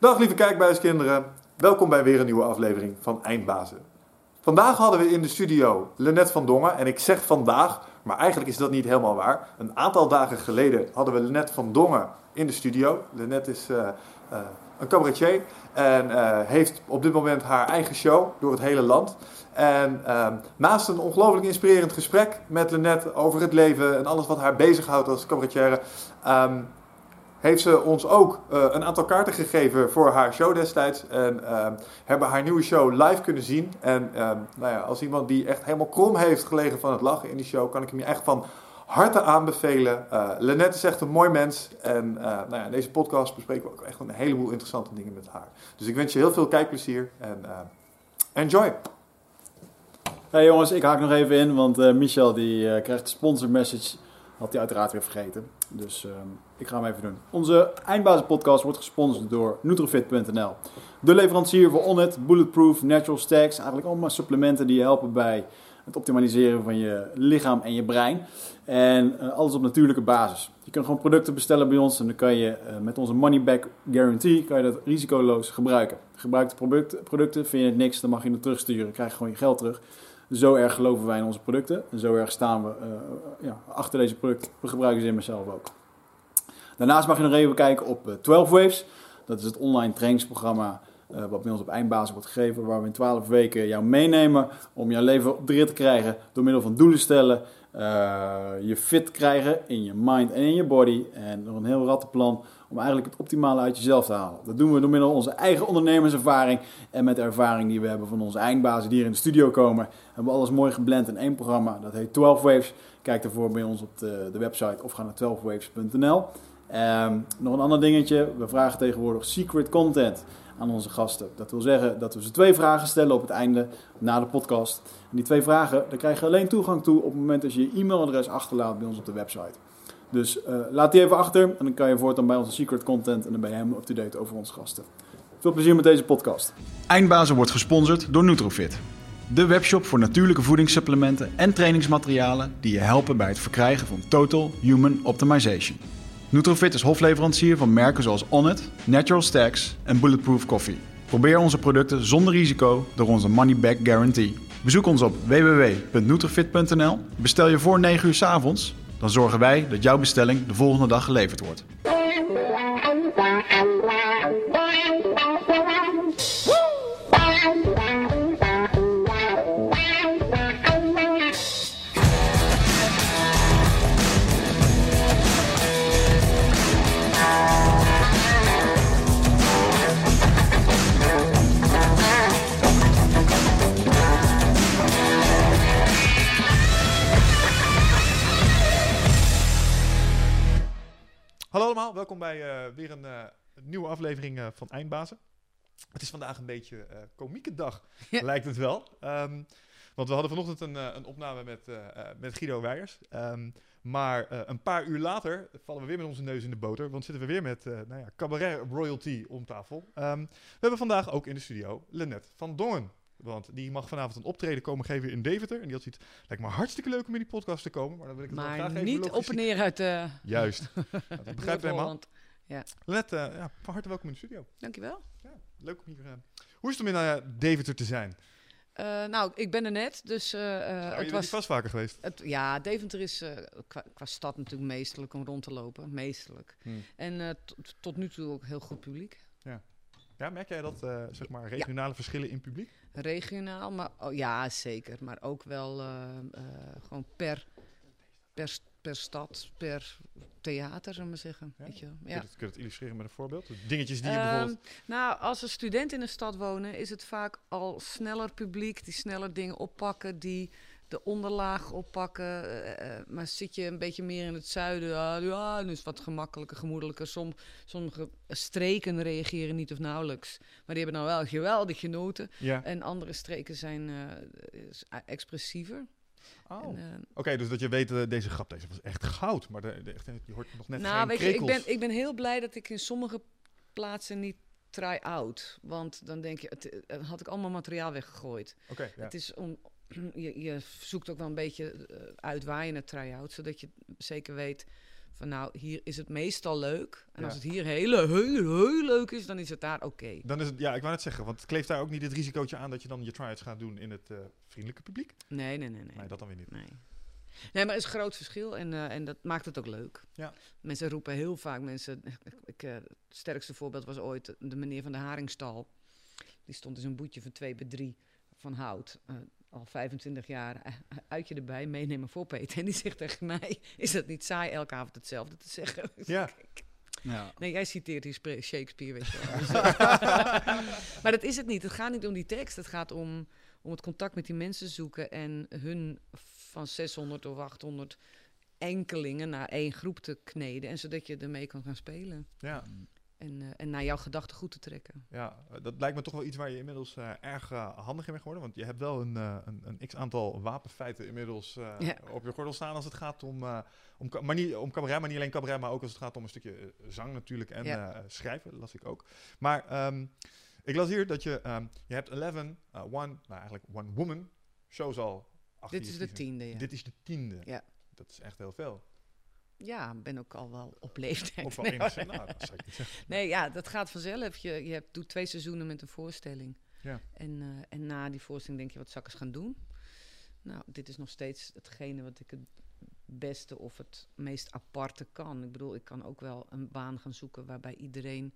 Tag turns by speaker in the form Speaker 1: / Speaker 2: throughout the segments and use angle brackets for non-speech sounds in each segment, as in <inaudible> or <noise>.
Speaker 1: Dag lieve kijkbuiskinderen, welkom bij weer een nieuwe aflevering van Eindbazen. Vandaag hadden we in de studio Lennet van Dongen en ik zeg vandaag, maar eigenlijk is dat niet helemaal waar. Een aantal dagen geleden hadden we Lennet van Dongen in de studio. Lennet is uh, uh, een cabaretier en uh, heeft op dit moment haar eigen show door het hele land. En ehm, naast een ongelooflijk inspirerend gesprek met Lennet over het leven en alles wat haar bezighoudt als cabaretière, um, heeft ze ons ook uh, een aantal kaarten gegeven voor haar show destijds. En uh, hebben haar nieuwe show live kunnen zien. En uh, nou ja, als iemand die echt helemaal krom heeft gelegen van het lachen in die show, kan ik hem je echt van harte aanbevelen. Lenette is echt een mooi mens. En nou ja, in deze podcast bespreken we ook echt een heleboel interessante dingen met haar. Dus ik wens je heel veel kijkplezier en enjoy!
Speaker 2: Hey jongens, ik haak nog even in, want Michel die krijgt de sponsor message. Had hij uiteraard weer vergeten. Dus uh, ik ga hem even doen. Onze eindbazenpodcast wordt gesponsord door Nutrofit.nl. De leverancier voor Onnit, Bulletproof, Natural Stacks. Eigenlijk allemaal supplementen die je helpen bij het optimaliseren van je lichaam en je brein. En uh, alles op natuurlijke basis. Je kunt gewoon producten bestellen bij ons en dan kan je uh, met onze money back guarantee kan je dat risicoloos gebruiken. Gebruikte product, producten, vind je het niks, dan mag je het terugsturen. krijg je gewoon je geld terug. Zo erg geloven wij in onze producten. En zo erg staan we uh, ja, achter deze producten. We gebruiken ze in mezelf ook. Daarnaast mag je nog even kijken op uh, 12 Waves. Dat is het online trainingsprogramma uh, wat bij ons op eindbasis wordt gegeven. Waar we in 12 weken jou meenemen om jouw leven op de rit te krijgen. Door middel van doelen stellen. je fit krijgen in je mind en in je body. En door een heel rattenplan om eigenlijk het optimale uit jezelf te halen. Dat doen we door middel van onze eigen ondernemerservaring en met de ervaring die we hebben van onze eindbazen die hier in de studio komen. Hebben we alles mooi geblend in één programma. Dat heet 12 Waves. Kijk daarvoor bij ons op de, de website of ga naar 12waves.nl. Um, nog een ander dingetje. We vragen tegenwoordig secret content aan onze gasten. Dat wil zeggen dat we ze twee vragen stellen op het einde na de podcast. En die twee vragen, daar krijg je alleen toegang toe op het moment dat je je e-mailadres achterlaat bij ons op de website. Dus uh, laat die even achter en dan kan je voortaan bij onze secret content en dan ben je helemaal up-to-date over onze gasten. Veel plezier met deze podcast.
Speaker 3: Eindbazen wordt gesponsord door Nutrofit. De webshop voor natuurlijke voedingssupplementen en trainingsmaterialen die je helpen bij het verkrijgen van Total Human Optimization. Nutrofit is hofleverancier van merken zoals Onnit, Natural Stacks en Bulletproof Coffee. Probeer onze producten zonder risico door onze money back guarantee. Bezoek ons op www.nutrofit.nl. Bestel je voor 9 uur 's avonds dan zorgen wij dat jouw bestelling de volgende dag geleverd wordt.
Speaker 1: Allemaal, welkom bij uh, weer een uh, nieuwe aflevering uh, van Eindbazen. Het is vandaag een beetje komieke dag, ja. lijkt het wel. Um, want we hadden vanochtend een, een opname met, met Guido Weijers. Um, maar een paar uur later vallen we weer met onze neus in de boter. Want zitten we weer met nou ja, cabaret royalty om tafel. Um, we hebben vandaag ook in de studio Lennet van Dongen. Want die mag vanavond een optreden komen geven in Deventer. En die had zoiets, lijkt me hartstikke leuk om in die podcast te komen. Maar dan wil ik het
Speaker 4: maar
Speaker 1: wel graag
Speaker 4: niet
Speaker 1: even
Speaker 4: op en neer uit de... <laughs>
Speaker 1: Juist. <laughs> dat begrijp ik helemaal.
Speaker 4: Ja.
Speaker 1: Let, uh, ja, van harte welkom in de studio.
Speaker 4: Dankjewel.
Speaker 1: Ja, leuk om hier... Uh, hoe is het om in uh, Deventer te zijn?
Speaker 4: Nou, ik ben er net, dus...
Speaker 1: Het was vast vaker geweest.
Speaker 4: Het, ja, Deventer is qua, qua, stad natuurlijk meestelijk om rond te lopen. Meestelijk. Hmm. En tot nu toe ook heel goed publiek.
Speaker 1: Ja. Ja, merk jij dat, uh, zeg maar, regionale ja. verschillen in publiek?
Speaker 4: Regionaal, maar oh, ja, zeker. Maar ook wel uh, uh, gewoon per, per, per stad, per theater, zullen we zeggen.
Speaker 1: Ja?
Speaker 4: Weet je?
Speaker 1: Ja. Kun, je het, kun je het illustreren met een voorbeeld? Dingetjes die je
Speaker 4: Um,
Speaker 1: bijvoorbeeld...
Speaker 4: nou, als een student in een stad wonen, is het vaak al sneller publiek die sneller dingen oppakken, die de onderlaag oppakken. Uh, uh, maar zit je een beetje meer in het zuiden, uh, ja, dan is het wat gemakkelijker, gemoedelijker. Som, sommige streken reageren niet of nauwelijks. Maar die hebben nou wel geweldig genoten.
Speaker 1: Ja.
Speaker 4: En andere streken zijn uh, expressiever.
Speaker 1: Oh. Oké, okay, dus dat je weet, uh, deze grap deze was echt goud. Maar de, de, de, je hoort nog net
Speaker 4: nou,
Speaker 1: geen
Speaker 4: weet je, ik ben, ik ben heel blij dat ik in sommige plaatsen niet try-out. Want dan denk je, het, het, had ik allemaal materiaal weggegooid.
Speaker 1: Okay, ja.
Speaker 4: Het is om, je, je, zoekt ook wel een beetje uit waar je het try-out, zodat je zeker weet Van nou, hier is het meestal leuk. En
Speaker 1: Ja.
Speaker 4: als het hier heel, heel, heel leuk is, dan is het daar oké.
Speaker 1: Dan is het, ja, ik wou net zeggen, want het kleeft daar ook niet het risicootje aan dat je dan je try-outs gaat doen in het eh, vriendelijke publiek?
Speaker 4: Nee, nee, nee, nee.
Speaker 1: Nee, dat dan weer niet.
Speaker 4: Nee. Nee, maar het is een groot verschil en, eh, en dat maakt het ook leuk.
Speaker 1: Ja.
Speaker 4: Mensen roepen heel vaak, mensen, ik, eh, het sterkste voorbeeld was ooit de meneer van de Haringstal. Die stond in zo'n boetje van 2 bij 3 van hout. Eh, al 25 jaar, eh, uitje erbij, meenemen voor Peter. En die zegt tegen mij, is dat niet saai elke avond hetzelfde te zeggen? <laughs>
Speaker 1: Ja,
Speaker 5: Ja.
Speaker 4: Nee, jij citeert hier Shakespeare, weet je wel. <laughs> Dus, <laughs> maar dat is het niet. Het gaat niet om die tekst. Het gaat om, om het contact met die mensen zoeken en hun van 600 of 800 enkelingen naar één groep te kneden. En zodat je ermee kan gaan spelen.
Speaker 1: ja,
Speaker 4: En, eh, en naar jouw gedachten goed te trekken.
Speaker 1: ja, eh, dat lijkt me toch wel iets waar je inmiddels eh, erg handig in bent geworden. Want je hebt wel een, een, een x-aantal wapenfeiten inmiddels
Speaker 4: Ja.
Speaker 1: op je gordel staan als het gaat om, om, maar niet, om cabaret, maar niet alleen cabaret, maar ook als het gaat om een stukje zang natuurlijk en
Speaker 4: Ja.
Speaker 1: schrijven, las ik ook. Maar ehm, ik las hier dat je, ehm, je hebt 11, eh, one, nou eigenlijk one woman shows al achter
Speaker 4: Dit is de tiende, ja.
Speaker 1: Dit is de tiende.
Speaker 4: Ja.
Speaker 1: Dat is echt heel veel.
Speaker 4: Ja, ben ook al wel op leeftijd.
Speaker 1: Of wel
Speaker 4: Nee,
Speaker 1: enigszins, nou, dat zou ik niet zeggen.
Speaker 4: Nee, ja, dat gaat vanzelf. Je, je hebt, doet twee seizoenen met een voorstelling.
Speaker 1: Ja.
Speaker 4: En, eh, en na die voorstelling denk je, wat eens gaan doen? Nou, dit is nog steeds hetgene wat ik het beste of het meest aparte kan. Ik bedoel, ik kan ook wel een baan gaan zoeken waarbij iedereen...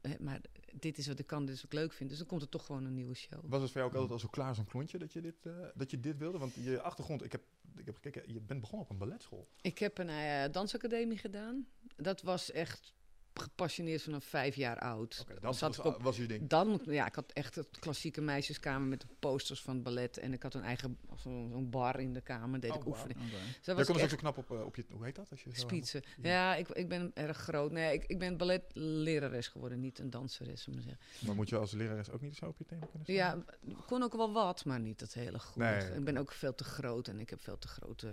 Speaker 4: eh, Maar dit is wat ik kan, dit is wat ik leuk vind. Dus dan komt er toch gewoon een nieuwe show.
Speaker 1: Was het voor jou ook altijd al zo klaar zo'n klontje dat je dit, eh, dat je dit wilde? Want je achtergrond, ik heb, ik heb gekeken, je bent begonnen op een balletschool.
Speaker 4: Ik heb een eh, dansacademie gedaan. Dat was echt gepassioneerd vanaf vijf jaar oud.
Speaker 1: Dan
Speaker 4: Zat
Speaker 1: was,
Speaker 4: ik op
Speaker 1: was je ding.
Speaker 4: Dan, ja, ik had echt het klassieke meisjeskamer met de posters van het ballet. En ik had een eigen zo'n bar in de kamer, deed
Speaker 1: Oh,
Speaker 4: ik oefening.
Speaker 5: Oké.
Speaker 4: Dus dat
Speaker 1: Daar ook
Speaker 4: echt
Speaker 1: zo knap op, eh, op je, hoe heet dat? Als je
Speaker 4: spietsen.
Speaker 1: Ja.
Speaker 4: Ja, ik, ik ben erg groot. Nee, ik, ik ben balletlerares geworden, niet een danseres, maar zeggen.
Speaker 1: Maar moet je als lerares ook niet zo op je tenen kunnen staan?
Speaker 4: Ja, ik kon ook wel wat, maar niet het hele goede.
Speaker 1: Nee,
Speaker 4: Ik ben ook veel te groot en ik heb veel te grote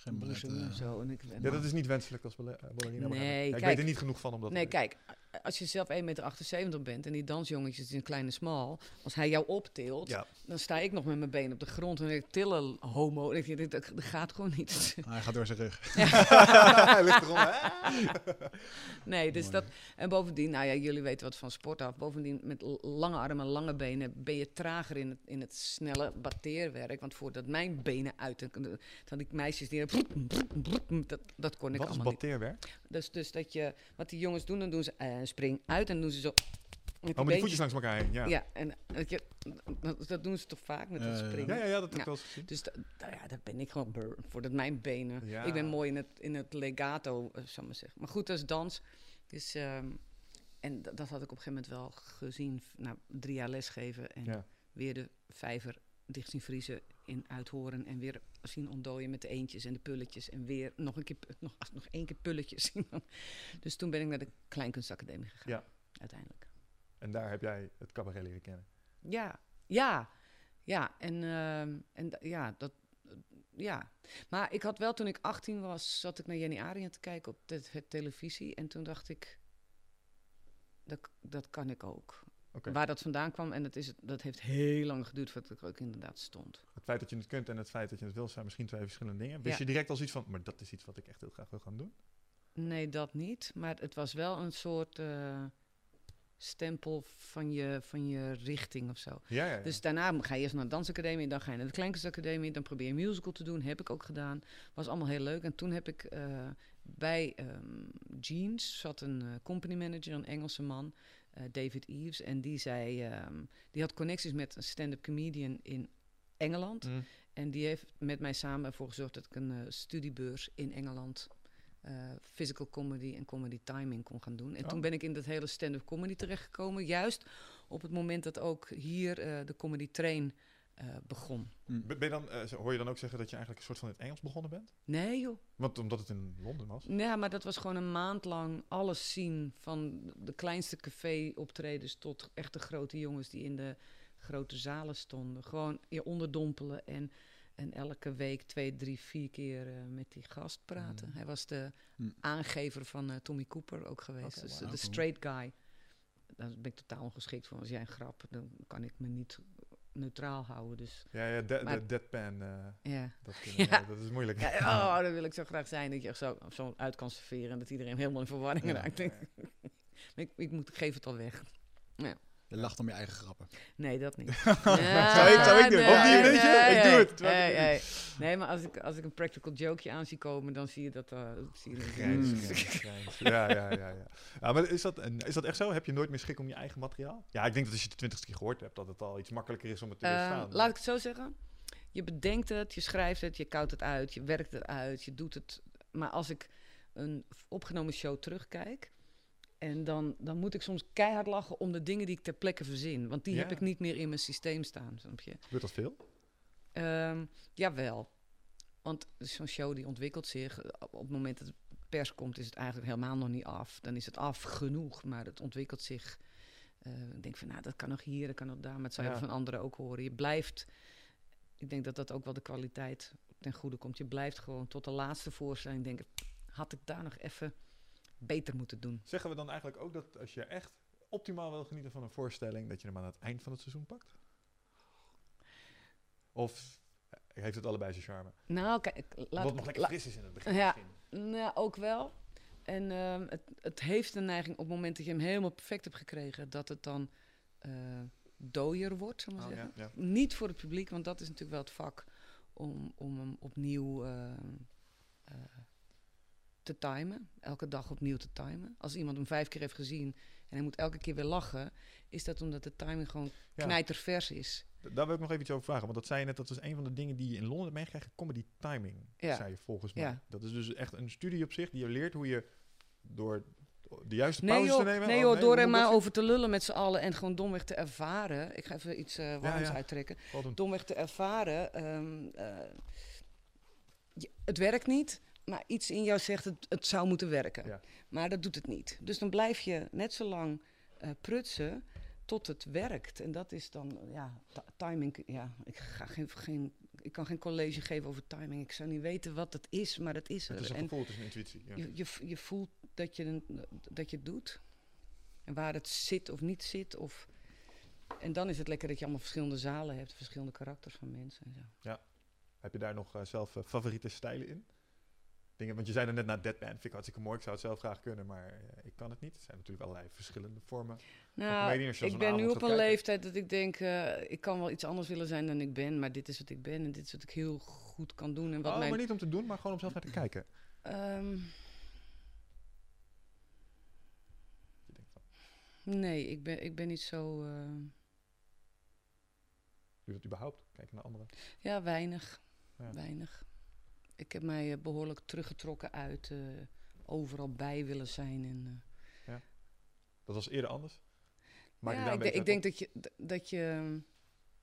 Speaker 5: Geen ballet,
Speaker 4: boezem en
Speaker 5: eh,
Speaker 4: zo. En ik, en
Speaker 1: Ja, dat is niet wenselijk als balle- ballerina.
Speaker 4: Nee,
Speaker 1: Ja, ik
Speaker 4: kijk.
Speaker 1: weet er niet genoeg van om dat
Speaker 4: Nee, kijk, als je zelf 1,78 meter bent en die dansjongetjes in een kleine smal, als hij jou optilt,
Speaker 1: Ja.
Speaker 4: dan sta ik nog met mijn been op de grond en ik, tillen, homo. En ik denk, dat, dat gaat gewoon niet. <laughs>
Speaker 5: Hij gaat door zijn rug. <laughs>
Speaker 1: Hij ligt erom, hè?
Speaker 4: nee, dus
Speaker 5: Mooi.
Speaker 4: dat... En bovendien, nou ja, jullie weten wat van sport af. Bovendien, met lange armen, lange benen, ben je trager in het, in het snelle batteerwerk. Want voordat mijn benen uit... Dan had ik meisjes die... Dat, dat kon ik
Speaker 1: Wat is
Speaker 4: allemaal niet.
Speaker 1: batteerwerk?
Speaker 4: Dus, dus dat je... Wat die jongens doen, dan doen ze eh, spring uit en doen ze zo... Met
Speaker 1: Oh, met die voetjes langs elkaar heen, ja.
Speaker 4: Ja, en dat, je, dat, dat doen ze toch vaak met dat
Speaker 5: ja.
Speaker 4: springen.
Speaker 1: Ja, ja, ja, dat heb ik
Speaker 4: Ja.
Speaker 1: wel eens gezien.
Speaker 4: Dus da- nou ja, dat ben ik gewoon brr, voordat mijn benen.
Speaker 1: Ja.
Speaker 4: Ik ben mooi in het, in het legato, eh, zal ik maar zeggen. Maar goed, dat is dans. Dus, ehm, en dat, dat had ik op een gegeven moment wel gezien. Nou, drie jaar lesgeven en
Speaker 1: Ja.
Speaker 4: weer de vijver dicht zien vriezen in uithoren. En weer zien ontdooien met de eentjes en de pulletjes. En weer nog een keer, nog, nog één keer pulletjes <laughs> dus toen ben ik naar de Kleinkunstacademie gegaan.
Speaker 1: Ja.
Speaker 4: Uiteindelijk.
Speaker 1: En daar heb jij het cabaret leren kennen.
Speaker 4: Ja, ja, ja. En, ehm, en ja, dat, ja. Maar ik had wel, toen ik 18 was, zat ik naar Jenny Arien te kijken op de, de televisie. En toen dacht ik, dat, dat kan ik ook. Waar dat vandaan kwam, en dat, is, het- dat heeft heel lang geduurd voordat ik er ook inderdaad stond.
Speaker 1: Het feit dat je het kunt en het feit dat je het wil zijn misschien twee verschillende dingen. Wist
Speaker 4: Ja.
Speaker 1: je direct al zoiets van, maar dat is iets wat ik echt heel graag wil gaan doen?
Speaker 4: Nee, dat niet. Maar het was wel een soort eh, stempel van je, van je richting of zo.
Speaker 1: Ja.
Speaker 4: Dus daarna ga je eerst naar de dansacademie, dan ga je naar de kleinkunstacademie, dan probeer je musical te doen. Heb ik ook gedaan. Was allemaal heel leuk. En toen heb ik eh, bij ehm, Jeans zat een eh, company manager, een Engelse man, David Eves. En die zei, ehm, die had connecties met een stand-up comedian in Engeland.
Speaker 1: Mm.
Speaker 4: En die heeft met mij samen ervoor gezorgd dat ik een eh, studiebeurs in Engeland. eh, physical comedy en comedy timing kon gaan doen. En
Speaker 1: Oh.
Speaker 4: toen ben ik in dat hele stand-up comedy terechtgekomen. Juist op het moment dat ook hier eh, de comedy train eh, begon.
Speaker 1: Ben ben je dan, eh, hoor je dan ook zeggen dat je eigenlijk een soort van in het Engels begonnen bent?
Speaker 4: Nee joh.
Speaker 1: Want omdat het in Londen was.
Speaker 4: Ja, maar dat was gewoon een maand lang alles zien. Van de kleinste café-optredens tot echt de grote jongens die in de grote zalen stonden. Gewoon je onderdompelen en, en elke week twee, drie, vier keer eh, met die gast praten.
Speaker 1: Mm.
Speaker 4: Hij was de
Speaker 5: Mm.
Speaker 4: aangever van eh, Tommy Cooper ook geweest. Dus de straight guy. Daar ben ik totaal ongeschikt voor. Als jij een grap, dan kan ik me niet neutraal houden. Dus
Speaker 1: Ja, ja, de,
Speaker 4: Maar-
Speaker 1: de deadpan, eh,
Speaker 4: ja.
Speaker 1: dat, <laughs>
Speaker 4: Ja.
Speaker 1: dat is moeilijk.
Speaker 4: Ja, oh, dat wil ik zo graag zijn. Dat je echt zo, zo uit kan serveren. En dat iedereen helemaal in verwarring
Speaker 1: Ja.
Speaker 4: raakt. <laughs> ik, ik, moet, ik geef het al weg.
Speaker 2: Je lacht om je eigen grappen.
Speaker 4: Nee, dat niet. <laughs>
Speaker 2: Zou ik- zou ik doen?
Speaker 4: Nee,
Speaker 2: die? Ik doe het,
Speaker 4: Nee, nee. Nee, maar als ik, als ik een practical jokeje aan zie komen, dan zie je dat... eh zie je
Speaker 1: Grijns,
Speaker 2: Mm. <laughs>
Speaker 1: Ja, ja, ja, ja. ja maar is dat, een- is dat echt zo? Heb je nooit meer schik om je eigen materiaal? Ja, ik denk dat als je de twintigste keer gehoord hebt, dat het al iets makkelijker is om het te
Speaker 4: Eh,
Speaker 1: weerstaan.
Speaker 4: laat ik het zo zeggen. Je bedenkt het, je schrijft het, je koudt het uit, je werkt het uit, je doet het. Maar als ik een opgenomen show terugkijk... En dan, dan moet ik soms keihard lachen om de dingen die ik ter plekke verzin. Want die heb
Speaker 1: Ja.
Speaker 4: ik niet meer in mijn systeem staan, snap je?
Speaker 1: Gebeurt dat veel?
Speaker 4: Ehm, jawel. Want zo'n show die ontwikkelt zich. eh, Op het moment dat de pers komt, is het eigenlijk helemaal nog niet af. Dan is het af genoeg, maar het ontwikkelt zich. Eh, ik denk van, nou, dat kan nog hier, dat kan nog daar. Maar het zou je
Speaker 1: Ja.
Speaker 4: van anderen ook horen. Je blijft, ik denk dat dat ook wel de kwaliteit ten goede komt. Je blijft gewoon tot de laatste voorstelling denken, had ik daar nog even beter moeten doen.
Speaker 1: Zeggen we dan eigenlijk ook dat als je echt optimaal wil genieten van een voorstelling, dat je hem aan het eind van het seizoen pakt? Of heeft het allebei zijn charme?
Speaker 4: Nou, kijk, laat
Speaker 1: Wat
Speaker 4: ik-
Speaker 1: nog lekker fris is in het begin.
Speaker 4: Ja. Nou, ook wel. En ehm, het, het heeft een neiging op het moment dat je hem helemaal perfect hebt gekregen, dat het dan eh dooier wordt, zullen we
Speaker 1: Oh,
Speaker 4: zeggen.
Speaker 1: ja, ja.
Speaker 4: Niet voor het publiek, want dat is natuurlijk wel het vak om, om hem opnieuw eh, eh, te timen. Elke dag opnieuw te timen. Als iemand hem vijf keer heeft gezien en hij moet elke keer weer lachen, is dat omdat de timing gewoon
Speaker 1: Ja.
Speaker 4: knijtervers is.
Speaker 1: Daar wil ik nog even iets over vragen. Want dat zei je net, dat was een van de dingen die je in Londen meegekregen. Comedy timing,
Speaker 4: Ja.
Speaker 1: zei je volgens mij.
Speaker 4: Ja.
Speaker 1: Dat is dus echt een studie op zich die je leert hoe je door de juiste
Speaker 4: Nee
Speaker 1: pauzes
Speaker 4: joh,
Speaker 1: te nemen...
Speaker 4: nee,
Speaker 1: Oh,
Speaker 4: joh door er maar over te lullen met z'n allen en gewoon domweg te ervaren. Ik ga even iets eh warms
Speaker 1: ja.
Speaker 4: uittrekken. Domweg te ervaren. ehm, eh, je- het werkt niet, maar iets in jou zegt het, het zou moeten werken.
Speaker 1: Ja.
Speaker 4: Maar dat doet het niet. Dus dan blijf je net zo lang eh, prutsen tot het werkt. En dat is dan, ja, ti- timing. Ja, ik, ga geen, geen, ik kan geen college geven over timing. Ik zou niet weten wat het is, maar dat is er.
Speaker 1: Het is een
Speaker 4: En
Speaker 1: gevoel, het is een intuïtie. Ja.
Speaker 4: je, je, je voelt dat je, een- dat je het doet. En waar het zit of niet zit. Of... En dan is het lekker dat je allemaal verschillende zalen hebt. Verschillende karakters van mensen. En zo.
Speaker 1: Heb je daar nog eh, zelf eh, favoriete stijlen in? Dingen, want je zei er net naar Deadpan, vind ik hartstikke mooi. Ik zou het zelf graag kunnen, maar eh, ik kan het niet. Er zijn natuurlijk allerlei verschillende vormen.
Speaker 4: Nou, ik ben nu op een
Speaker 1: kijken.
Speaker 4: leeftijd dat ik denk... eh, ik kan wel iets anders willen zijn dan ik ben. Maar dit is wat ik ben. En dit is wat ik heel goed kan doen. En wat
Speaker 1: oh,
Speaker 4: mijn...
Speaker 1: maar niet om te doen, maar gewoon om zelf naar te kijken.
Speaker 4: Ehm,
Speaker 1: Je denkt van,
Speaker 4: nee, ik ben, ik ben niet zo... eh,
Speaker 1: doe je dat überhaupt? Kijken naar anderen.
Speaker 4: Ja, weinig.
Speaker 1: Ja.
Speaker 4: Weinig. Ik heb mij eh, behoorlijk teruggetrokken uit eh, overal bij willen zijn. En, eh,
Speaker 1: Dat was eerder anders. Maak
Speaker 4: ja, ik, ik denk dat je, dat je.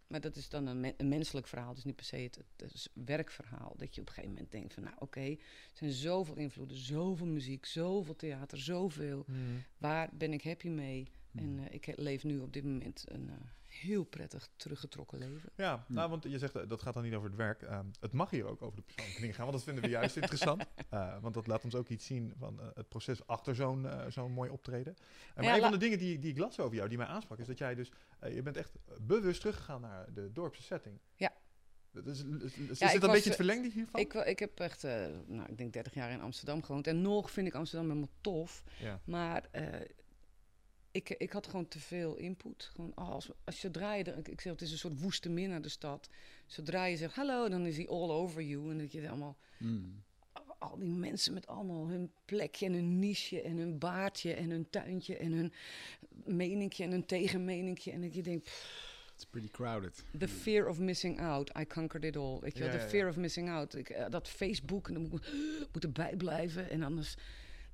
Speaker 4: Maar dat is dan een, men- een menselijk verhaal, dus niet per se het, werkverhaal. Dat je op een gegeven moment denkt van, nou oké, er zijn zoveel invloeden, zoveel muziek, zoveel theater, zoveel.
Speaker 1: Hmm.
Speaker 4: Waar ben ik happy mee? En eh, ik leef nu op dit moment een heel prettig teruggetrokken leven.
Speaker 1: Ja, nou, want je zegt eh, dat gaat dan niet over het werk. Ehm, het mag hier ook over de persoonlijke dingen gaan, want dat vinden we juist <laughs> interessant. Eh, want dat laat ons ook iets zien van eh, het proces achter zo'n eh, zo'n mooi optreden. En maar
Speaker 4: Ja,
Speaker 1: een van de dingen die, die ik las over jou, die mij aansprak, is dat jij dus, je bent echt bewust teruggegaan naar de dorpse setting.
Speaker 4: Ja.
Speaker 1: Dat is, is, is
Speaker 4: ik
Speaker 1: dit een
Speaker 4: was,
Speaker 1: beetje het verlengde hiervan?
Speaker 4: Ik, ik heb echt, eh, nou, ik denk 30 jaar in Amsterdam gewoond. En nog vind ik Amsterdam helemaal tof.
Speaker 1: ja.
Speaker 4: Maar eh, ik, ik had gewoon te veel input. Gewoon als, als zodra je er, ik, zeg, het is een soort woeste min naar de stad. Zodra je zegt hallo, dan is hij all over you. En dat je allemaal,
Speaker 2: Mm.
Speaker 4: al die mensen met allemaal hun plekje en hun niche en hun baardje en hun tuintje en hun meninkje en hun tegenmeninkje. En dat je denkt, pff,
Speaker 2: It's pretty crowded.
Speaker 4: the fear of missing out, I conquered it all. Weet je wel, the fear
Speaker 1: ja.
Speaker 4: of missing out. Ik, eh, dat Facebook, en dan moet ik <gasps> moet erbij blijven. En anders,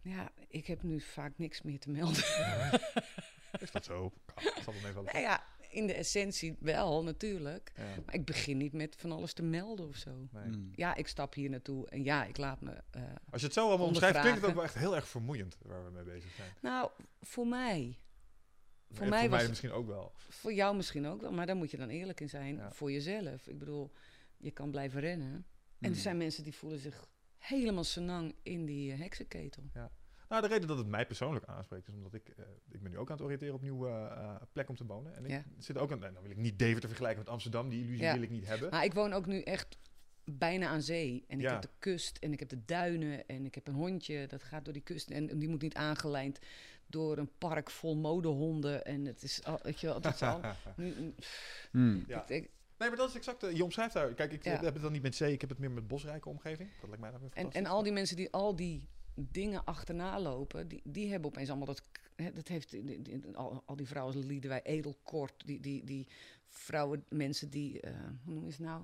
Speaker 4: ja, ik heb nu vaak niks meer te melden. <laughs>
Speaker 1: Is dat zo? Kan, zal meevallen.
Speaker 4: Nou ja, in de essentie wel, natuurlijk.
Speaker 1: Ja,
Speaker 4: Maar ik begin niet met van alles te melden of zo.
Speaker 1: nee.
Speaker 2: Mm.
Speaker 4: Ja, ik stap hier naartoe en ja, ik laat me... eh,
Speaker 1: Als je het zo allemaal omschrijft, klinkt het ook wel echt heel erg vermoeiend waar we mee bezig zijn.
Speaker 4: nou, voor mij. Voor
Speaker 1: En
Speaker 4: mij
Speaker 1: voor
Speaker 4: was
Speaker 1: mij misschien ook wel.
Speaker 4: Voor jou misschien ook wel, maar daar moet je dan eerlijk in zijn.
Speaker 1: Ja.
Speaker 4: Voor jezelf. Ik bedoel, je kan blijven rennen. En
Speaker 2: Mm.
Speaker 4: er zijn mensen die voelen zich helemaal senang in die heksenketel.
Speaker 1: Nou Nou, de reden dat het mij persoonlijk aanspreekt is omdat ik, eh, ik ben nu ook aan het oriënteren op nieuwe eh, plek om te wonen. En ik
Speaker 4: Ja.
Speaker 1: zit ook aan, nou wil ik niet Deventer vergelijken met Amsterdam, die illusie
Speaker 4: Ja.
Speaker 1: wil ik niet hebben.
Speaker 4: Maar ik woon ook nu echt bijna aan zee. En ik
Speaker 1: Ja.
Speaker 4: heb de kust en ik heb de duinen en ik heb een hondje dat gaat door die kust. En, die moet niet aangelijnd door een park vol modehonden. En het is, al, weet je wel, het is al... <laughs> Nu,
Speaker 5: Hmm.
Speaker 1: Ja.
Speaker 4: ik, ik-
Speaker 1: Nee, maar dat is exact, je omschrijft daar, kijk, ik
Speaker 4: Ja.
Speaker 1: heb het dan niet met zee, ik heb het meer met bosrijke omgeving. Dat lijkt mij dan weer
Speaker 4: en, en al die mensen die al die dingen achterna lopen, die, die hebben opeens allemaal dat... Hè, dat heeft die- die- al, al die vrouwen als Liedewij Edelkort, die, die, die vrouwen, mensen die... eh, hoe noem je het nou?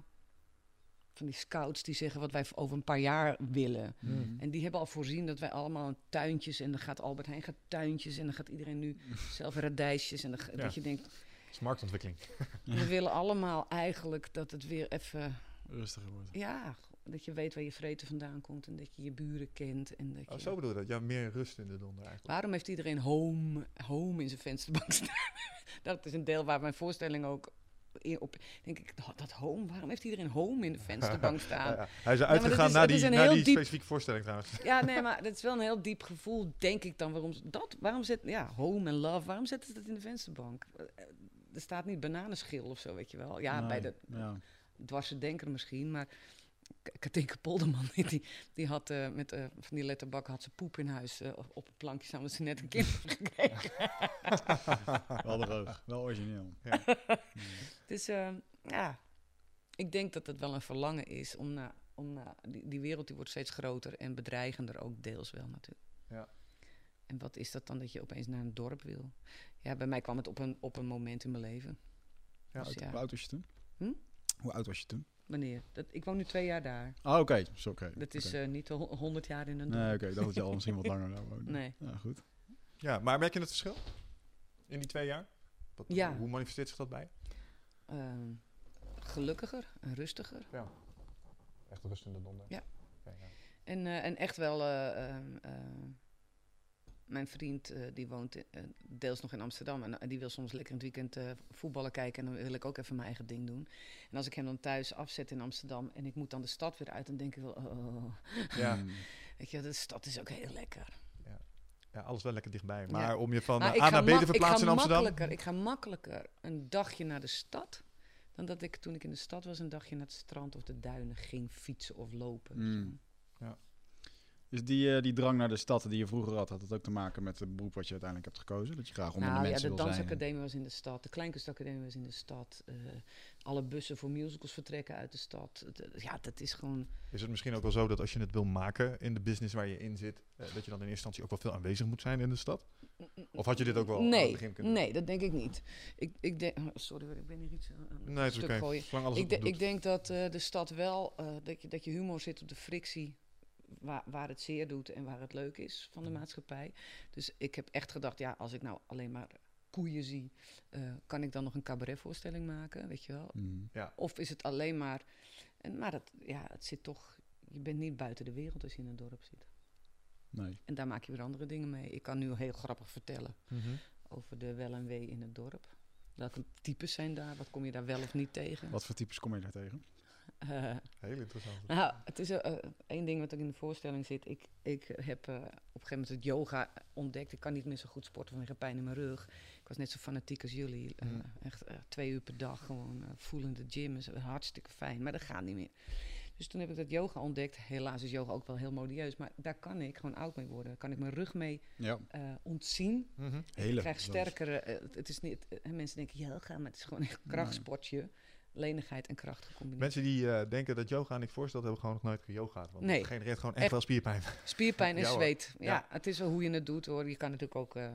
Speaker 4: Van die scouts die zeggen wat wij over een paar jaar willen.
Speaker 1: Hmm.
Speaker 4: En die hebben al voorzien dat wij allemaal tuintjes... en dan gaat Albert Heijn gaat tuintjes... en dan gaat iedereen nu <laughs> zelf radijsjes... en dan,
Speaker 1: Ja.
Speaker 4: dat je denkt,
Speaker 1: Dat is marktontwikkeling.
Speaker 4: we <laughs> willen allemaal eigenlijk dat het weer even...
Speaker 5: Rustiger wordt.
Speaker 4: Ja, dat je weet waar je vreten vandaan komt... en dat je je buren kent. En dat je...
Speaker 1: Oh, zo bedoel je dat? Ja, meer rust in de donder eigenlijk.
Speaker 4: Waarom heeft iedereen home, home in zijn vensterbank staan? <laughs> dat is een deel waar mijn voorstelling ook op... Denk ik, dat, dat home, waarom heeft iedereen home in de vensterbank <laughs> staan?
Speaker 1: Ja, ja. Hij is uitgegaan
Speaker 4: is-
Speaker 1: naar die, naar die
Speaker 4: diep-
Speaker 1: specifieke voorstelling trouwens.
Speaker 4: Ja, nee, maar dat is wel een heel diep gevoel, denk ik dan. Waarom dat? Waarom zet ja, home en love? Waarom zetten ze dat in de vensterbank? Eh, Er staat niet bananenschil of zo, weet je wel. Ja, bij de
Speaker 5: Ja.
Speaker 4: dwarse denker misschien, maar Katinka Polderman, <laughs> die, die, had eh, met eh, van die letterbak had ze poep in huis eh, op een plankje staan, omdat ze net een kind <laughs> gekregen. <laughs>
Speaker 5: Wel droog. Wel origineel.
Speaker 4: Dus eh, ja, ik denk dat het wel een verlangen is om naar, om naar die, die wereld die wordt steeds groter en bedreigender ook deels wel natuurlijk.
Speaker 1: Ja.
Speaker 4: En wat is dat dan dat je opeens naar een dorp wil? Ja, bij mij kwam het op een, op een moment in mijn leven.
Speaker 1: Ja,
Speaker 4: Dus
Speaker 5: Hoe
Speaker 4: ja,
Speaker 5: oud was je toen?
Speaker 4: Hm?
Speaker 5: Hoe oud was je toen?
Speaker 4: Wanneer? Dat, ik woon nu twee jaar daar.
Speaker 5: Ah, oké. Zo, oké.
Speaker 4: Dat is eh, niet ho- honderd jaar in een dorp.
Speaker 5: Nee, oké. Dat je al misschien wat langer daar woonde. <laughs>
Speaker 4: Nee.
Speaker 5: Ja, goed.
Speaker 1: Ja, maar merk je het verschil? In die twee jaar? Wat,
Speaker 4: Ja.
Speaker 1: Hoe manifesteert zich dat bij?
Speaker 4: Ehm, gelukkiger en rustiger.
Speaker 1: Echt rust in de donder.
Speaker 4: Ja.
Speaker 1: Ja.
Speaker 4: En, eh, en echt wel, eh, ehm, eh, mijn vriend eh, die woont in- eh, deels nog in Amsterdam. En die wil soms lekker in het weekend eh, voetballen kijken. En dan wil ik ook even mijn eigen ding doen. En als ik hem dan thuis afzet in Amsterdam en ik moet dan de stad weer uit, dan denk ik wel, oh,
Speaker 1: Ja. <laughs>
Speaker 4: Weet je, de stad is ook heel lekker.
Speaker 1: ja, alles wel lekker dichtbij.
Speaker 4: Ja.
Speaker 1: Maar om je van A naar B te verplaatsen in Amsterdam?
Speaker 4: Makkelijker, ik ga makkelijker een dagje naar de stad. Dan dat ik toen ik in de stad was, een dagje naar het strand of de duinen ging fietsen of lopen.
Speaker 5: Mm. Dus die, eh, die drang naar de stad die je vroeger had, had het ook te maken met het beroep wat je uiteindelijk hebt gekozen? Dat je graag onder de
Speaker 4: Nou ja,
Speaker 5: mensen
Speaker 4: de
Speaker 5: wil zijn?
Speaker 4: dansacademie was in de stad, de kleinkunstacademie was in de stad. eh, alle bussen voor musicals vertrekken uit de stad. Eh, ja, dat is gewoon...
Speaker 1: Is het misschien ook wel zo dat als je het wil maken in de business waar je in zit, dat je dan in eerste instantie ook wel veel aanwezig moet zijn in de stad? Of had je dit ook wel aan het
Speaker 4: Nee,
Speaker 1: begin kunnen
Speaker 4: nee, dat denk ik niet. Ik, ik denk... oh, sorry, ik ben hier iets aan
Speaker 1: Nee, het is
Speaker 4: stuk
Speaker 1: oké.
Speaker 4: gooien. Ik, de- ik denk dat eh, de stad wel, eh, dat, je, dat je humor zit op de frictie waar, waar het zeer doet en waar het leuk is van de
Speaker 1: Mhm.
Speaker 4: maatschappij. Dus ik heb echt gedacht, ja, als ik nou alleen maar koeien zie, eh, kan ik dan nog een cabaretvoorstelling maken, weet je wel?
Speaker 5: Hmm.
Speaker 4: Of is het alleen maar, en, maar dat, ja, het zit toch, je bent niet buiten de wereld als je in een dorp zit.
Speaker 5: Nee.
Speaker 4: En daar maak je weer andere dingen mee. Ik kan nu heel grappig vertellen
Speaker 1: Mhm.
Speaker 4: over de wel en wee in het dorp. Welke types zijn daar? Wat kom je daar wel of niet tegen?
Speaker 5: Wat voor types kom je daar tegen?
Speaker 4: Eh,
Speaker 1: Heel interessant.
Speaker 4: nou, het is eh, één ding wat ook in de voorstelling zit. Ik, ik heb eh, op een gegeven moment het yoga ontdekt. Ik kan niet meer zo goed sporten vanwege pijn in mijn rug. Ik was net zo fanatiek als jullie.
Speaker 1: Mm.
Speaker 4: echt twee uur per dag gewoon uh, voelende gym. is hartstikke fijn, maar dat gaat niet meer. Dus toen heb ik dat yoga ontdekt. Helaas is yoga ook wel heel modieus, maar daar kan ik gewoon oud mee worden. Daar kan ik mijn rug mee
Speaker 5: Ja.
Speaker 4: ontzien.
Speaker 1: Mhm.
Speaker 5: Hele.
Speaker 4: ik krijg sterkere. het- het is niet. mensen denken yoga, maar het is gewoon echt een krachtsportje. Lenigheid en kracht gecombineerd.
Speaker 1: Mensen die eh, denken dat yoga niks voorstelt, hebben gewoon nog nooit geyogaat. Want
Speaker 4: Nee.
Speaker 1: het genereert gewoon echt,
Speaker 4: Echt.
Speaker 1: wel spierpijn.
Speaker 4: Spierpijn en
Speaker 1: Ja,
Speaker 4: zweet. Ja,
Speaker 1: Ja.
Speaker 4: het is wel hoe je het doet hoor. Je kan natuurlijk ook. eh,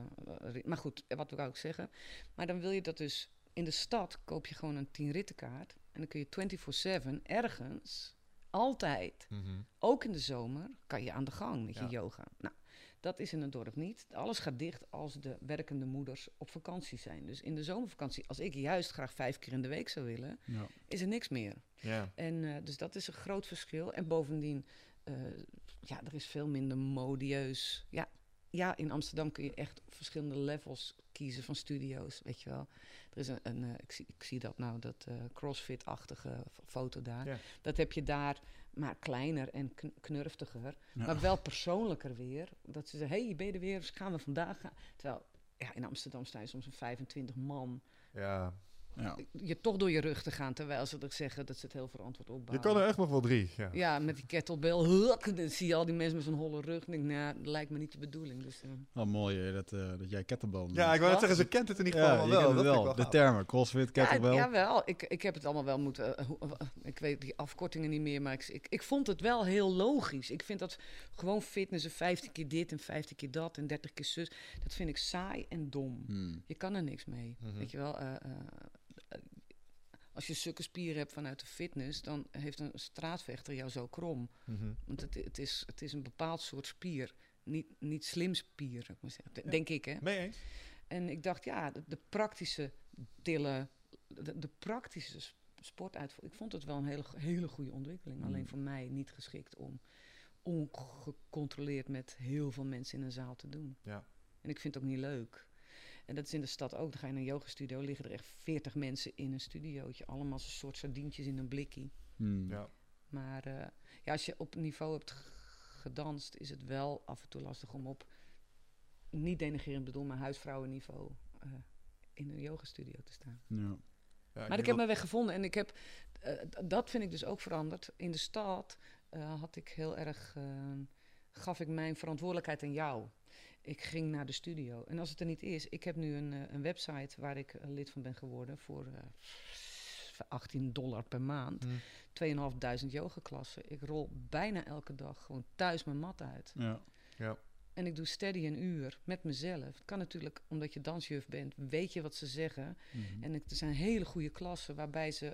Speaker 4: maar goed, wat wil ik ook zeggen? Maar dan wil je dat dus. In de stad koop je gewoon een 10 rittenkaart. En dan kun je 24-7 ergens, altijd,
Speaker 1: Mhm.
Speaker 4: ook in de zomer, kan je aan de gang met
Speaker 1: Ja.
Speaker 4: je yoga. Nou, dat is in het dorp niet. Alles gaat dicht als de werkende moeders op vakantie zijn. Dus in de zomervakantie, als ik juist graag vijf keer in de week zou willen,
Speaker 5: Ja.
Speaker 4: is er niks meer.
Speaker 1: Ja.
Speaker 4: En eh, dus dat is een groot verschil. En bovendien, eh, ja, er is veel minder modieus. Ja, ja, in Amsterdam kun je echt verschillende levels kiezen van studio's, weet je wel. Er is een, een eh, ik, zie, ik zie dat nou, dat crossfit-achtige foto daar.
Speaker 1: Ja.
Speaker 4: Dat heb je daar maar kleiner en kn- knurftiger.
Speaker 2: Ja.
Speaker 4: Maar wel persoonlijker weer. Dat ze zeggen, hey, ben je er weer? Dus gaan we vandaag gaan. Terwijl, ja, in Amsterdam staan soms een 25 man.
Speaker 1: Ja.
Speaker 2: Ja.
Speaker 4: Je toch door je rug te gaan, terwijl ze er zeggen dat ze het heel verantwoord
Speaker 1: Je
Speaker 4: opbouwen.
Speaker 1: kan er echt nog wel drie. Ja.
Speaker 4: Ja, met die kettlebell. huk, Dan zie je al die mensen met zo'n holle rug. En denk, nou, dat lijkt me niet de bedoeling. Dus,
Speaker 2: Wel mooi dat, eh, dat jij kettlebell noemt.
Speaker 1: Ja, ik wou net zeggen, ze kent het in ieder geval
Speaker 2: Ja,
Speaker 1: wel.
Speaker 2: je kent het
Speaker 1: Dat
Speaker 2: wel.
Speaker 1: ik
Speaker 2: De termen, crossfit, kettlebell.
Speaker 4: Ja, jawel. Ik, ik heb het allemaal wel moeten... eh, ik weet die afkortingen niet meer, maar ik, ik, ik vond het wel heel logisch. Ik vind dat gewoon fitness, een 15 keer dit en 15 keer dat en 30 keer zus... dat vind ik saai en dom.
Speaker 2: Hmm.
Speaker 4: Je kan er niks mee.
Speaker 1: Mhm.
Speaker 4: Weet je wel, eh, eh, eh, als je zulke spieren hebt vanuit de fitness... dan heeft een straatvechter jou zo krom.
Speaker 1: Mhm.
Speaker 4: Want het, het, is, het is een bepaald soort spier. Niet, niet slim spier, ik zeggen. Denk ik, hè.
Speaker 1: Mee eens?
Speaker 4: En ik dacht, ja, de, de praktische tillen, de, de praktische sportuitvoering. Ik vond het wel een hele, hele goede ontwikkeling.
Speaker 2: Mm.
Speaker 4: Alleen voor mij niet geschikt om ongecontroleerd met heel veel mensen in een zaal te doen.
Speaker 1: Ja.
Speaker 4: En ik vind het ook niet leuk. En dat is in de stad ook. Dan ga je naar een yogastudio, liggen er echt veertig mensen in een studiootje. Allemaal als een soort sardientjes in een blikkie.
Speaker 2: Hmm.
Speaker 1: Ja.
Speaker 4: Maar eh, ja, als je op een niveau hebt gedanst, is het wel af en toe lastig om op, niet denigrerend bedoel, maar huisvrouwenniveau eh, in een yogastudio te staan.
Speaker 2: Ja.
Speaker 1: Ja,
Speaker 4: maar ik heb
Speaker 1: dat-
Speaker 4: mijn weg gevonden en ik heb, eh, dat vind ik dus ook veranderd. In de stad eh, had ik heel erg, eh, gaf ik mijn verantwoordelijkheid aan jou. Ik ging naar de studio. En als het er niet is, ik heb nu een, eh, een website waar ik eh, lid van ben geworden voor eh 18 dollar per maand.
Speaker 1: Mhm.
Speaker 4: 2.500 yogaklassen. Ik rol bijna elke dag gewoon thuis mijn mat uit.
Speaker 2: Ja.
Speaker 4: En ik doe steady een uur met mezelf. Het kan natuurlijk, omdat je dansjuf bent, weet je wat ze zeggen.
Speaker 2: Mhm.
Speaker 4: En er zijn hele goede klassen waarbij ze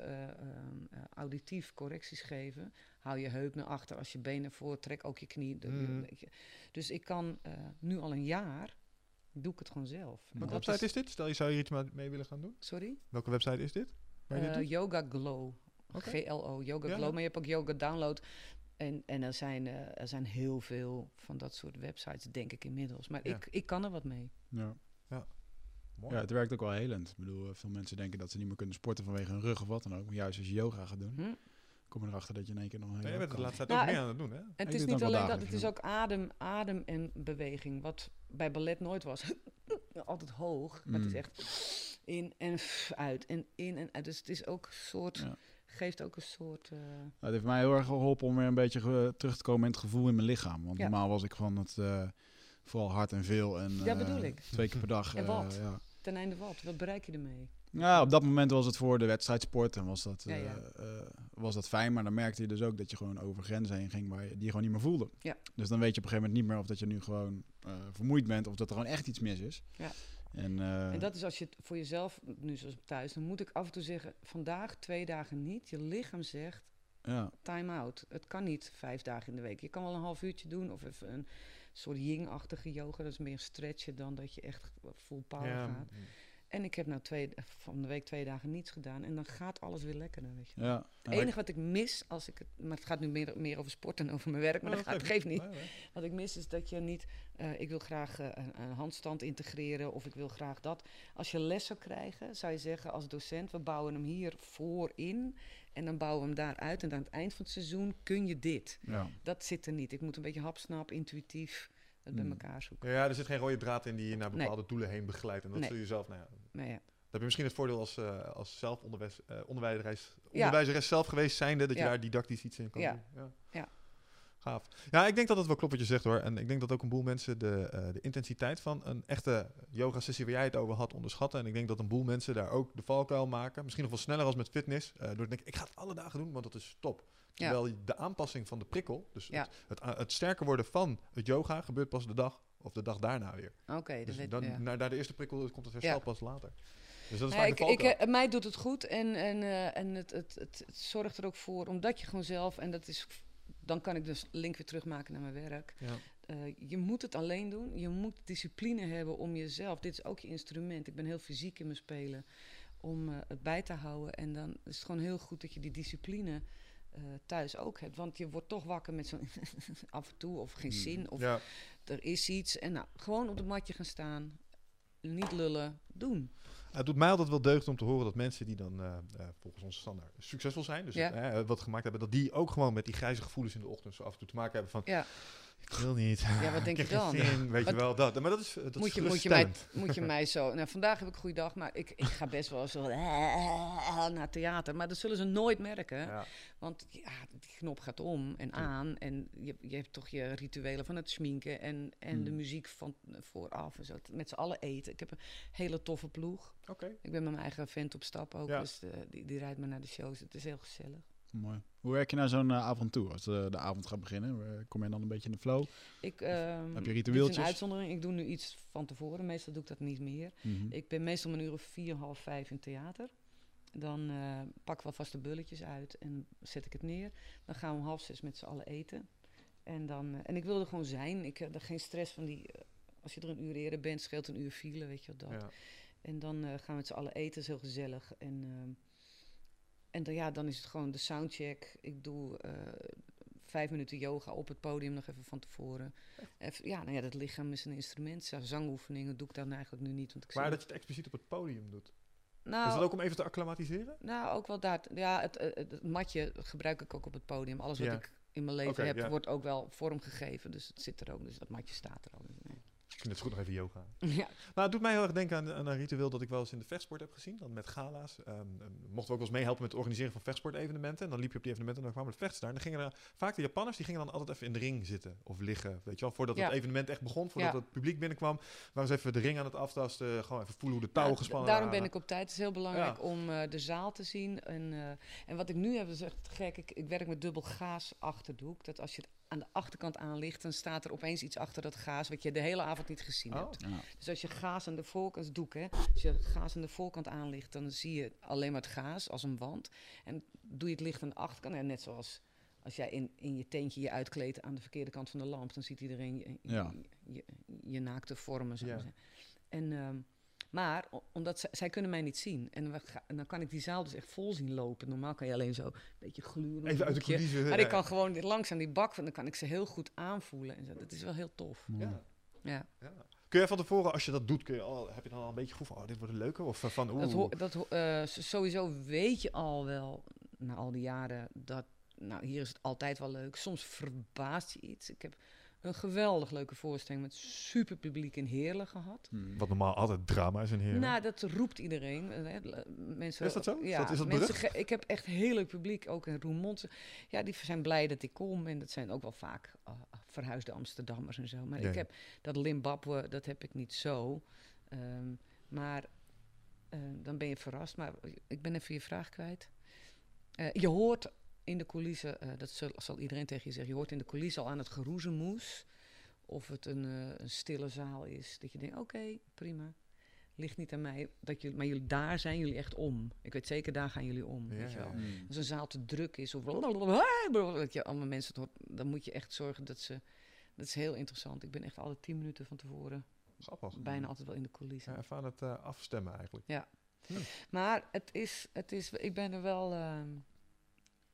Speaker 4: auditief correcties geven. Hou je heup naar achter als je benen naar voor, trek ook je knie. je. Dus ik kan eh, nu al een jaar, doe ik het gewoon zelf.
Speaker 2: Welke
Speaker 1: website is dit? Stel je zou hier iets mee- willen gaan doen.
Speaker 4: Sorry?
Speaker 1: Welke website is dit?
Speaker 4: Eh, yoga Glow.
Speaker 1: Oké.
Speaker 4: G-L-O, Yoga
Speaker 1: Ja,
Speaker 4: Glow.
Speaker 1: ja.
Speaker 4: Maar je hebt ook Yoga Download. En, en er, zijn, eh, er zijn heel veel van dat soort websites, denk ik inmiddels. Maar
Speaker 1: Ja.
Speaker 4: ik, ik kan er wat mee.
Speaker 2: Ja.
Speaker 1: Mooi.
Speaker 2: ja, het werkt ook wel helend. Ik bedoel, veel mensen denken dat ze niet meer kunnen sporten vanwege hun rug of wat dan ook. Maar juist als je yoga gaat doen,
Speaker 4: Hm?
Speaker 2: Kom je erachter dat je in één keer nog een
Speaker 1: Nee,
Speaker 2: hele
Speaker 1: je bent de
Speaker 2: kan.
Speaker 1: laatste tijd
Speaker 4: Nou,
Speaker 1: ook meer aan het doen, hè?
Speaker 4: En het is
Speaker 2: het
Speaker 4: niet alleen dat, het is ook adem, adem en beweging. Wat bij ballet nooit was. <laughs> Altijd hoog. Maar het is
Speaker 2: Mm.
Speaker 4: echt in en uit en in en uit. Dus het is ook een soort,
Speaker 2: Ja.
Speaker 4: geeft ook een soort... eh,
Speaker 2: Nou, het heeft mij heel erg geholpen om weer een beetje terug te komen in het gevoel in mijn lichaam. Want
Speaker 4: Ja.
Speaker 2: normaal was ik gewoon het, eh, vooral hard en veel. En,
Speaker 4: Ja,
Speaker 2: eh,
Speaker 4: bedoel ik.
Speaker 2: Twee keer per dag.
Speaker 4: En
Speaker 2: eh,
Speaker 4: wat?
Speaker 2: ja.
Speaker 4: ten einde wat? Wat bereik je ermee?
Speaker 2: Ja, op dat moment was het voor de wedstrijdsport en was dat,
Speaker 4: Ja,
Speaker 2: eh, eh, was dat fijn. Maar dan merkte je dus ook dat je gewoon over grenzen heen ging waar je, die je gewoon niet meer voelde.
Speaker 4: Ja.
Speaker 2: Dus dan weet je op een gegeven moment niet meer of dat je nu gewoon eh, vermoeid bent of dat er gewoon echt iets mis is.
Speaker 4: Ja.
Speaker 2: En, eh,
Speaker 4: En dat is als je het voor jezelf, nu zoals thuis, dan moet ik af en toe zeggen: vandaag twee dagen niet. Je lichaam zegt
Speaker 2: ja,
Speaker 4: time out. Het kan niet vijf dagen in de week. Je kan wel een half uurtje doen of even een soort yin-achtige yoga. Dat is meer stretchen dan dat je echt full power
Speaker 1: Ja,
Speaker 4: gaat. En ik heb nou twee, van de week twee dagen niets gedaan en dan gaat alles weer lekkerder. Weet je.
Speaker 2: ja.
Speaker 4: Het enige wat ik mis, als ik het, maar het gaat nu meer, meer over sport dan over mijn werk, maar dat, gaat, geeft niet. Wat ik mis is dat je niet, eh, ik wil graag eh, een, een handstand integreren of ik wil graag dat. Als je les zou krijgen, zou je zeggen als docent, we bouwen hem hier voor in en dan bouwen we hem daar uit. En aan het eind van het seizoen kun je dit.
Speaker 2: ja.
Speaker 4: Dat zit er niet. Ik moet een beetje hapsnap, intuïtief het bij
Speaker 2: Hmm.
Speaker 4: elkaar zoeken.
Speaker 1: Ja, er zit geen rode draad in die je naar
Speaker 4: Nee.
Speaker 1: bepaalde doelen heen begeleidt. En dat
Speaker 4: Nee.
Speaker 1: zul je zelf, nou ja, dan
Speaker 4: Maar ja,
Speaker 1: heb je misschien het voordeel als, eh als zelfonderwijs, eh, onderwijzeres,
Speaker 4: Ja.
Speaker 1: onderwijzeres zelf geweest zijnde, dat je daar didactisch iets in kan
Speaker 4: Ja.
Speaker 1: doen. Ja.
Speaker 4: Ja.
Speaker 1: Gaaf. Ja, ik denk dat het wel klopt wat je zegt hoor. En ik denk dat ook een boel mensen de, eh, de intensiteit van een echte yoga-sessie waar jij het over had onderschatten. En ik denk dat een boel mensen daar ook de valkuil maken. Misschien nog wel sneller als met fitness. eh, door te denken, ik ga het alle dagen doen, want dat is top.
Speaker 4: Ja.
Speaker 1: Terwijl de aanpassing van de prikkel, dus
Speaker 4: Ja.
Speaker 1: het, het, sterker worden van het yoga, gebeurt pas de dag of de dag daarna weer.
Speaker 4: oké.
Speaker 1: Dus dan,
Speaker 4: ja.
Speaker 1: naar, naar de eerste prikkel komt het herstel
Speaker 4: Ja.
Speaker 1: pas later. Dus dat is
Speaker 4: Ja,
Speaker 1: vaak
Speaker 4: ik, ik, eh, mij doet het goed en, en, eh, en het, het, het, het zorgt er ook voor, omdat je gewoon zelf, en dat is, dan kan ik dus link weer terugmaken naar mijn werk.
Speaker 1: ja.
Speaker 4: Eh, je moet het alleen doen, je moet discipline hebben om jezelf, dit is ook je instrument, ik ben heel fysiek in mijn spelen, om het bij te houden. En dan is het gewoon heel goed dat je die discipline eh, thuis ook hebt, want je wordt toch wakker met zo'n <laughs> af en toe, of geen
Speaker 2: Hmm.
Speaker 4: zin, of
Speaker 1: ja.
Speaker 4: er is iets. En nou, gewoon op het matje gaan staan, niet lullen, doen.
Speaker 1: Het doet mij altijd wel deugd om te horen dat mensen die dan eh, eh, volgens onze standaard succesvol zijn, dus
Speaker 4: Ja.
Speaker 1: wat gemaakt hebben, dat die ook gewoon met die grijze gevoelens in de ochtend zo af en toe te maken hebben van,
Speaker 4: Ja.
Speaker 1: Ik wil niet.
Speaker 4: Ja, wat <laughs> denk
Speaker 1: ik
Speaker 4: je dan?
Speaker 1: zin, weet je wel, dat. Maar dat is, dat
Speaker 4: moet,
Speaker 1: is
Speaker 4: je, moet, je mij, moet je mij zo... Nou, vandaag heb ik een goede dag, maar ik, ik ga best wel zo <laughs> naar theater. Maar dat zullen ze nooit merken.
Speaker 1: Ja.
Speaker 4: Want ja, die knop gaat om en aan. En je, je hebt toch je rituelen van het schminken en, en de
Speaker 5: Hmm.
Speaker 4: muziek van vooraf. En zo. Met z'n allen eten. Ik heb een hele toffe ploeg.
Speaker 1: Oké.
Speaker 4: Ik ben met mijn eigen vent op stap ook.
Speaker 1: Ja.
Speaker 4: Dus eh, die, die rijdt me naar de shows. Het is heel gezellig.
Speaker 5: Mooi. Hoe werk je naar zo'n eh, avond toe? Als de, de avond gaat beginnen, eh, kom je dan een beetje in de flow?
Speaker 4: Ik, ehm,
Speaker 5: Heb je
Speaker 4: dit is
Speaker 5: ritueeltjes?
Speaker 4: een uitzondering. Ik doe nu iets van tevoren. Meestal doe ik dat niet meer.
Speaker 5: Mhm.
Speaker 4: Ik ben meestal om een uur of vier, half vijf in theater. Dan eh pak ik wel vast de bulletjes uit en zet ik het neer. Dan gaan we om half zes met z'n allen eten. En, dan, eh, en ik wil er gewoon zijn. Ik heb er geen stress van die... eh, als je er een uur eerder bent, scheelt een uur file, weet je wat dat.
Speaker 1: Ja.
Speaker 4: En dan eh, gaan we met z'n allen eten, heel gezellig. En, ehm, en dan, ja, dan is het gewoon de soundcheck. Ik doe eh, vijf minuten yoga op het podium nog even van tevoren. Even, ja, nou ja, dat lichaam is een instrument. Zangoefeningen doe ik dan eigenlijk nu niet. Want ik
Speaker 1: Maar dat je het expliciet op het podium doet.
Speaker 4: nou,
Speaker 1: is dat ook om even te acclimatiseren?
Speaker 4: nou, ook wel daar. Ja, het, het, matje gebruik ik ook op het podium. Alles wat
Speaker 1: Ja.
Speaker 4: ik in mijn leven heb,
Speaker 1: ja.
Speaker 4: wordt ook wel vormgegeven. Dus het zit er ook. Dus dat matje staat er al.
Speaker 1: Ik vind het goed nog even yoga. <laughs>
Speaker 4: Ja,
Speaker 1: Maar het doet mij heel erg denken aan, aan een ritueel dat ik wel eens in de vechtsport heb gezien. Dan met gala's. Ehm, mochten we ook wel eens meehelpen met het organiseren van vechtsportevenementen. En dan liep je op die evenementen en dan kwamen de vechters daar. En dan gingen er vaak de Japanners, die gingen dan altijd even in de ring zitten of liggen. Weet je wel, voordat
Speaker 4: Ja.
Speaker 1: het evenement echt begon, voordat
Speaker 4: Ja.
Speaker 1: het publiek binnenkwam. Waren ze even de ring aan het aftasten. Gewoon even voelen hoe de touwen gespannen
Speaker 4: Daarom ben
Speaker 1: waren.
Speaker 4: ik op tijd. Het is heel belangrijk om eh, de zaal te zien. En, eh, en wat ik nu heb, is echt gek. Ik, ik werk met dubbel gaas achterdoek. Dat als je het aan de achterkant aanlicht, dan staat er opeens iets achter dat gaas wat je de hele avond niet gezien
Speaker 1: Oh.
Speaker 4: hebt.
Speaker 5: Ja.
Speaker 4: Dus als je gaas aan de voorkant, doek hè, als je gaas aan de voorkant aanlicht, dan zie je alleen maar het gaas als een wand. En doe je het licht aan de achterkant, en net zoals als jij in, in je tentje je uitkleedt aan de verkeerde kant van de lamp, dan ziet iedereen je, je,
Speaker 5: Ja.
Speaker 4: je, je naakte vormen.
Speaker 1: Ja.
Speaker 4: En, ehm, maar omdat zij, zij kunnen mij niet zien. En, we ga- en dan kan ik die zaal dus echt vol zien lopen. Normaal kan je alleen zo een beetje gluren.
Speaker 1: Even uit de coulissen.
Speaker 4: Maar ik kan gewoon langs aan die bak, van, dan kan ik ze heel goed aanvoelen. En zo. Dat is wel heel tof.
Speaker 1: Ja.
Speaker 4: Ja.
Speaker 1: Ja. Kun je van tevoren, als je dat doet, kun je al, heb je dan al een beetje gevoel van, oh, dit wordt een leuke? Of eh, van, oeh.
Speaker 4: Dat, ho- dat ho- eh, sowieso weet je al wel, na al die jaren, dat nou, hier is het altijd wel leuk. Soms verbaast je iets. Ik heb een geweldig leuke voorstelling met super publiek in Heerlen gehad.
Speaker 5: Mhm.
Speaker 1: Wat normaal altijd drama is in Heren.
Speaker 4: Nou, dat roept iedereen. eh, Mensen,
Speaker 1: Is dat zo?
Speaker 4: Ja,
Speaker 1: dat- is dat
Speaker 4: mensen ik heb echt heel leuk publiek, ook in Roermond. Ja, die zijn blij dat ik kom. En dat zijn ook wel vaak eh, verhuisde Amsterdammers en zo. Maar ik heb dat Limbabwe, dat heb ik niet zo. Ehm, maar eh, dan ben je verrast. Maar ik ben even je vraag kwijt. Eh, je hoort in de coulissen, eh, dat zal, zal iedereen tegen je zeggen, je hoort in de coulissen al aan het geroezemoes. Of het een, eh, een stille zaal is. Dat je denkt, oké, prima. Ligt niet aan mij. Dat jullie, maar jullie, daar zijn jullie echt om. Ik weet zeker, daar gaan jullie om.
Speaker 1: Ja,
Speaker 4: weet je wel.
Speaker 1: ja.
Speaker 5: Mhm.
Speaker 4: Als een zaal te druk is of dat je allemaal mensen het hoort, dan moet je echt zorgen dat ze. Dat is heel interessant. Ik ben echt alle tien minuten van tevoren
Speaker 1: Grappig.
Speaker 4: bijna altijd wel in de coulissen.
Speaker 1: Ja, even aan het eh, afstemmen eigenlijk.
Speaker 4: Maar het is, het is, ik ben er wel. ehm,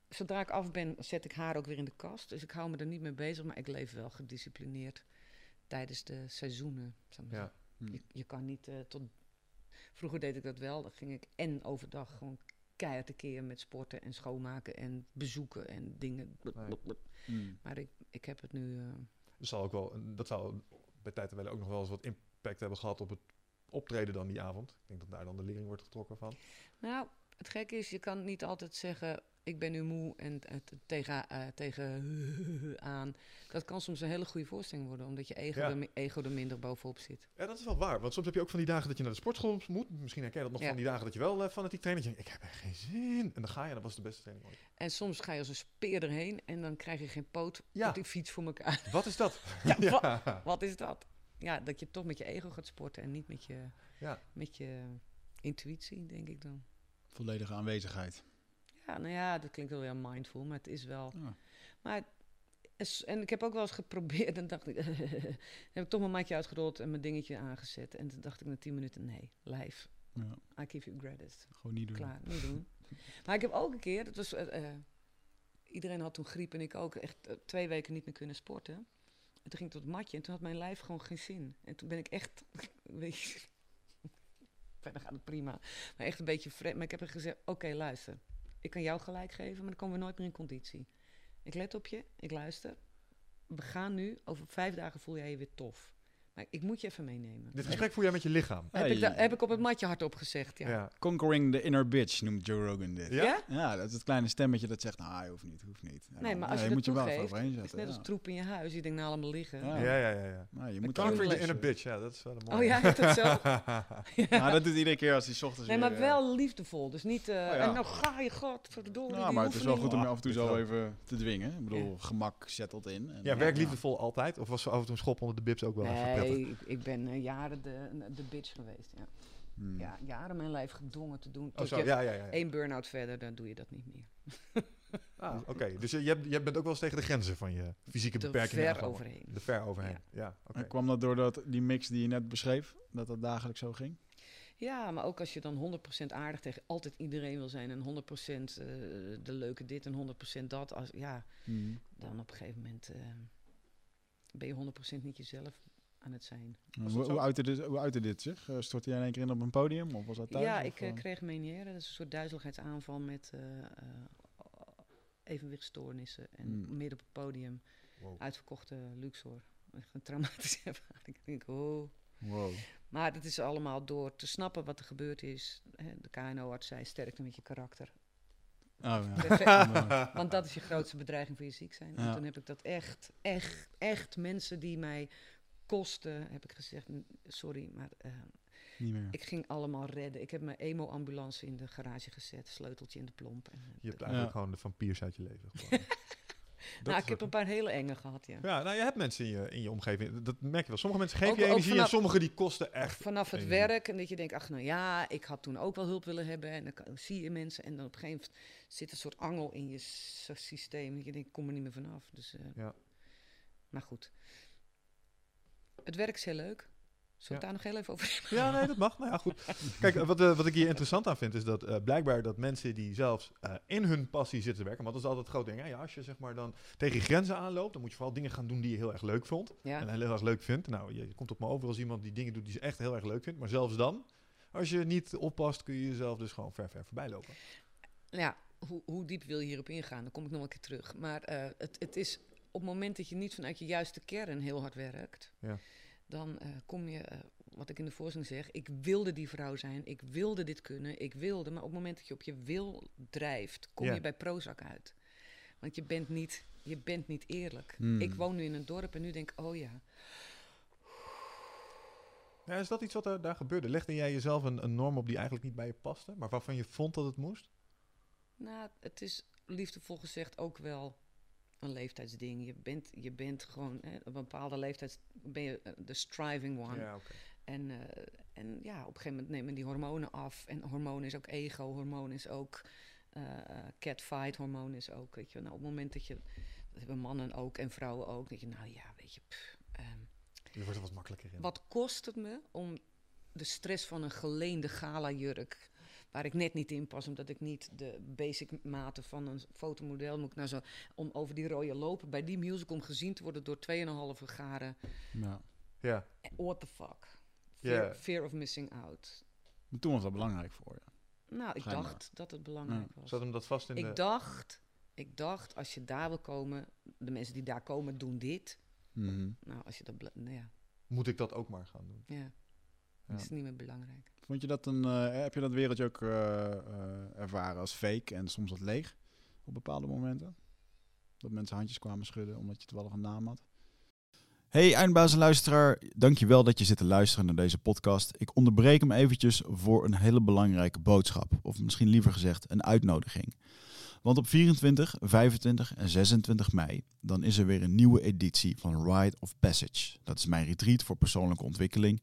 Speaker 4: zodra ik af ben, zet ik haar ook weer in de kast. Dus ik hou me er niet mee bezig, maar ik leef wel gedisciplineerd tijdens de seizoenen. zou
Speaker 1: Ja.
Speaker 5: Mhm.
Speaker 4: Je, je kan niet eh, tot. Vroeger deed ik dat wel. Dan ging ik en overdag gewoon keihard tekeer met sporten en schoonmaken en bezoeken en dingen. Blub,
Speaker 1: Nee.
Speaker 4: blub, blub.
Speaker 5: Mhm.
Speaker 4: Maar ik, ik heb het nu. eh,
Speaker 1: Dat zal ook wel, dat zal bij tijd en wel ook nog wel eens wat impact hebben gehad op het optreden dan die avond. Ik denk dat daar dan de lering wordt getrokken van.
Speaker 4: Nou, het gekke is, je kan niet altijd zeggen. Ik ben nu moe en het tegen, eh, tegen <laughs> aan. Dat kan soms een hele goede voorstelling worden, omdat je ego,
Speaker 1: Ja.
Speaker 4: er, ego er minder bovenop zit.
Speaker 1: Ja, dat is wel waar. Want soms heb je ook van die dagen dat je naar de sportschool moet. Misschien herken je dat nog
Speaker 4: Ja.
Speaker 1: van die dagen dat je wel eh, fanatiek traint. Dat je denkt, ik heb er geen zin. En dan ga je en dat was de beste training ooit.
Speaker 4: En soms ga je als een speer erheen en dan krijg je geen poot
Speaker 1: Ja.
Speaker 4: op die fiets voor elkaar.
Speaker 1: Wat is dat? <laughs>
Speaker 4: Ja, <laughs> wa- Wat is dat? Ja, dat je toch met je ego gaat sporten en niet met je,
Speaker 1: Ja.
Speaker 4: met je intuïtie, denk ik dan.
Speaker 5: Volledige aanwezigheid.
Speaker 4: Ja, nou ja, dat klinkt wel weer mindful, maar het is wel...
Speaker 5: Ja.
Speaker 4: Maar, en ik heb ook wel eens geprobeerd <laughs> en dacht ik... <laughs> heb ik toch mijn matje uitgerold en mijn dingetje aangezet. En toen dacht ik na tien minuten, nee, live.
Speaker 5: Ja,
Speaker 4: I give you credit.
Speaker 5: gewoon niet doen.
Speaker 4: Klaar, niet doen. <laughs> maar ik heb ook een keer, dat was... eh, eh, iedereen had toen griep en ik ook echt eh, twee weken niet meer kunnen sporten. En toen ging ik tot het matje en toen had mijn lijf gewoon geen zin. En toen ben ik echt... Weet je, verder gaat het prima. Maar echt een beetje vreemd. Maar ik heb er gezegd, oké, luister. Ik kan jou gelijk geven, maar dan komen we nooit meer in conditie. Ik let op je, ik luister. We gaan nu, over vijf dagen voel jij je weer tof. Maar ik moet je even meenemen.
Speaker 1: Dit gesprek voer jij met je lichaam.
Speaker 4: Heb, ik, heb ik op het matje hardop gezegd, ja.
Speaker 1: Ja.
Speaker 2: Conquering the inner bitch noemt Joe Rogan dit.
Speaker 1: Ja?
Speaker 4: Ja?
Speaker 2: Dat is het kleine stemmetje dat zegt, nou, hoeft niet, hoeft niet. Ja,
Speaker 4: Nee, maar als je,
Speaker 2: moet
Speaker 4: dat
Speaker 2: je wel overheen
Speaker 4: het is
Speaker 2: zetten.
Speaker 4: net als troep in je huis. Je denkt, nou, me liggen.
Speaker 2: Ja.
Speaker 1: Ja, ja, ja. ja.
Speaker 2: Nou, je moet
Speaker 1: Conquering the inner bitch, ja, dat is wel een mooie.
Speaker 4: Oh ja, heeft het zo?
Speaker 2: Maar dat doet iedere keer als hij 's ochtends
Speaker 4: Nee,
Speaker 2: weer,
Speaker 4: maar
Speaker 2: eh,
Speaker 4: wel liefdevol. Dus niet, eh,
Speaker 2: ja.
Speaker 4: en nou ga je, godverdorie,
Speaker 2: Nou,
Speaker 4: die
Speaker 2: maar het is wel goed om je af en toe zo even te dwingen. Ik bedoel, gemak zettelt in. En,
Speaker 1: Ja, werkt liefdevol altijd? Of was af en toe een schop onder de bibs ook wel even?
Speaker 4: Nee, ik, ik ben eh, jaren de, de bitch geweest. Ja.
Speaker 2: Hmm.
Speaker 4: ja, jaren mijn lijf gedwongen te doen.
Speaker 1: Oh,
Speaker 4: Tot
Speaker 1: zo,
Speaker 4: je
Speaker 1: ja, ja, ja. ja.
Speaker 4: één burn-out verder, dan doe je dat niet meer. <laughs>
Speaker 1: Ah, Oké, dus je, je, hebt, je bent ook wel eens tegen de grenzen van je fysieke
Speaker 4: Te
Speaker 1: beperkingen
Speaker 4: ver overheen.
Speaker 1: De ver overheen, ja. oké.
Speaker 2: En kwam dat doordat die mix die je net beschreef, dat dat dagelijks zo ging?
Speaker 4: Ja, maar ook als je dan 100% aardig tegen altijd iedereen wil zijn en 100% eh, de leuke dit en 100% dat, als, ja,
Speaker 2: Hmm.
Speaker 4: dan op een gegeven moment eh, ben je 100% niet jezelf aan het zijn.
Speaker 2: Hoe, uitte dit, hoe uitte dit zich? Eh, Stortte jij in één keer in op een podium? Of was dat thuis?
Speaker 4: ja, ik eh,
Speaker 2: eh?
Speaker 4: kreeg meniere. Dat is een soort duizeligheidsaanval met eh, eh, evenwichtstoornissen. En
Speaker 2: Hmm.
Speaker 4: midden op het podium,
Speaker 1: Wow.
Speaker 4: uitverkochte Luxor. Echt een traumatische <laughs> ervaring. Ik denk, oh.
Speaker 2: Wow.
Speaker 4: Maar dat is allemaal door te snappen wat er gebeurd is. Hè, De KNO-arts zei, sterkte met je karakter.
Speaker 2: Oh, <laughs> ja.
Speaker 4: Want dat is je grootste bedreiging voor je ziek zijn.
Speaker 2: Ja.
Speaker 4: En toen heb ik dat echt, echt, echt mensen die mij kosten, heb ik gezegd, "N- sorry, maar eh,
Speaker 2: Niet meer.
Speaker 4: ik ging allemaal redden. Ik heb mijn emo-ambulance in de garage gezet, sleuteltje in de plomp. En, eh,
Speaker 1: Je hebt eigenlijk
Speaker 2: Ja.
Speaker 1: gewoon de vampiers uit je leven. <laughs>
Speaker 4: nou, ik heb een paar hele enge gehad, ja.
Speaker 1: Ja, nou, je hebt mensen in je, in je omgeving. Dat merk je wel. Sommige mensen geven
Speaker 4: Ook-
Speaker 1: je
Speaker 4: ook
Speaker 1: energie en sommige die kosten echt.
Speaker 4: Vanaf het
Speaker 1: energie.
Speaker 4: werk en dat je denkt, ach nou ja, ik had toen ook wel hulp willen hebben. En dan kan- zie je mensen en dan op een gegeven moment zit een soort angel in je systeem. Dat je denkt, ik kom er niet meer vanaf. Dus, eh,
Speaker 1: Ja.
Speaker 4: Maar goed. Het werk is heel leuk. Zullen we
Speaker 1: Ja.
Speaker 4: daar nog heel even over?
Speaker 1: Ja, nee, dat mag. Nou ja, goed. <laughs> Kijk, wat, eh, wat ik hier interessant aan vind, is dat eh, blijkbaar dat mensen die zelfs eh, in hun passie zitten te werken, want dat is altijd het groot ding. Hè? Ja, als je zeg maar dan tegen je grenzen aanloopt, dan moet je vooral dingen gaan doen die je heel erg leuk vond.
Speaker 4: Ja.
Speaker 1: En heel erg leuk vindt. Nou, je komt op me over als iemand die dingen doet die ze echt heel erg leuk vindt. Maar zelfs dan, als je niet oppast, kun je jezelf dus gewoon ver, ver voorbij lopen.
Speaker 4: ja, hoe, hoe diep wil je hierop ingaan? Dan kom ik nog een keer terug. Maar het, het is op het moment dat je niet vanuit je juiste kern heel hard werkt,
Speaker 1: Ja.
Speaker 4: dan eh, kom je, eh, wat ik in de voorstelling zeg, ik wilde die vrouw zijn, ik wilde dit kunnen, ik wilde. Maar op het moment dat je op je wil drijft, kom
Speaker 1: Ja.
Speaker 4: je bij Prozac uit. Want je bent niet, je bent niet eerlijk.
Speaker 2: Hmm.
Speaker 4: Ik woon nu in een dorp en nu denk ik, oh ja,
Speaker 1: Ja, is dat iets wat er daar gebeurde? Legde jij jezelf een, een norm op die eigenlijk niet bij je paste, maar waarvan je vond dat het moest?
Speaker 4: Nou, het is liefdevol gezegd ook wel een leeftijdsding. Je bent, je bent gewoon, hè, op een bepaalde leeftijd ben je eh, de striving one.
Speaker 1: Ja.
Speaker 4: En, eh, en ja, op een gegeven moment nemen die hormonen af. En hormoon is ook ego, hormoon is ook eh catfight, hormoon is ook, weet je. Nou, op het moment dat je, dat hebben mannen ook en vrouwen ook, dat je, nou ja, weet je, pff, ehm,
Speaker 1: Je wordt er wat makkelijker in.
Speaker 4: wat kost het me om de stress van een geleende gala-jurk, waar ik net niet in pas, omdat ik niet de basic maten van een fotomodel moet nou zo om over die rode lopen bij die musical om gezien te worden door 2,5 garen.
Speaker 2: Ja.
Speaker 1: Ja,
Speaker 4: What the fuck? Fear,
Speaker 1: Ja.
Speaker 4: fear of missing out.
Speaker 2: Maar toen was dat belangrijk voor je.
Speaker 4: Nou, ik
Speaker 2: Schijnbaar.
Speaker 4: dacht dat het belangrijk was.
Speaker 1: zat hem dat vast in de...
Speaker 4: Ik dacht, ik dacht, als je daar wil komen, de mensen die daar komen doen dit.
Speaker 2: Mhm.
Speaker 4: Nou, als je dat, nou ja,
Speaker 1: Moet ik dat ook maar gaan doen?
Speaker 4: ja,
Speaker 1: Ja.
Speaker 4: is niet meer belangrijk.
Speaker 2: Vond je dat een, eh, heb je dat wereldje ook eh, eh, ervaren als fake en soms wat leeg op bepaalde momenten? Dat mensen handjes kwamen schudden omdat je toevallig een naam had? Hey eindbazen luisteraar, dankjewel dat je zit te luisteren naar deze podcast. Ik onderbreek hem eventjes voor een hele belangrijke boodschap. Of misschien liever gezegd een uitnodiging. Want op 24, 25 en 26 mei dan is er weer een nieuwe editie van Rite of Passage. Dat is mijn retreat voor persoonlijke ontwikkeling.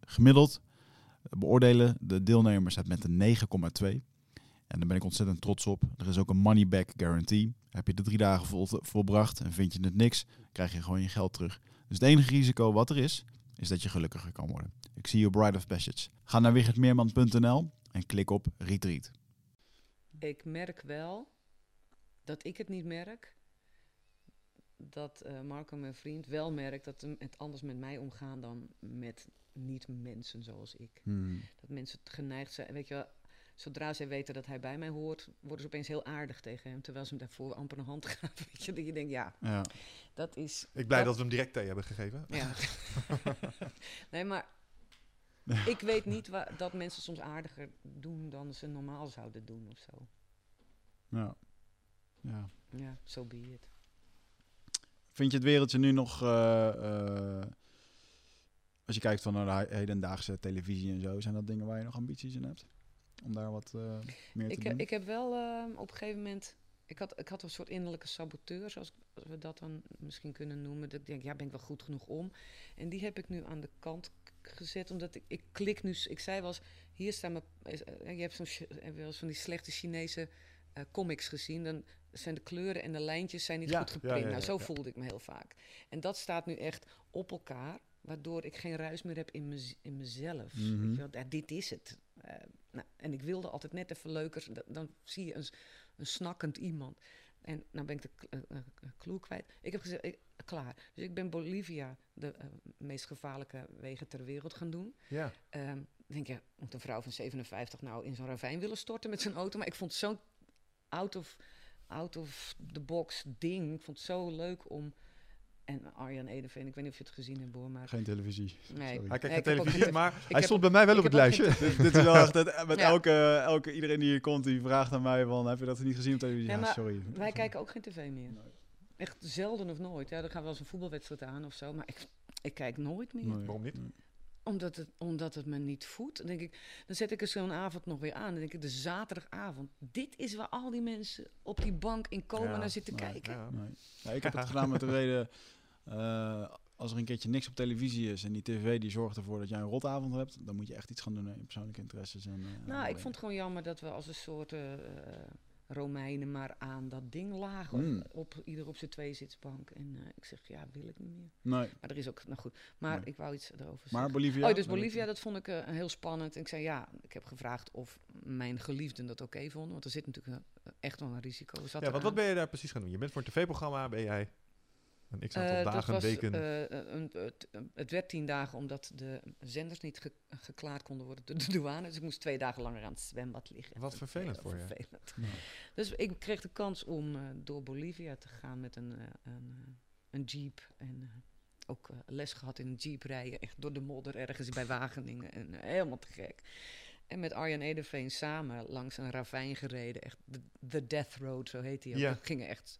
Speaker 2: Gemiddeld beoordelen de deelnemers het met een 9,2. En daar ben ik ontzettend trots op. Er is ook een money back guarantee. Heb je de drie dagen vol, volbracht en vind je het niks, krijg je gewoon je geld terug. Dus het enige risico wat er is, is dat je gelukkiger kan worden. Ik zie je Bride of Passage. Ga naar wichertmeerman.nl en klik op Retreat.
Speaker 4: Ik merk wel dat ik het niet merk. Dat uh, Marco, mijn vriend, wel merkt dat het anders met mij omgaan dan met niet-mensen zoals ik.
Speaker 2: Hmm.
Speaker 4: Dat mensen geneigd zijn, weet je wel, zodra zij weten dat hij bij mij hoort, worden ze opeens heel aardig tegen hem. Terwijl ze hem daarvoor amper een hand <laughs> gaven. Weet je, dat je denkt, ja,
Speaker 2: Ja.
Speaker 4: dat is...
Speaker 1: Ik blij dat we hem direct thee hebben gegeven.
Speaker 4: Ja. <laughs> nee, maar ik weet niet dat mensen soms aardiger doen dan ze normaal zouden doen of zo.
Speaker 2: Ja. ja.
Speaker 4: Ja, so be it.
Speaker 2: Vind je het wereldje nu nog, eh, eh, als je kijkt van naar de hedendaagse televisie en zo, zijn dat dingen waar je nog ambities in hebt? Om daar wat eh, meer te
Speaker 4: Ik,
Speaker 2: doen?
Speaker 4: ik heb wel eh, op een gegeven moment... Ik had, ik had een soort innerlijke saboteur, zoals als we dat dan misschien kunnen noemen. Dat ik denk, ja, ben ik wel goed genoeg om? En die heb ik nu aan de kant gezet, omdat ik, ik klik nu... Ik zei wel eens, hier staan mijn... Je hebt zo'n, wel eens van die slechte Chinese comics gezien. Dan zijn de kleuren en de lijntjes zijn niet
Speaker 1: Ja,
Speaker 4: goed geprint.
Speaker 1: ja,
Speaker 4: nou, zo voelde ik me heel vaak. En dat staat nu echt op elkaar, waardoor ik geen ruis meer heb in, mez- in mezelf.
Speaker 2: Mhm.
Speaker 4: Weet je wel? Dit is het. Eh, nou, en ik wilde altijd net even leuker. Dan, zie je een, een snakkend iemand. En nou ben ik de eh, eh, clue kwijt. Ik heb gezegd, ik, klaar. Dus ik ben Bolivia, de meest gevaarlijke wegen ter wereld, gaan doen.
Speaker 1: Ja.
Speaker 4: Ehm, denk je, moet een vrouw van 57 nou in zo'n ravijn willen storten met zijn auto? Maar ik vond zo'n out of, out of the box ding. Ik vond het zo leuk om... En Arjan Edeveen, ik weet niet of je het gezien hebt, hoor, maar...
Speaker 2: Geen televisie.
Speaker 4: Nee.
Speaker 2: Sorry.
Speaker 1: Hij kijkt
Speaker 4: Nee,
Speaker 1: televisie,
Speaker 4: geen-
Speaker 1: maar hij
Speaker 4: heb
Speaker 1: stond bij mij wel
Speaker 4: ik
Speaker 1: op het
Speaker 4: geen
Speaker 1: lijstje. <laughs>
Speaker 2: dit, dit is wel echt, het- <laughs> met
Speaker 4: Ja.
Speaker 2: elke, elke, iedereen die hier komt, die vraagt aan mij van, heb je dat niet gezien op televisie?
Speaker 4: Ja,
Speaker 2: sorry.
Speaker 4: Wij kijken ook geen tv meer. Echt zelden of nooit. Ja, dan gaan we wel eens een voetbalwedstrijd aan of zo. Maar ik, ik kijk nooit meer.
Speaker 2: Nee.
Speaker 1: Waarom niet?
Speaker 4: Omdat, het, omdat het me niet voedt. Dan, denk ik, dan zet ik er zo'n avond nog weer aan. Dan denk ik, de zaterdagavond. Dit is waar al die mensen op die bank in komen
Speaker 1: Ja,
Speaker 4: naar zitten
Speaker 2: nee,
Speaker 4: kijken.
Speaker 1: Ja.
Speaker 2: Nee. Ja, ik heb het gedaan met de reden, eh, als er een keertje niks op televisie is en die tv die zorgt ervoor dat jij een rotavond hebt, dan moet je echt iets gaan doen je persoonlijke interesses. En, eh,
Speaker 4: Nou, ik vond het gewoon jammer dat we als een soort eh, Romeinen maar aan dat ding lagen.
Speaker 2: Mm.
Speaker 4: Op, ieder op zijn tweezitsbank. En eh, ik zeg, ja, wil ik niet meer.
Speaker 2: Nee,
Speaker 4: Maar er is ook, nou goed. Maar
Speaker 2: Nee.
Speaker 4: ik wou iets erover
Speaker 2: maar
Speaker 4: zeggen.
Speaker 2: Bolivia...
Speaker 4: Oh, dus Bolivia, dat vond ik eh, heel spannend. En ik zei ja, ik heb gevraagd of mijn geliefden dat oké vonden. Want er zit natuurlijk een- echt wel een risico. Zat
Speaker 1: Ja, want wat ben je daar precies gaan doen? Je bent voor een tv-programma, ben jij een x-aantal
Speaker 4: Eh, dat
Speaker 1: dagen,
Speaker 4: was,
Speaker 1: weken...
Speaker 4: eh, een, het, het werd tien dagen omdat de zenders niet ge- geklaard konden worden door de <laughs> douane. Dus ik moest twee dagen langer aan het zwembad liggen.
Speaker 1: Wat vervelend voor je.
Speaker 4: vervelend.
Speaker 2: Ja.
Speaker 4: Dus ik kreeg de kans om eh, door Bolivia te gaan met een, eh, een, eh, een jeep. En eh, ook eh, les gehad in een jeep rijden. Echt door de modder ergens bij Wageningen. En eh, helemaal te gek. En met Arjan Edeveen samen langs een ravijn gereden. Echt de, de Death Road, zo heet die ook.
Speaker 1: Ja.
Speaker 4: We gingen echt...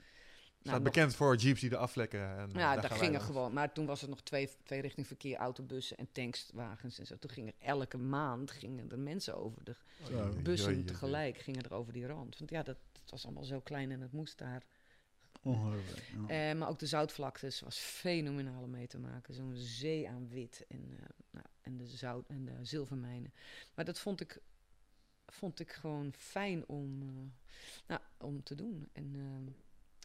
Speaker 1: staat
Speaker 4: nog-
Speaker 1: bekend voor jeeps die er afvlekken. En
Speaker 4: ja,
Speaker 1: daar
Speaker 4: gingen gewoon. Maar toen was het nog twee, twee richting verkeer, autobussen en tankswagens en zo. Toen gingen elke maand gingen er mensen over de
Speaker 1: oei,
Speaker 4: bussen tegelijk gingen er over die rand. Want ja, dat, het was allemaal zo klein en het moest daar.
Speaker 2: Ongelooflijk. ja.
Speaker 4: Eh, maar ook de zoutvlaktes was fenomenaal om mee te maken. Zo'n zee aan wit en, eh, nou, en de zout en de zilvermijnen. Maar dat vond ik, vond ik gewoon fijn om, eh, nou, om te doen en, eh,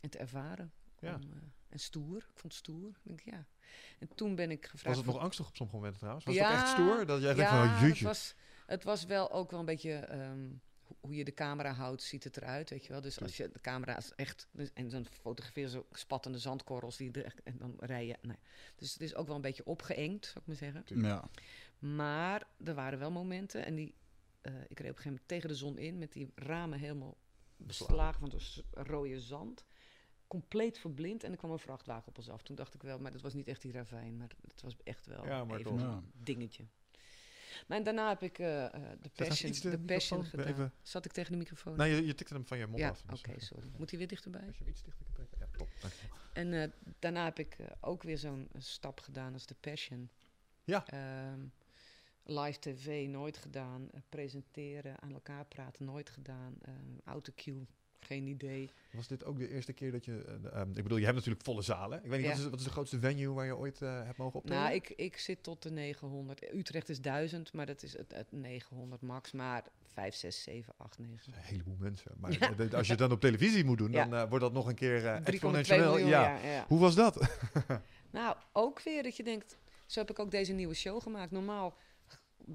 Speaker 4: en te ervaren.
Speaker 1: Ja.
Speaker 4: Om, eh, en stoer. Ik vond het stoer. Ik denk, ja. En toen ben ik gevraagd.
Speaker 1: Was het nog angstig op sommige momenten trouwens? Was het ook
Speaker 4: Ja,
Speaker 1: echt stoer? Dat jij denkt
Speaker 4: ja,
Speaker 1: van, oh,
Speaker 4: het was, het was wel ook wel een beetje ehm, ho- hoe je de camera houdt, ziet het eruit, weet je wel. Dus als je de camera is echt dus- en dan fotografeer zo spattende zandkorrels die er echt, en dan rij je. Nee. Dus het is ook wel een beetje opgeëngd, zou ik maar zeggen.
Speaker 2: Ja.
Speaker 4: Maar er waren wel momenten en die eh, ik reed op een gegeven moment tegen de zon in met die ramen helemaal beslagen van het rode zand. Compleet verblind en er kwam een vrachtwagen op ons af. Toen dacht ik wel, maar dat was niet echt die ravijn, maar het was echt wel
Speaker 1: Ja, maar
Speaker 4: even
Speaker 1: toch.
Speaker 4: Een dingetje. Maar en daarna heb ik eh, eh, de Passion, de
Speaker 1: de
Speaker 4: passion gedaan.
Speaker 1: even-
Speaker 4: Zat ik tegen de microfoon?
Speaker 1: Nou, je, je tikte hem van je mond
Speaker 4: ja,
Speaker 1: af.
Speaker 4: oké,
Speaker 1: dus, eh,
Speaker 4: sorry. Moet hij weer dichterbij?
Speaker 1: Als je hem iets dichter kan trekken. Ja, top. dankjewel.
Speaker 4: En eh, daarna heb ik ook weer zo'n stap gedaan als de Passion.
Speaker 1: Ja.
Speaker 4: Ehm, live tv nooit gedaan. presenteren, aan elkaar praten nooit gedaan. Uh, autocue, geen idee.
Speaker 1: Was dit ook de eerste keer dat je... ehm, ik bedoel, je hebt natuurlijk volle zalen. Ik weet niet,
Speaker 4: Ja.
Speaker 1: wat, is, wat is de grootste venue waar je ooit eh, hebt mogen optreden?
Speaker 4: Nou, ik, ik zit tot de 900. Utrecht is 1000, maar dat is het, het 900 max. Maar 5, 6, 7, 8, 9.
Speaker 1: Een heleboel mensen. Maar
Speaker 4: Ja.
Speaker 1: als je het dan op televisie moet doen, dan eh, wordt dat nog een keer
Speaker 4: 3,2
Speaker 1: exponentieel. ja.
Speaker 4: ja.
Speaker 1: Hoe was dat? <laughs>
Speaker 4: Nou, ook weer dat je denkt, zo heb ik ook deze nieuwe show gemaakt. Normaal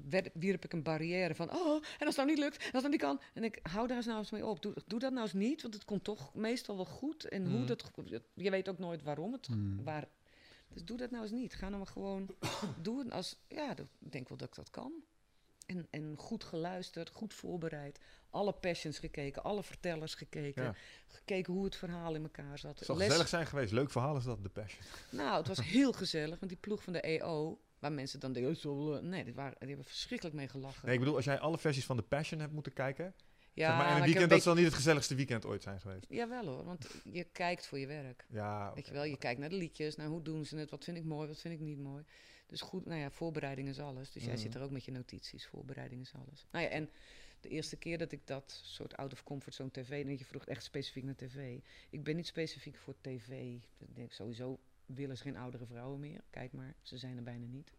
Speaker 4: werd, wierp ik een barrière van, oh, en als het nou niet lukt, en als het nou niet kan. En ik hou daar eens nou eens mee op. Doe, doe dat nou eens niet, want het komt toch meestal wel goed. En hoe
Speaker 1: Mhm.
Speaker 4: dat, je weet ook nooit waarom het,
Speaker 5: Hmm.
Speaker 4: waar. Dus doe dat nou eens niet. Ga nou maar gewoon <coughs> doen als, ja, dat- ik denk wel dat ik dat kan. En, en goed geluisterd, goed voorbereid. Alle passions gekeken, alle vertellers gekeken.
Speaker 1: Ja.
Speaker 4: Gekeken hoe het verhaal in elkaar zat.
Speaker 1: Het zal
Speaker 4: Les-
Speaker 1: gezellig zijn geweest. Leuk verhaal is dat, de Passion.
Speaker 4: nou, het was heel gezellig, want die ploeg van de EO, waar mensen dan denken, "Oh, zo, eh," nee, die, waren, die hebben verschrikkelijk mee gelachen.
Speaker 1: Nee, ik bedoel, als jij alle versies van de Passion hebt moeten kijken...
Speaker 4: ja,
Speaker 1: zeg maar, in een weekend,
Speaker 4: een
Speaker 1: dat zal niet het gezelligste weekend ooit zijn geweest.
Speaker 4: Jawel hoor, want je kijkt voor je werk.
Speaker 1: Ja,
Speaker 4: Weet je wel, je kijkt naar de liedjes, naar hoe doen ze het, wat vind ik mooi, wat vind ik niet mooi. Dus goed, nou ja, voorbereiding is alles. Dus jij
Speaker 1: Mhm.
Speaker 4: zit er ook met je notities, voorbereiding is alles. Nou ja, en de eerste keer dat ik dat soort out of comfort zone tv, en je vroeg echt specifiek naar tv. Ik ben niet specifiek voor tv. Ik denk sowieso willen ze geen oudere vrouwen meer. Kijk maar, ze zijn er bijna niet.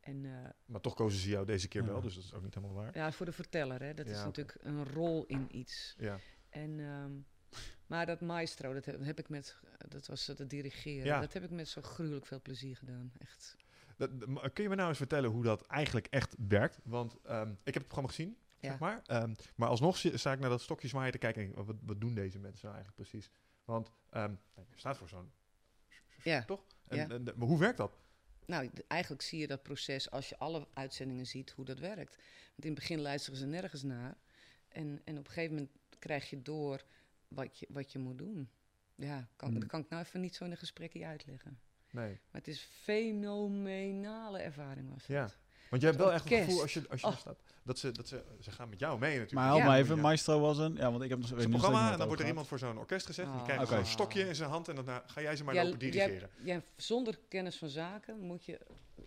Speaker 4: En eh,
Speaker 1: Maar toch kozen ze jou deze keer wel, dus dat is ook niet helemaal waar.
Speaker 4: ja, voor de verteller, hè, dat
Speaker 1: Ja,
Speaker 4: is natuurlijk een rol in iets.
Speaker 1: Ja.
Speaker 4: En, ehm, maar dat maestro, dat heb, heb ik met, dat was het dirigeren,
Speaker 1: Ja.
Speaker 4: dat heb ik met zo gruwelijk veel plezier gedaan. Echt.
Speaker 1: Dat- kun je me nou eens vertellen hoe dat eigenlijk echt werkt? Want ehm, ik heb het programma gezien,
Speaker 4: Ja.
Speaker 1: zeg maar. Ehm, maar alsnog sta ik naar dat stokje zwaaien te kijken en denk, wat, wat doen deze mensen nou eigenlijk precies? Want ehm, je staat voor zo'n...
Speaker 4: Ja.
Speaker 1: Toch? En,
Speaker 4: Ja.
Speaker 1: en- maar hoe werkt dat?
Speaker 4: Nou, eigenlijk zie je dat proces als je alle uitzendingen ziet hoe dat werkt. Want in het begin luisteren ze nergens naar. En, en op een gegeven moment krijg je door wat je, wat je moet doen. Ja, kan,
Speaker 5: Hmm.
Speaker 4: dat kan ik nou even niet zo in een gesprekje uitleggen.
Speaker 1: Nee.
Speaker 4: Maar het is fenomenale ervaring was het.
Speaker 1: Ja. Want je hebt wel echt het gevoel als je, als je
Speaker 4: Oh.
Speaker 1: staat, dat ze, dat ze, ze gaan met jou mee natuurlijk.
Speaker 5: Maar help
Speaker 4: Ja.
Speaker 5: me even. Maestro was een... Ja, want ik heb nog
Speaker 1: is een programma en dan wordt er iemand voor zo'n orkest gezet. en die krijgt
Speaker 5: Oké.
Speaker 1: zo'n stokje in zijn hand en dan nou, ga jij ze maar
Speaker 4: Ja,
Speaker 1: lopen dirigeren.
Speaker 4: jij- zonder kennis van zaken moet je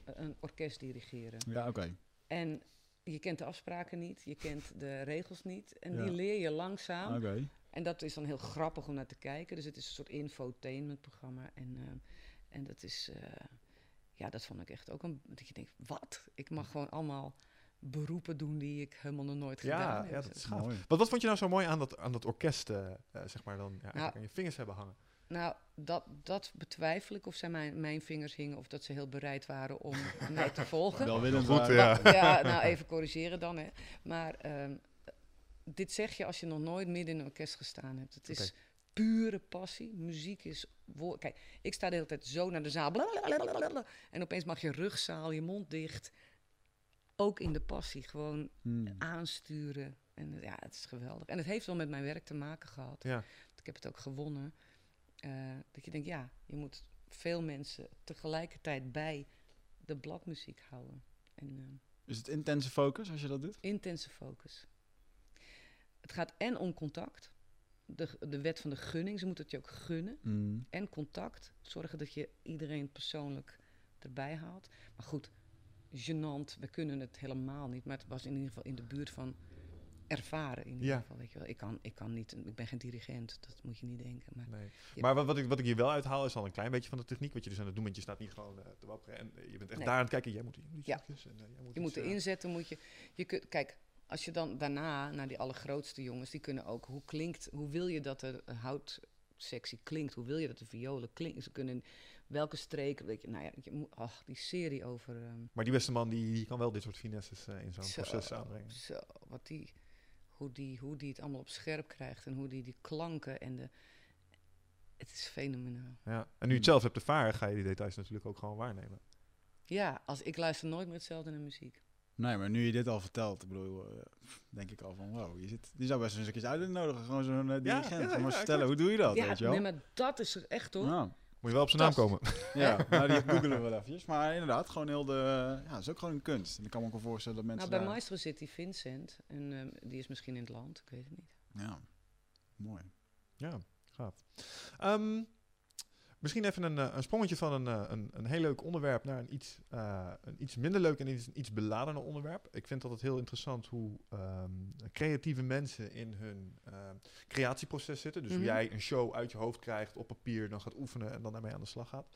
Speaker 4: een orkest dirigeren.
Speaker 5: Ja, oké.
Speaker 4: En je kent de afspraken niet, je kent de regels niet. En
Speaker 5: Ja.
Speaker 4: die leer je langzaam.
Speaker 5: Oké.
Speaker 4: En dat is dan heel grappig om naar te kijken. Dus het is een soort infotainment programma. En, eh, en dat is, eh, ja, dat vond ik echt ook een, dat je denkt, wat? Ik mag gewoon allemaal beroepen doen die ik helemaal nog nooit gedaan
Speaker 1: Ja,
Speaker 4: heb.
Speaker 1: ja, dat is gaaf.
Speaker 5: Mooi.
Speaker 1: Wat, wat vond je nou zo mooi aan dat, aan dat orkest, eh, eh, zeg maar, dan ja,
Speaker 4: Nou,
Speaker 1: aan je vingers hebben hangen?
Speaker 4: Nou, dat, dat betwijfel ik of zij mijn, mijn vingers hingen of dat ze heel bereid waren om <laughs> mij te volgen.
Speaker 5: Welwillend
Speaker 1: Goed,
Speaker 5: waren.
Speaker 1: ja.
Speaker 4: Ja, <laughs> nou even corrigeren dan. Hè. Maar ehm, dit zeg je als je nog nooit midden in een orkest gestaan hebt. Het is. Pure passie. Muziek is... Kijk, ik sta de hele tijd zo naar de zaal. blablabla, en opeens mag je rugzaal, je mond dicht. Ook in de passie. Gewoon
Speaker 5: Hmm.
Speaker 4: aansturen. En ja, het is geweldig. En het heeft wel met mijn werk te maken gehad.
Speaker 1: Ja.
Speaker 4: Ik heb het ook gewonnen. Eh, dat je denkt, ja, je moet veel mensen tegelijkertijd bij de bladmuziek houden. En ehm,
Speaker 5: Is het intense focus als je dat doet?
Speaker 4: intense focus. Het gaat en om contact. De, de wet van de gunning, ze moeten het je ook gunnen.
Speaker 5: Hmm.
Speaker 4: En contact. Zorgen dat je iedereen persoonlijk erbij haalt. Maar goed, gênant, we kunnen het helemaal niet. Maar het was in ieder geval in de buurt van ervaren. In ieder
Speaker 1: Ja.
Speaker 4: geval, weet je wel. Ik, kan, ik, kan niet, ik ben geen dirigent, dat moet je niet denken. Maar
Speaker 1: Nee. Maar wat, wat, ik, wat ik hier wel uithaal is al een klein beetje van de techniek. Wat je dus aan het doen bent. Je staat niet gewoon eh, te wapperen. En eh, je bent echt
Speaker 4: Nee.
Speaker 1: daar aan het kijken. Jij moet, je moet
Speaker 4: Ja.
Speaker 1: en, eh, jij moet
Speaker 4: Je
Speaker 1: iets,
Speaker 4: moet
Speaker 1: eh,
Speaker 4: erin zetten, moet je, je kunt, kijk, als je dan daarna naar die allergrootste jongens, die kunnen ook, hoe klinkt, hoe wil je dat de houtsectie klinkt, hoe wil je dat de violen klinken, ze kunnen, welke streken, weet je, nou ja, je moet, ach, die serie over, ehm,
Speaker 1: Maar die beste man die, die kan wel dit soort finesses eh, in zo'n
Speaker 4: Zo.
Speaker 1: proces aanbrengen.
Speaker 4: zo, wat die, hoe die, hoe die het allemaal op scherp krijgt en hoe die die klanken en de, het is fenomenaal.
Speaker 1: Ja. En nu je het zelf hebt ervaren, ga je die details natuurlijk ook gewoon waarnemen.
Speaker 4: Ja, als ik luister nooit meer hetzelfde naar muziek.
Speaker 5: Nee, maar nu je dit al vertelt, ik bedoel, eh, denk ik al van, wow, je, zit, je zou best een stukje uit nodigen. Gewoon zo'n eh, dirigent.
Speaker 1: ja, ja,
Speaker 5: eens vertellen, hoe doe je dat,
Speaker 4: ja,
Speaker 5: weet je wel?
Speaker 4: nee, maar dat is er echt hoor.
Speaker 5: Ja.
Speaker 1: Moet je wel op zijn naam komen.
Speaker 5: Ja, nou die googelen we wel eventjes. Maar inderdaad, gewoon heel de... Ja, dat is ook gewoon een kunst. En ik kan me ook wel voorstellen dat
Speaker 4: Nou,
Speaker 5: mensen
Speaker 4: bij
Speaker 5: daar...
Speaker 4: Maestro zit die Vincent. En ehm, die is misschien in het land, ik weet het niet.
Speaker 5: Ja, mooi.
Speaker 1: Ja, gaaf. Ehm, misschien even een, eh, een sprongetje van een, eh, een, een heel leuk onderwerp naar een iets, eh, een iets minder leuk en iets, iets beladener onderwerp. Ik vind altijd heel interessant hoe ehm, creatieve mensen in hun creatieproces zitten. Dus
Speaker 4: Mhm.
Speaker 1: hoe jij een show uit je hoofd krijgt op papier, dan gaat oefenen en dan daarmee aan de slag gaat.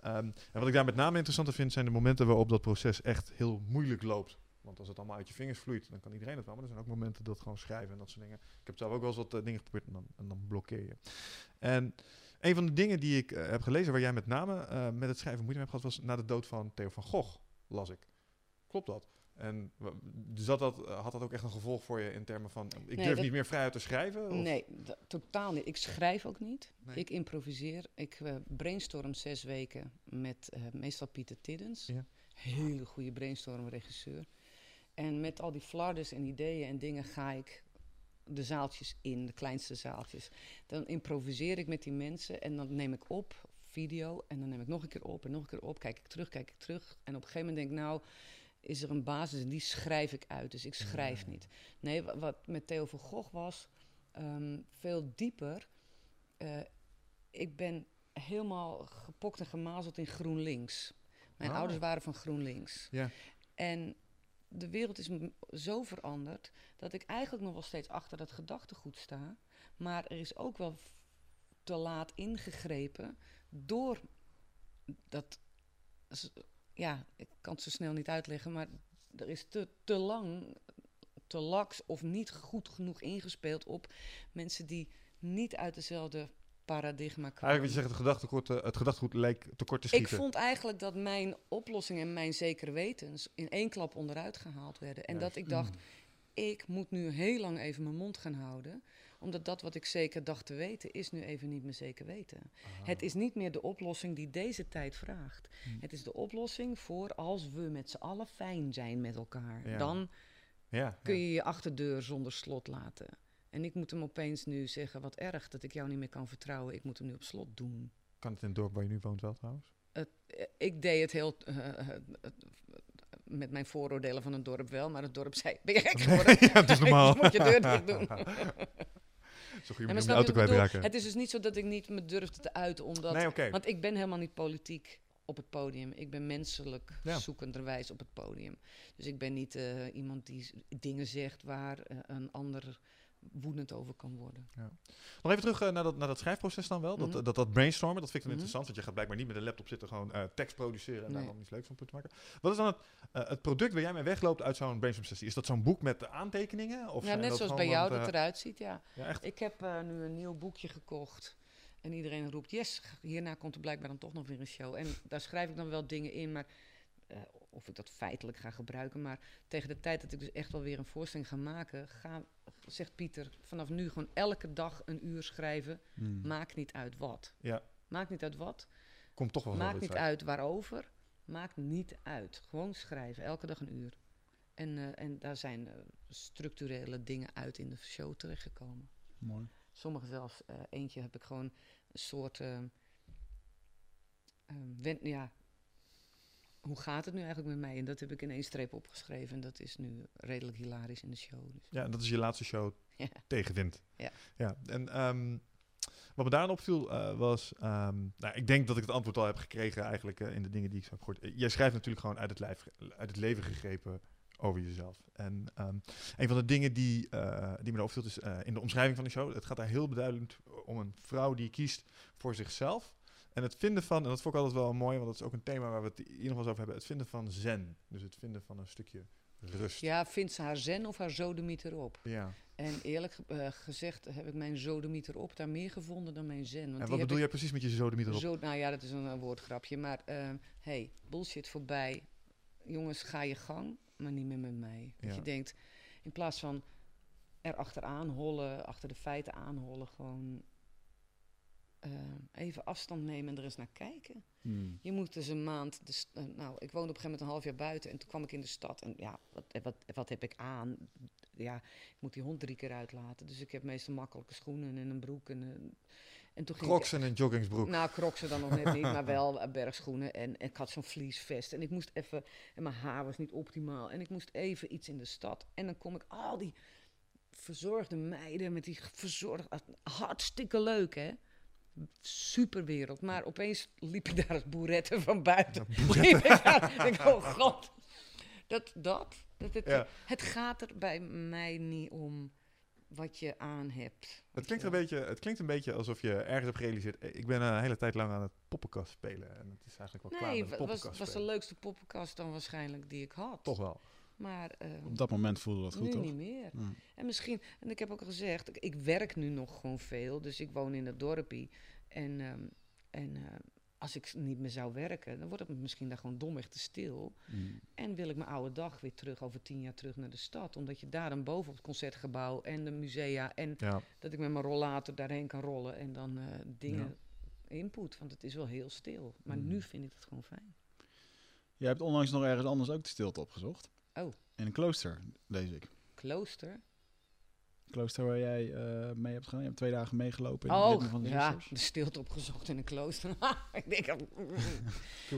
Speaker 1: Ehm, en wat ik daar met name interessanter vind, zijn de momenten waarop dat proces echt heel moeilijk loopt. Want als het allemaal uit je vingers vloeit, dan kan iedereen het wel. Maar er zijn ook momenten dat gewoon schrijven en dat soort dingen. Ik heb zelf ook wel eens wat dingen geprobeerd en dan, en dan blokkeer je. En een van de dingen die ik eh, heb gelezen, waar jij met name eh, met het schrijven moeite mee hebt gehad, was na de dood van Theo van Gogh, las ik. Klopt dat? En wa- zat dat, eh, had dat ook echt een gevolg voor je in termen van, ik
Speaker 4: Nee,
Speaker 1: durf
Speaker 4: dat-
Speaker 1: niet meer vrij uit te schrijven? Of?
Speaker 4: Nee, totaal niet. Ik schrijf ook niet.
Speaker 1: Nee.
Speaker 4: Ik improviseer. Ik brainstorm zes weken met meestal Pieter Tiddens.
Speaker 1: Ja.
Speaker 4: Hele goede brainstormregisseur. En met al die flarders en ideeën en dingen ga ik de zaaltjes in, de kleinste zaaltjes. Dan improviseer ik met die mensen en dan neem ik op video en dan neem ik nog een keer op en nog een keer op. Kijk ik terug, kijk ik terug. En op een gegeven moment denk ik, nou, is er een basis en die schrijf ik uit. Dus ik schrijf niet. Nee, wa- wat met Theo van Gogh was, ehm, veel dieper. Eh, ik ben helemaal gepokt en gemazeld in GroenLinks. Mijn
Speaker 1: Ah.
Speaker 4: ouders waren van GroenLinks.
Speaker 1: Ja.
Speaker 4: En de wereld is zo veranderd dat ik eigenlijk nog wel steeds achter dat gedachtegoed sta. Maar er is ook wel te laat ingegrepen door dat. Ja, ik kan het zo snel niet uitleggen, maar er is te, te lang, te laks of niet goed genoeg ingespeeld op mensen die niet uit dezelfde paradigma.
Speaker 1: Eigenlijk wat je zegt, het gedachtegoed, eh, het gedachtegoed tekort te
Speaker 4: Ik
Speaker 1: schieten.
Speaker 4: vond eigenlijk dat mijn oplossingen en mijn zekere wetens in één klap onderuit gehaald werden. En dat ik dacht, ik moet nu heel lang even mijn mond gaan houden. Omdat dat wat ik zeker dacht te weten, is nu even niet meer zeker weten. Het is niet meer de oplossing die deze tijd vraagt. Het is de oplossing voor als we met z'n allen fijn zijn met elkaar.
Speaker 1: Ja.
Speaker 4: Dan
Speaker 1: Ja,
Speaker 4: kun je je achterdeur zonder slot laten. En ik moet hem opeens nu zeggen, wat erg dat ik jou niet meer kan vertrouwen. Ik moet hem nu op slot doen.
Speaker 1: Kan het in het dorp waar je nu woont wel trouwens?
Speaker 4: Het, eh, ik deed het heel eh, eh, met mijn vooroordelen van een dorp wel, maar het dorp zei: Ben je gek geworden? <laughs>
Speaker 1: ja, het is normaal. <laughs>
Speaker 4: Je moet je deur dicht doen. <laughs>
Speaker 1: Zo goed je moet je auto kwijtraken.
Speaker 4: Het is dus niet zo dat ik niet me durfde te uiten, omdat.
Speaker 1: Nee, oké.
Speaker 4: Want ik ben helemaal niet politiek op het podium. Ik ben menselijk
Speaker 1: Ja.
Speaker 4: zoekenderwijs op het podium. Dus ik ben niet iemand die dingen zegt waar een ander woedend over kan worden.
Speaker 1: Nog even terug eh, naar, dat, naar dat schrijfproces dan wel. Dat,
Speaker 4: Mhm.
Speaker 1: dat, dat brainstormen, dat vind ik dan
Speaker 4: Mhm.
Speaker 1: interessant. Want je gaat blijkbaar niet met een laptop zitten, gewoon eh, tekst produceren en daar
Speaker 4: Nee.
Speaker 1: dan iets leuks van te maken. Wat is dan het, eh, het product waar jij mee wegloopt uit zo'n brainstorm sessie? Is dat zo'n boek met aantekeningen? Of
Speaker 4: ja, net zoals bij jou dat eruit ziet, ja.
Speaker 1: Ja, echt.
Speaker 4: Ik heb nu een nieuw boekje gekocht. En iedereen roept, yes, hierna komt er blijkbaar dan toch nog weer een show. En daar schrijf ik dan wel dingen in, maar eh, of ik dat feitelijk ga gebruiken. Maar tegen de tijd dat ik dus echt wel weer een voorstelling ga maken, ga, zegt Pieter, vanaf nu gewoon elke dag een uur schrijven.
Speaker 5: Hmm.
Speaker 4: Maakt niet uit wat.
Speaker 1: Ja.
Speaker 4: Maakt niet uit wat.
Speaker 1: Komt toch wel
Speaker 4: Maakt niet
Speaker 1: uit.
Speaker 4: uit waarover. Maakt niet uit. Gewoon schrijven, elke dag een uur. En, eh, en daar zijn eh, structurele dingen uit in de show terechtgekomen.
Speaker 5: Mooi.
Speaker 4: Sommige zelfs, eh, eentje heb ik gewoon een soort. wen- ja, hoe gaat het nu eigenlijk met mij? En dat heb ik in één streep opgeschreven. En dat is nu redelijk hilarisch in de show. Dus.
Speaker 1: Ja, en dat is je laatste show <laughs>
Speaker 4: Ja.
Speaker 1: tegenwind.
Speaker 4: Ja.
Speaker 1: ja. En ehm, wat me daarin opviel eh, was... ehm, nou, ik denk dat ik het antwoord al heb gekregen eigenlijk eh, in de dingen die ik zo heb gehoord. Eh, Jij schrijft natuurlijk gewoon uit het, lijf, uit het leven gegrepen over jezelf. En ehm, een van de dingen die, die me opviel is in de omschrijving van de show. Het gaat daar heel beduidend om een vrouw die kiest voor zichzelf. En het vinden van, en dat vond ik altijd wel mooi, want dat is ook een thema waar we het nog wel eens over hebben. Het vinden van zen. Dus het vinden van een stukje rust.
Speaker 4: Ja, vindt ze haar zen of haar zodemieter op?
Speaker 1: ja.
Speaker 4: En eerlijk eh, gezegd heb ik mijn zodemieter op daar meer gevonden dan mijn zen. Want
Speaker 1: En wat bedoel jij precies met je zodemieter op?
Speaker 4: Zo, nou ja, dat is een, woordgrapje. Maar eh, hey, bullshit voorbij. Jongens, ga je gang, maar niet meer met mij. Dat
Speaker 1: Ja.
Speaker 4: je denkt, in plaats van er achteraan hollen, achter de feiten aanhollen, gewoon eh, even afstand nemen en er eens naar kijken.
Speaker 5: Hmm.
Speaker 4: Je moet dus een maand. De st- eh, nou, ik woonde op een gegeven moment een half jaar buiten en toen kwam ik in de stad. En ja, wat, eh, wat, wat heb ik aan? Ja, ik moet die hond drie keer uitlaten. Dus ik heb meestal makkelijke schoenen en een broek. En, En toen ging ik-
Speaker 1: en een joggingsbroek.
Speaker 4: nou, kroksen dan nog net niet, <laughs> maar wel bergschoenen. En, en ik had zo'n vliesvest. En ik moest even... En mijn haar was niet optimaal. En ik moest even iets in de stad. En dan kom ik al die verzorgde meiden met die verzorgd... Hartstikke leuk, hè? Superwereld. Maar opeens liep ik daar als boeretten van buiten. Liep ik daar. Ik denk, oh god. Dat, dat. dat het,
Speaker 1: Ja.
Speaker 4: het gaat er bij mij niet om wat je aan hebt.
Speaker 1: Het klinkt, een beetje, het klinkt een beetje alsof je ergens hebt gerealiseerd. eh, Ik ben een hele tijd lang aan het poppenkast spelen. En het is eigenlijk wel klaar
Speaker 4: Nee,
Speaker 1: met het
Speaker 4: was, was de leukste poppenkast dan waarschijnlijk die ik had.
Speaker 1: Toch wel.
Speaker 4: Maar eh,
Speaker 2: Op dat moment voelde dat goed,
Speaker 4: nu
Speaker 2: toch?
Speaker 4: niet meer.
Speaker 2: Ja.
Speaker 4: En misschien, en ik heb ook al gezegd, ik, ik werk nu nog gewoon veel. Dus ik woon in het dorpie. En, ehm, en eh, als ik niet meer zou werken, dan wordt het misschien daar gewoon domweg te stil.
Speaker 2: Mm.
Speaker 4: En wil ik mijn oude dag weer terug, over tien jaar terug naar de stad. Omdat je daar dan boven op het concertgebouw en de musea. En
Speaker 1: Ja.
Speaker 4: dat ik met mijn rollator daarheen kan rollen en dan eh, dingen input. Want het is wel heel stil. Maar
Speaker 2: Mm.
Speaker 4: nu vind ik het gewoon fijn.
Speaker 2: Je hebt onlangs nog ergens anders ook de stilte opgezocht.
Speaker 4: Oh.
Speaker 2: In een klooster, lees ik.
Speaker 4: Klooster.
Speaker 2: Klooster waar jij eh, mee hebt gedaan. Je hebt twee dagen meegelopen in
Speaker 4: Oh,
Speaker 2: van de
Speaker 4: ja,
Speaker 2: zusters.
Speaker 4: de stilte opgezocht in een klooster. <laughs> ik denk, nee,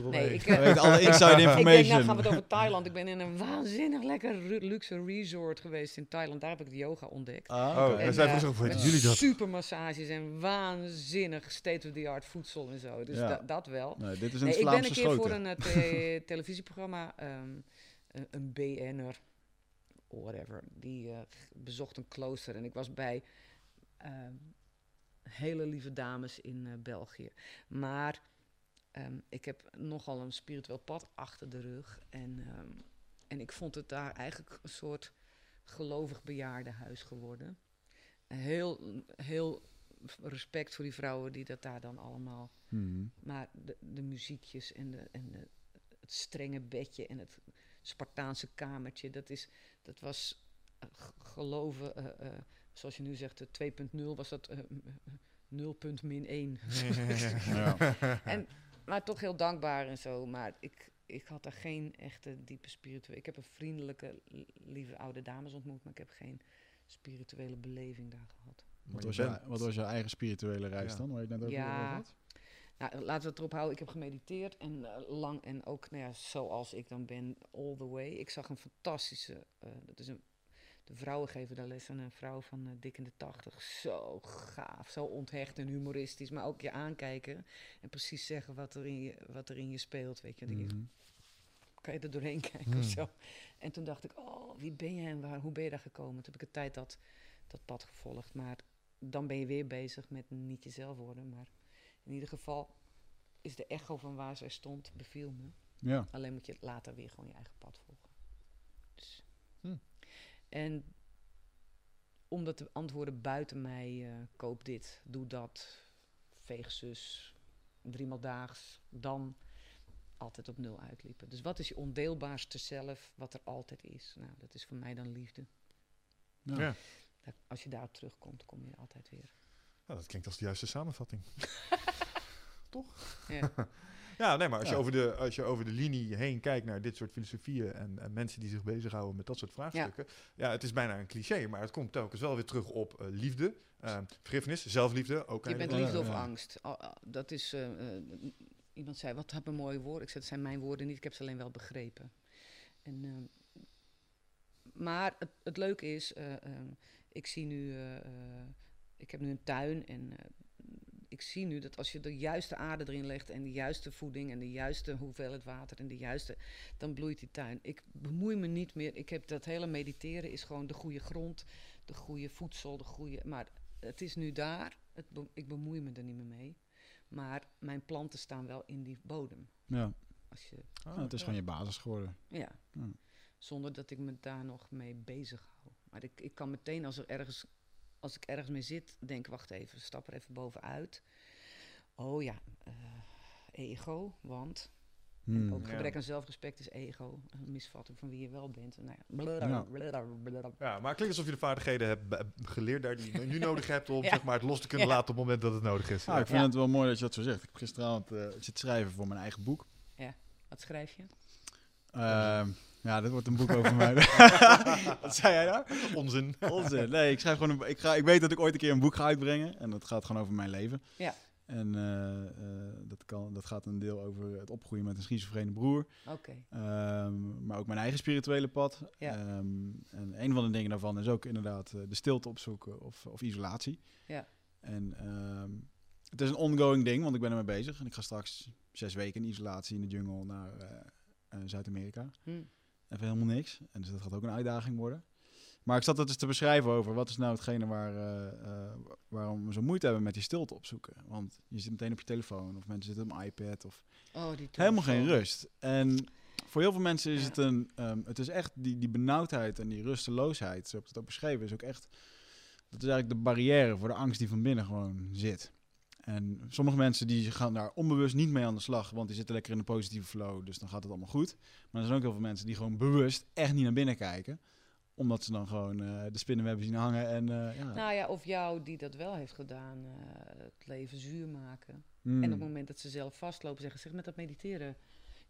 Speaker 1: mee.
Speaker 4: ik,
Speaker 2: Je
Speaker 4: eh,
Speaker 2: weet alle <laughs> inside
Speaker 4: ik denk, nou
Speaker 2: information.
Speaker 4: gaan we het over Thailand. Ik ben in een waanzinnig lekker luxe resort geweest in Thailand. Daar heb ik de yoga ontdekt.
Speaker 2: Ah,
Speaker 1: Oh, en zij
Speaker 4: eh,
Speaker 1: vroeg zich, hoe
Speaker 4: met
Speaker 1: jullie dat?
Speaker 4: Supermassages en waanzinnig state-of-the-art voedsel en zo. Dus
Speaker 2: Ja.
Speaker 4: da- dat wel.
Speaker 2: Nee, dit is in
Speaker 4: Nee, ik ben een keer
Speaker 2: schoten.
Speaker 4: voor een eh, te- <laughs> televisieprogramma, ehm, een, een BN'er, whatever, die eh, bezocht een klooster. En ik was bij ehm, hele lieve dames in eh, België. Maar ehm, ik heb nogal een spiritueel pad achter de rug. En, ehm, en ik vond het daar eigenlijk een soort gelovig bejaardenhuis geworden. Heel, heel respect voor die vrouwen die dat daar dan allemaal
Speaker 2: Mhm.
Speaker 4: maar de, de muziekjes en, de, en de, het strenge bedje en het Spartaanse kamertje, dat, is, dat was eh, geloven, eh, eh, zoals je nu zegt, de 2.0 was dat eh, m- eh, 0. min 1. <laughs>
Speaker 2: Ja.
Speaker 4: en, maar toch heel dankbaar en zo. Maar ik, ik had daar geen echte diepe spirituele... Ik heb een vriendelijke, li- lieve oude dames ontmoet, maar ik heb geen spirituele beleving daar gehad.
Speaker 2: Wat was, je,
Speaker 1: bent-
Speaker 2: wat was je eigen spirituele reis
Speaker 1: Ja.
Speaker 2: dan, waar je het net over
Speaker 4: Ja.
Speaker 2: had?
Speaker 4: Nou, laten we het erop houden. Ik heb gemediteerd en eh, lang en ook nou ja, zoals ik dan ben, all the way. Ik zag een fantastische, eh, dat is een, de vrouwen geven daar les aan, een vrouw van eh, dik in de tachtig. Zo gaaf, zo onthecht en humoristisch, maar ook je aankijken en precies zeggen wat er in je, wat er in je speelt, weet je.
Speaker 2: Mhm.
Speaker 4: kan je er doorheen kijken of zo. En toen dacht ik, oh, wie ben je en waar, hoe ben je daar gekomen? Toen heb ik een tijd dat, dat pad gevolgd, maar dan ben je weer bezig met niet jezelf worden, maar in ieder geval is de echo van waar zij stond, beviel me.
Speaker 2: Ja.
Speaker 4: Alleen moet je later weer gewoon je eigen pad volgen. Dus.
Speaker 1: Hm.
Speaker 4: En omdat de antwoorden buiten mij, eh, koop dit, doe dat, veeg zus, driemaal daags, dan altijd op nul uitliepen. Dus wat is je ondeelbaarste zelf, wat er altijd is? Nou, dat is voor mij dan liefde.
Speaker 2: Ja.
Speaker 4: Als je daarop terugkomt, kom je altijd weer.
Speaker 1: Nou, dat klinkt als de juiste samenvatting. <laughs>
Speaker 4: Ja. <laughs>
Speaker 1: Ja, nee, maar als,
Speaker 2: Ja.
Speaker 1: je over de, als je over de linie heen kijkt naar dit soort filosofieën en, en mensen die zich bezighouden met dat soort vraagstukken. Ja. het is bijna een cliché, maar het komt telkens wel weer terug op eh, liefde, eh, vergiffenis, zelfliefde. Ook
Speaker 4: Je bent liefde of angst. Al- al- Dat is. eh, eh, iemand zei: Wat heb een mooie woorden. Ik zei: Dat zijn mijn woorden niet. Ik heb ze alleen wel begrepen. En, ehm, maar het, het leuke is: eh, ehm, ik zie nu. Ik heb nu een tuin. En eh, ik zie nu dat als je de juiste aarde erin legt. En de juiste voeding. En de juiste hoeveelheid water. En de juiste. dan bloeit die tuin. Ik bemoei me niet meer. Ik heb dat hele mediteren is gewoon de goede grond. De goede voedsel. De goede. Maar het is nu daar. Het be- ik bemoei me er niet meer mee. Maar mijn planten staan wel in die bodem.
Speaker 2: Ja.
Speaker 4: Als je,
Speaker 1: Ah,
Speaker 2: het is
Speaker 1: ja.
Speaker 2: gewoon je basis geworden.
Speaker 4: ja.
Speaker 2: Ja.
Speaker 4: Zonder dat ik me daar nog mee bezig hou. Maar ik, ik kan meteen als, er ergens, als ik ergens mee zit, denk wacht even, stap er even bovenuit. Oh ja, eh, ego, want
Speaker 2: Hmm.
Speaker 4: ook
Speaker 1: Ja.
Speaker 4: gebrek aan zelfrespect is ego. Een misvatting van wie je wel bent. Nou ja,
Speaker 2: Ja.
Speaker 4: blablabla.
Speaker 1: Ja, maar het klinkt alsof je de vaardigheden hebt geleerd daar die je nu nodig hebt om <laughs>
Speaker 4: Ja.
Speaker 1: zeg maar, het los te kunnen
Speaker 4: Ja.
Speaker 1: laten op het moment dat het nodig is.
Speaker 2: Ah, ik vind
Speaker 4: Ja.
Speaker 2: het wel mooi dat je dat zo zegt. Ik heb gisteravond eh, zitten schrijven voor mijn eigen boek.
Speaker 4: Wat schrijf je?
Speaker 2: Ehm, Ja, dit wordt een boek over mij. <laughs> Wat zei jij daar?
Speaker 1: Onzin.
Speaker 2: Onzin. Nee, ik schrijf gewoon een, ik, ga, ik weet dat ik ooit een keer een boek ga uitbrengen. En dat gaat gewoon over mijn leven.
Speaker 4: Ja.
Speaker 2: En eh, eh, dat, kan, dat gaat een deel over het opgroeien met een schizofrene broer.
Speaker 4: Oké.
Speaker 2: Ehm, maar ook mijn eigen spirituele pad.
Speaker 4: Ja.
Speaker 2: Ehm, en een van de dingen daarvan is ook inderdaad eh, de stilte opzoeken of, of isolatie.
Speaker 4: Ja.
Speaker 2: En ehm, het is een ongoing ding, want ik ben ermee bezig. En ik ga straks zes weken in isolatie in de jungle naar Zuid-Amerika.
Speaker 4: Hm.
Speaker 2: Even helemaal niks. En dus dat gaat ook een uitdaging worden. Maar ik zat dat eens te beschrijven over wat is nou hetgene waar, eh, eh, waarom we zo moeite hebben met die stilte opzoeken. Want je zit meteen op je telefoon of mensen zitten op een iPad of
Speaker 4: Oh, die
Speaker 2: helemaal geen rust. En voor heel veel mensen is
Speaker 4: Ja.
Speaker 2: het een, ehm, het is echt die, die benauwdheid en die rusteloosheid, zo heb ik het ook beschreven, is ook echt, dat is eigenlijk de barrière voor de angst die van binnen gewoon zit. En sommige mensen die gaan daar onbewust niet mee aan de slag, want die zitten lekker in een positieve flow, dus dan gaat het allemaal goed. Maar er zijn ook heel veel mensen die gewoon bewust echt niet naar binnen kijken, omdat ze dan gewoon eh, de spinnenwebben zien hangen en eh, ja.
Speaker 4: Nou ja, of jou die dat wel heeft gedaan, eh, het leven zuur maken.
Speaker 2: Hmm.
Speaker 4: En op het moment dat ze zelf vastlopen, zeggen zeg met dat mediteren.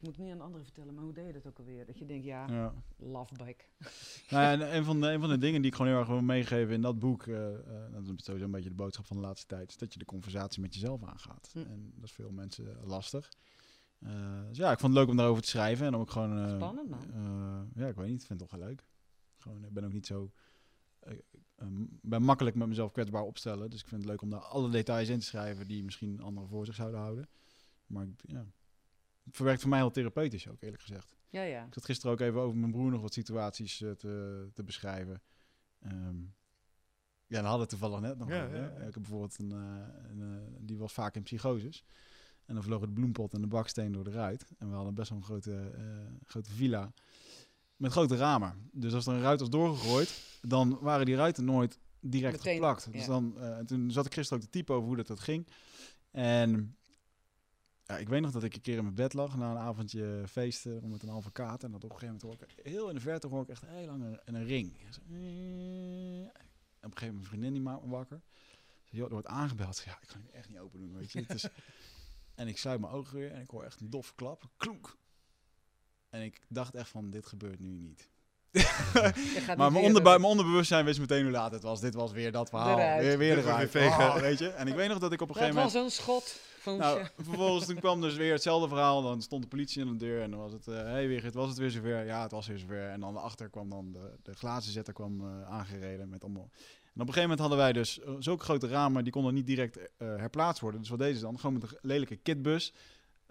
Speaker 4: Je moet niet aan anderen vertellen, maar hoe deed je dat ook alweer? Dat je denkt, ja,
Speaker 2: ja.
Speaker 4: lovebike. <laughs>
Speaker 2: Nou ja, en een van, de, een van de dingen die ik gewoon heel erg wil meegeven in dat boek, eh, eh, dat is sowieso een beetje de boodschap van de laatste tijd, is dat je de conversatie met jezelf aangaat.
Speaker 4: Hm.
Speaker 2: En dat is veel mensen lastig. Eh, dus ja, ik vond het leuk om daarover te schrijven en om ook gewoon...
Speaker 4: Spannend, man.
Speaker 2: ja, ik weet niet, ik vind het toch wel leuk. Gewoon, ik ben ook niet zo... eh, eh, ben makkelijk met mezelf kwetsbaar opstellen, dus ik vind het leuk om daar alle details in te schrijven die misschien anderen voor zich zouden houden. Maar ik- ja, verwerkt voor mij heel therapeutisch ook, eerlijk gezegd.
Speaker 4: Ja, ja.
Speaker 2: Ik zat gisteren ook even over mijn broer nog wat situaties eh, te, te beschrijven. Ehm, ja, dan hadden we het toevallig net nog
Speaker 1: Ja,
Speaker 2: over,
Speaker 1: ja,
Speaker 2: hè.
Speaker 1: ja.
Speaker 2: Ik heb bijvoorbeeld een, eh, een eh, die was vaak in psychoses. En dan vlogen de bloempot en de baksteen door de ruit. En we hadden best wel een grote, eh, grote villa met grote ramen. Dus als er een ruit was doorgegooid, dan waren die ruiten nooit direct
Speaker 4: Meteen,
Speaker 2: geplakt. Dus
Speaker 4: ja.
Speaker 2: dan, eh, en toen zat ik gisteren ook te typen over hoe dat, dat ging. En ja, ik weet nog dat ik een keer in mijn bed lag na een avondje feesten met een halve kaart. En dat op een gegeven moment hoor ik heel in de verte hoor ik echt heel lang een, een ring. Eh, En op een gegeven moment mijn vriendin die maakt me wakker. Ze joh, er wordt aangebeld. Ja, ik kan het echt niet open doen, weet je. Het is... <laughs> en ik sluit mijn ogen weer en ik hoor echt een doffe klap. Klonk. En ik dacht echt van, dit gebeurt nu niet. <laughs> <laughs> Maar mijn,
Speaker 4: door-
Speaker 2: mijn onderbewustzijn wist meteen hoe laat het was. Dit was weer dat verhaal.
Speaker 4: Eruit.
Speaker 2: Weer, weer
Speaker 1: Dit wordt
Speaker 2: eruit.
Speaker 1: weer vegen.
Speaker 2: Oh, weet je? En ik weet nog dat ik op een
Speaker 4: Dat
Speaker 2: gegeven moment...
Speaker 4: was een schot.
Speaker 2: Nou, vervolgens toen kwam dus weer hetzelfde verhaal. Dan stond de politie aan de deur en dan was het... Hé hey Wigert, was het weer zover? Ja, het was weer zover. En dan achter kwam dan de, de glazenzetter kwam, eh, aangereden met allemaal... En op een gegeven moment hadden wij dus eh, zulke grote ramen, die konden niet direct eh, herplaatst worden. Dus wat deden ze dan? Gewoon met een lelijke kitbus.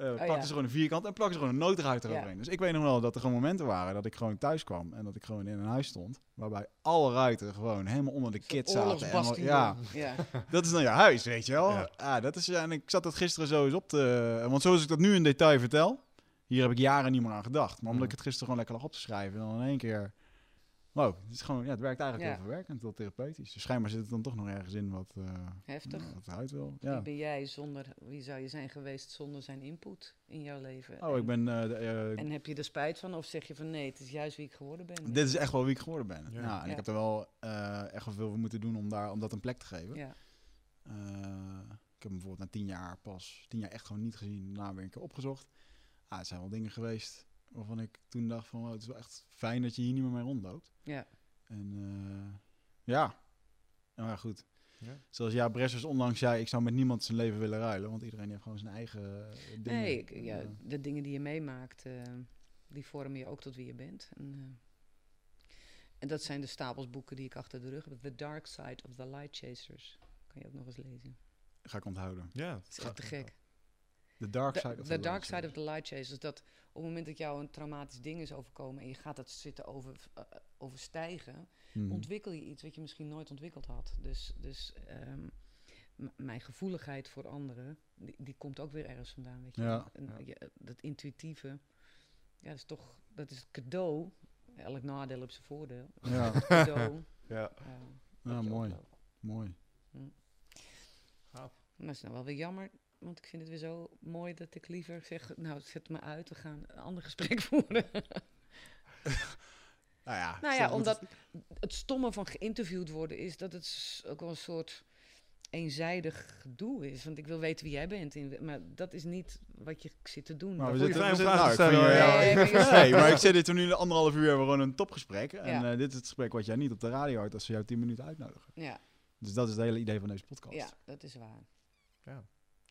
Speaker 2: Eh pakten
Speaker 4: Oh, ja.
Speaker 2: ze gewoon een vierkant en plakten ze gewoon een noodruit
Speaker 4: Ja.
Speaker 2: eroverheen. Dus ik weet nog wel dat er gewoon momenten waren dat ik gewoon thuis kwam en dat ik gewoon in een huis stond. Waarbij alle ruiten gewoon helemaal onder de kit zaten. En, ja, <laughs>
Speaker 4: ja.
Speaker 2: dat is dan je huis, weet je wel.
Speaker 1: Ja.
Speaker 2: Ja. dat is, en ik zat dat gisteren zo eens op te... Want zoals ik dat nu in detail vertel... Hier heb ik jaren niet meer aan gedacht. Maar omdat ik het gisteren gewoon lekker lag op te schrijven... en dan in één keer... Wow, het, is gewoon, ja, het werkt eigenlijk
Speaker 4: Ja.
Speaker 2: heel verwerkend, heel therapeutisch. Dus schijnbaar zit het dan toch nog ergens in wat, eh
Speaker 4: Heftig.
Speaker 2: wat eruit wil.
Speaker 4: Wie ben jij zonder, wie zou je zijn geweest zonder zijn input in jouw leven?
Speaker 2: Oh,
Speaker 4: En-
Speaker 2: ik ben... eh, de, eh,
Speaker 4: En heb je er spijt van of zeg je van nee, het is juist wie ik geworden ben?
Speaker 2: dit is echt wel wie ik geworden ben.
Speaker 1: Ja.
Speaker 2: Ja. en
Speaker 4: Ja.
Speaker 2: ik heb er wel eh, echt wel veel voor moeten doen om, daar, om dat een plek te geven.
Speaker 4: Ja,
Speaker 2: Eh, ik heb hem bijvoorbeeld na tien jaar pas, tien jaar echt gewoon niet gezien, daarna weer een keer opgezocht. Ah, het zijn wel dingen geweest waarvan ik toen dacht van, oh, het is wel echt fijn dat je hier niet meer mee rondloopt.
Speaker 4: ja.
Speaker 2: En eh, ja, nou ja, goed.
Speaker 1: Ja.
Speaker 2: Zoals Ja Bressers onlangs zei, ik zou met niemand zijn leven willen ruilen, want iedereen heeft gewoon zijn eigen eh, dingen.
Speaker 4: Nee, ik- ja,
Speaker 2: Eh,
Speaker 4: de dingen die je meemaakt, eh, die vormen je ook tot wie je bent. En, eh, en dat zijn de stapels boeken die ik achter de rug heb. The Dark Side of the Light Chasers. Kan je ook nog eens lezen.
Speaker 2: ga ik onthouden.
Speaker 1: Ja,
Speaker 4: Het is echt te gek.
Speaker 2: The Dark
Speaker 4: The,
Speaker 2: Side of
Speaker 4: the
Speaker 2: the
Speaker 4: Dark
Speaker 2: Light
Speaker 4: Side of the Light Chasers. Dat op het moment dat jou een traumatisch ding is overkomen en je gaat dat zitten over, eh, overstijgen,
Speaker 2: Hmm.
Speaker 4: ontwikkel je iets wat je misschien nooit ontwikkeld had. Dus, dus ehm, mijn gevoeligheid voor anderen, die, die komt ook weer ergens vandaan. Weet je?
Speaker 2: Ja.
Speaker 4: En,
Speaker 1: Ja.
Speaker 4: je- dat intuïtieve, ja, dat is toch, dat is het cadeau. Elk nadeel heeft zijn voordeel.
Speaker 2: Ja,
Speaker 4: cadeau. <laughs>
Speaker 1: ja.
Speaker 4: eh,
Speaker 2: ja
Speaker 4: je
Speaker 2: mooi, mooi.
Speaker 1: Gaaf.
Speaker 4: Maar het is nou wel weer jammer, want ik vind het weer zo mooi dat ik liever zeg, nou zet me uit, we gaan een ander gesprek <laughs> voeren. <laughs>
Speaker 2: Nou ja,
Speaker 4: Nou ja, omdat het stomme van geïnterviewd worden is dat het ook wel een soort eenzijdig gedoe is. Want ik wil weten wie jij bent. In, maar dat is niet wat je zit te doen.
Speaker 5: Maar we zitten,
Speaker 1: te
Speaker 5: nou,
Speaker 1: stellen,
Speaker 4: hoor. Ja.
Speaker 5: nee, maar ik zit hier toen nu anderhalf uur hebben we gewoon een topgesprek. En
Speaker 4: Ja.
Speaker 5: eh, dit is het gesprek wat jij niet op de radio hoort als ze jou tien minuten uitnodigen.
Speaker 4: Ja,
Speaker 5: Dus dat is het hele idee van deze podcast.
Speaker 4: ja, dat is waar.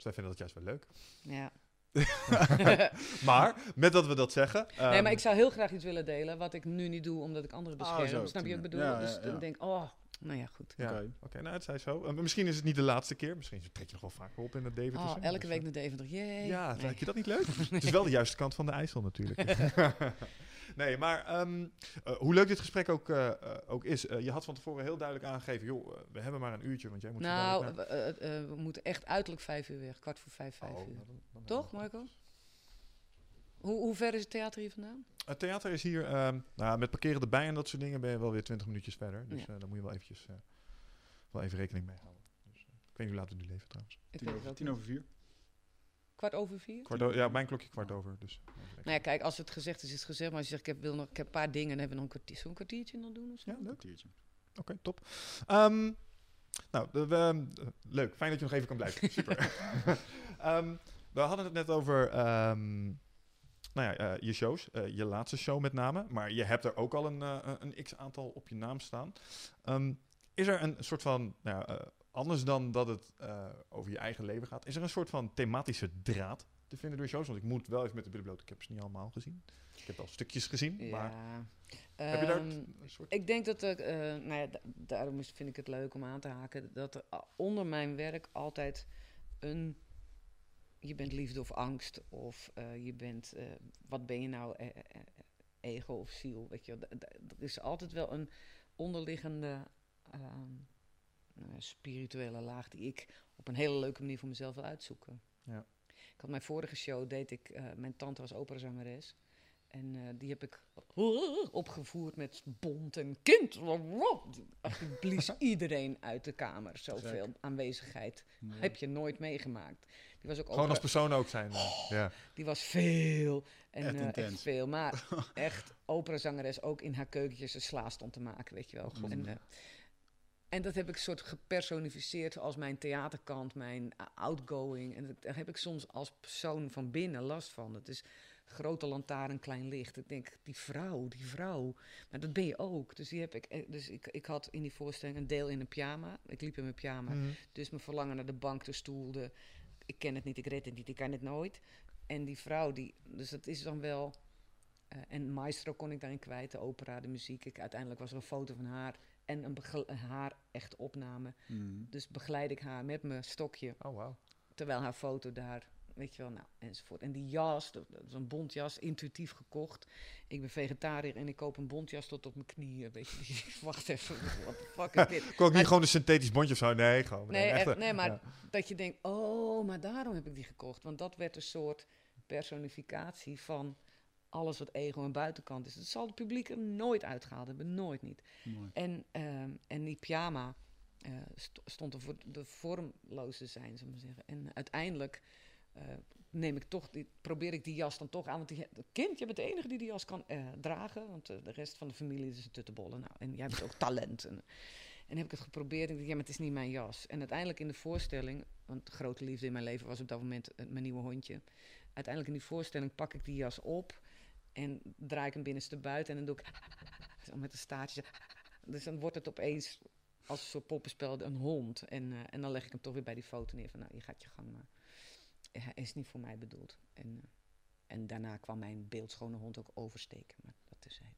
Speaker 1: Zij vinden dat juist wel leuk.
Speaker 4: Ja. <laughs>
Speaker 1: Maar, met dat we dat zeggen...
Speaker 4: nee,
Speaker 1: ehm,
Speaker 4: maar ik zou heel graag iets willen delen wat ik nu niet doe omdat ik anderen
Speaker 5: Ah,
Speaker 4: bescherm.
Speaker 5: zo,
Speaker 4: Snap je wat ik bedoel?
Speaker 5: Ja,
Speaker 4: dus
Speaker 5: ja,
Speaker 4: dan denk ik, oh, nou ja, goed.
Speaker 1: Ja,
Speaker 5: Oké.
Speaker 1: oké. nou, het zij zo. Eh, misschien is het niet de laatste keer. Misschien trek je nog wel vaker op in het Deventer.
Speaker 4: Oh, elke week naar Deventer. Jee.
Speaker 1: Ja,
Speaker 4: Nee.
Speaker 1: lijkt je dat niet leuk? <laughs> Het is wel de juiste kant van de IJssel natuurlijk. <laughs> nee, maar ehm, eh, hoe leuk dit gesprek ook, eh, eh, ook is. je had van tevoren heel duidelijk aangegeven... joh, we hebben maar een uurtje, want jij moet
Speaker 4: Nou, we, we moeten echt uiterlijk vijf uur weg. Kwart voor vijf, vijf
Speaker 1: Oh,
Speaker 4: uur.
Speaker 1: dan- dan-
Speaker 4: Toch, Marco? Hoe, hoe ver is het theater hier vandaan?
Speaker 1: Het theater is hier, ehm, nou, met parkeren erbij en dat soort dingen ben je wel weer 20 minuutjes verder. Dus
Speaker 4: Ja.
Speaker 1: eh, daar moet je wel eventjes eh, wel even rekening mee houden. Dus, eh, ik weet niet hoe laat we nu leven trouwens.
Speaker 4: Ik
Speaker 5: Tien over, tien vier.
Speaker 4: Kwart over vier?
Speaker 1: Kwart ja, mijn klokje kwart over. Dus.
Speaker 4: Nou ja, kijk, als het gezegd is, is het gezegd. Maar als je zegt, ik heb, wil nog, ik heb een paar dingen, dan hebben we nog een kwartier, zo'n kwartiertje nog doen of zo?
Speaker 1: Ja, leuk.
Speaker 5: Kwartiertje.
Speaker 1: Oké, top. Ehm, nou, de- we, leuk. Fijn dat je nog even kan blijven. <laughs> Super. <laughs> Ehm, we hadden het net over ehm, nou ja, eh, je shows. eh, je laatste show met name. Maar je hebt er ook al een, eh, een x-aantal op je naam staan. Ehm, is er een soort van... Nou, ja, anders dan dat het over je eigen leven gaat... Is er een soort van thematische draad te vinden door je shows? Want ik moet wel even met de billen bloot. Ik heb ze niet allemaal gezien. Ik heb wel stukjes gezien. Maar
Speaker 4: Ja.
Speaker 1: heb je daar
Speaker 4: Ehm,
Speaker 1: een soort...
Speaker 4: Ik denk dat, eh, nou ja, da- daarom is, vind ik het leuk om aan te haken, dat er onder mijn werk altijd een, je bent liefde of angst, of eh, je bent, eh, wat ben je nou, eh, ego of ziel, weet je, er is altijd wel een onderliggende ehm, nou spirituele laag die ik op een hele leuke manier voor mezelf wil uitzoeken.
Speaker 1: Ja.
Speaker 4: Ik had mijn vorige show, deed ik, mijn tante was operazangeres. En eh, die heb ik opgevoerd met bont en kind. Echt, die blies <laughs> iedereen uit de kamer. Zoveel aanwezigheid heb je nooit meegemaakt. Die was ook
Speaker 1: Gewoon als persoon ook zijn. eh, ja.
Speaker 4: die was veel. En,
Speaker 5: Echt
Speaker 4: eh, echt veel. Maar <laughs> echt operazangeres ook in haar keukentjes een sla stond te maken, weet je wel.
Speaker 5: God.
Speaker 4: En, en dat heb ik soort gepersonificeerd als mijn theaterkant, mijn outgoing. En dat- daar heb ik soms als persoon van binnen last van. Het is grote lantaarn, klein licht. Ik denk, die vrouw, die vrouw. Maar dat ben je ook. Dus, die heb ik, eh, dus ik, ik had in die voorstelling een deel in een pyjama. Ik liep in mijn pyjama.
Speaker 1: Mhm.
Speaker 4: Dus mijn verlangen naar de bank, de stoel, de, ik ken het niet, ik red het niet, ik kan het nooit. En die vrouw, die, dus dat is dan wel. eh, en Maestro kon ik daarin kwijt, de opera, de muziek. Ik, uiteindelijk was er een foto van haar en een, begel- haar echt opname.
Speaker 5: Mm.
Speaker 4: Dus begeleid ik haar met mijn stokje,
Speaker 1: Oh, wauw.
Speaker 4: terwijl haar foto daar, weet je wel, nou, enzovoort. En die jas, dat, dat is een bontjas, intuïtief gekocht. Ik ben vegetariër en ik koop een bontjas tot op mijn knieën, weet je. <laughs> Wacht even, wat de fuck is dit? <laughs>
Speaker 1: Kon ook niet
Speaker 4: Maar-
Speaker 1: gewoon een synthetisch bondje of zo? Nee, gewoon.
Speaker 4: Nee, echt, nee maar
Speaker 1: ja.
Speaker 4: dat je denkt, oh, maar daarom heb ik die gekocht. Want dat werd een soort personificatie van alles wat ego en buitenkant is. Dat zal het publiek er nooit uitgehaald hebben, nooit niet.
Speaker 5: Mooi.
Speaker 4: En, ehm, en die pyjama eh, st- stond er voor de vormloze zijn, zullen we maar zeggen. En uiteindelijk eh, neem ik toch, die, probeer ik die jas dan toch aan. Want die, kind, je bent de enige die die jas kan eh, dragen. Want eh, de rest van de familie is een tuttenbollen. Nou, en jij hebt ook <laughs> talent. En, en heb ik het geprobeerd. En ik dacht, ja, maar het is niet mijn jas. En uiteindelijk in de voorstelling, want de grote liefde in mijn leven was op dat moment mijn nieuwe hondje. Uiteindelijk in die voorstelling pak ik die jas op en draai ik hem binnenste buiten. En dan doe ik <laughs> zo met een staartje. <laughs> Dus dan wordt het opeens als een soort poppenspel een hond. En, en dan leg ik hem toch weer bij die foto neer van, nou, je gaat je gang maar. Hij is niet voor mij bedoeld. En, eh, en daarna kwam mijn beeldschone hond ook oversteken, maar dat terzijde.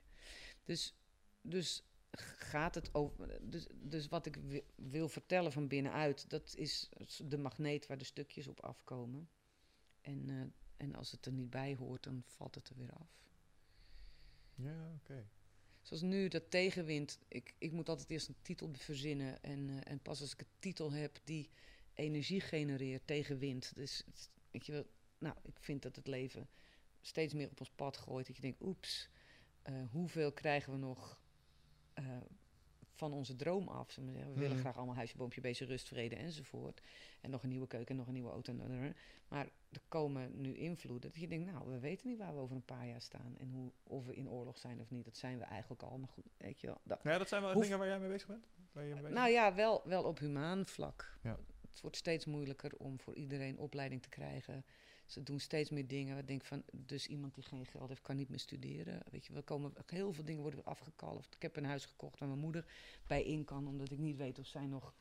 Speaker 4: Dus, dus gaat het over. Dus, dus wat ik wi- wil vertellen van binnenuit, dat is de magneet waar de stukjes op afkomen. En, eh, en als het er niet bij hoort, dan valt het er weer af.
Speaker 1: Ja, oké.
Speaker 4: Zoals nu, dat tegenwind. Ik, ik moet altijd eerst een titel verzinnen. En, eh, en pas als ik een titel heb die energie genereert tegen wind. Dus weet je wel, nou, ik vind dat het leven steeds meer op ons pad gooit. Dat je denkt, oeps, eh, hoeveel krijgen we nog eh, van onze droom af? we willen
Speaker 1: Mhm.
Speaker 4: graag allemaal huisje, boompje, beestje, rust, vrede enzovoort. En nog een nieuwe keuken, en nog een nieuwe auto. Maar er komen nu invloeden dat je denkt, nou, we weten niet waar we over een paar jaar staan. En hoe, of we in oorlog zijn of niet. Dat zijn we eigenlijk al. Maar goed, weet je wel. dat-
Speaker 1: Ja, dat zijn wel dingen waar jij mee bezig bent? Waar je mee bezig
Speaker 4: nou ja, wel, wel op humaan vlak.
Speaker 1: Ja.
Speaker 4: Het wordt steeds moeilijker om voor iedereen opleiding te krijgen. Ze doen steeds meer dingen. Ik denk van, dus iemand die geen geld heeft, kan niet meer studeren. Weet je, we komen, heel veel dingen worden afgekalfd. Ik heb een huis gekocht waar mijn moeder bij in kan, omdat ik niet weet of zij nog...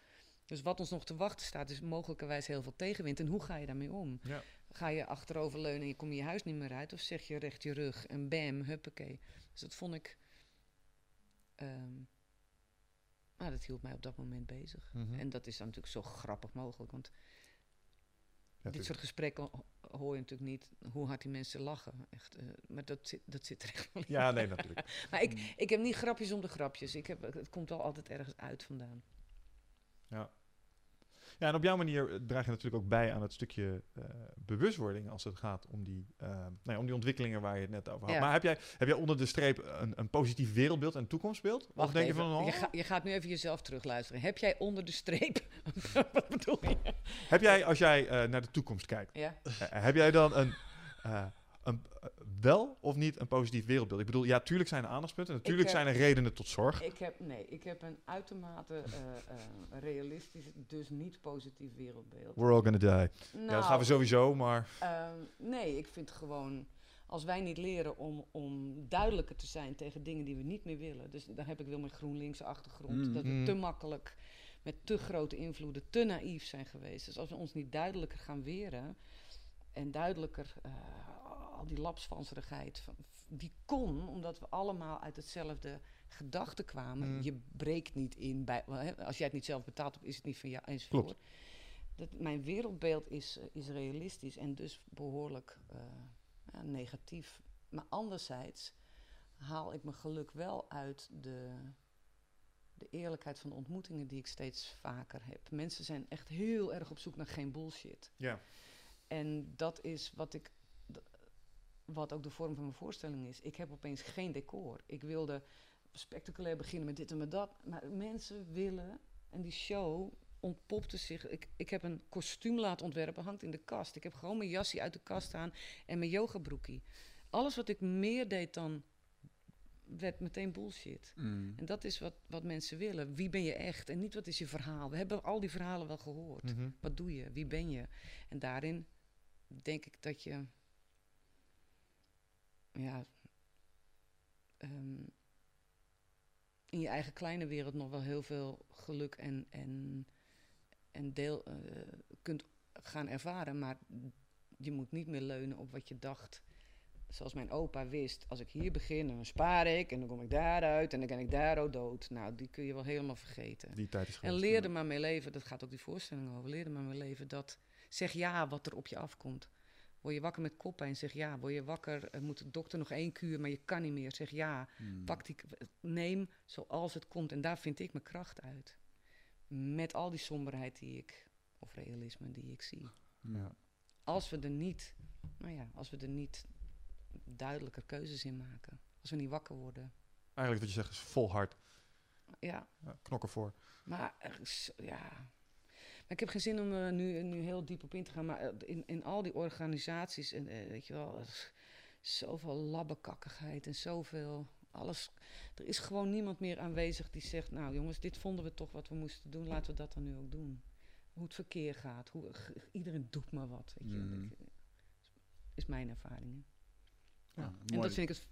Speaker 4: Dus wat ons nog te wachten staat, is mogelijkerwijs heel veel tegenwind. En hoe ga je daarmee om?
Speaker 1: Ja.
Speaker 4: Ga je achteroverleunen en je kom je huis niet meer uit? Of zeg je recht je rug en bam, huppakee. Dus dat vond ik... ehm, nou, dat hield mij op dat moment bezig.
Speaker 1: Mhm.
Speaker 4: En dat is dan natuurlijk zo grappig mogelijk. Want
Speaker 1: Ja,
Speaker 4: dit soort gesprekken ho- hoor je natuurlijk niet hoe hard die mensen lachen. Echt, eh, maar dat zit, dat zit er echt wel in.
Speaker 1: Ja, nee, natuurlijk. <laughs>
Speaker 4: Maar ik, ik heb niet grapjes om de grapjes. Ik heb, het komt wel altijd ergens uit vandaan.
Speaker 1: Ja, en op jouw manier eh, draag je natuurlijk ook bij aan het stukje eh, bewustwording als het gaat om die, eh, nou ja, om die ontwikkelingen waar je het net over had.
Speaker 4: Ja.
Speaker 1: Maar heb jij, heb jij onder de streep een, een positief wereldbeeld en toekomstbeeld? of
Speaker 4: Wacht
Speaker 1: denk je van, oh,
Speaker 4: je, ga- je gaat nu even jezelf terugluisteren. Heb jij onder de streep... <laughs> Wat bedoel je?
Speaker 1: heb jij, als jij naar de toekomst kijkt,
Speaker 4: Ja?
Speaker 1: heb jij dan een, een eh, wel of niet een positief wereldbeeld? Ik bedoel, ja, tuurlijk zijn er aandachtspunten, natuurlijk zijn er redenen tot zorg.
Speaker 4: Ik heb, nee, ik heb een uitermate eh, eh, realistisch, dus niet positief wereldbeeld.
Speaker 1: We're all gonna die. ja, dat
Speaker 4: Nou,
Speaker 1: gaan we sowieso, maar
Speaker 4: Ehm, nee, ik vind gewoon, als wij niet leren om, om duidelijker te zijn tegen dingen die we niet meer willen. Dus daar heb ik wel mijn GroenLinkse achtergrond.
Speaker 5: Mm.
Speaker 4: Dat we
Speaker 1: Mm.
Speaker 4: te makkelijk, met te grote invloeden, te naïef zijn geweest. Dus als we ons niet duidelijker gaan weren en duidelijker eh, al die lapsvanserigheid, van- die kon omdat we allemaal uit hetzelfde gedachte kwamen.
Speaker 1: Mm.
Speaker 4: Je breekt niet in bij, als jij het niet zelf betaalt, is het niet van jou enzovoort.
Speaker 1: Klopt.
Speaker 4: Dat, mijn wereldbeeld is, is realistisch en dus behoorlijk eh, ja, negatief. Maar anderzijds haal ik mijn geluk wel uit de, de eerlijkheid van de ontmoetingen die ik steeds vaker heb. Mensen zijn echt heel erg op zoek naar geen bullshit.
Speaker 1: ja.
Speaker 4: En dat is wat ik. Wat ook de vorm van mijn voorstelling is. Ik heb opeens geen decor. Ik wilde spectaculair beginnen met dit en met dat. Maar mensen willen. En die show ontpopte zich. Ik, ik heb een kostuum laten ontwerpen, hangt in de kast. Ik heb gewoon mijn jasje uit de kast aan en mijn yogabroekie. Alles wat ik meer deed dan. werd meteen bullshit.
Speaker 5: Mm.
Speaker 4: En dat is wat, wat mensen willen. Wie ben je echt? En niet wat is je verhaal. We hebben al die verhalen wel gehoord.
Speaker 1: Mhm.
Speaker 4: Wat doe je? Wie ben je? En daarin denk ik dat je. Ja. ehm, in je eigen kleine wereld nog wel heel veel geluk en, en, en deel eh, kunt gaan ervaren. Maar je moet niet meer leunen op wat je dacht. Zoals mijn opa wist, als ik hier begin, dan spaar ik en dan kom ik daaruit en dan kan ik daar ook dood. Nou, die kun je wel helemaal vergeten.
Speaker 1: Die tijd is
Speaker 4: En leer er maar mee leven, dat gaat ook die voorstelling over. Leer er maar mee leven dat. Zeg ja wat er op je afkomt. Word je wakker met koppijn, zeg ja. Word je wakker, eh, moet de dokter nog één kuur, maar je kan niet meer, zeg ja.
Speaker 5: Mm.
Speaker 4: Pak die, neem zoals het komt. En daar vind ik mijn kracht uit. Met al die somberheid die ik, of realisme die ik zie.
Speaker 5: Ja.
Speaker 4: Als we er niet, nou ja, als we er niet duidelijker keuzes in maken. Als we niet wakker worden.
Speaker 1: Eigenlijk wat je zegt is vol hard.
Speaker 4: Ja,
Speaker 1: Ja, knokken voor.
Speaker 4: Maar is- ja. Ik heb geen zin om er nu, nu heel diep op in te gaan. Maar eh, in, in al die organisaties, en, eh, weet je wel, zoveel labbekakkigheid en zoveel. Alles. Er is gewoon niemand meer aanwezig die zegt: Nou, jongens, dit vonden we toch wat we moesten doen. Laten we dat dan nu ook doen. Hoe het verkeer gaat. Hoe, iedereen doet maar wat. Weet je. Ik- is mijn ervaring.
Speaker 5: Ja,
Speaker 4: En dat vind ik het.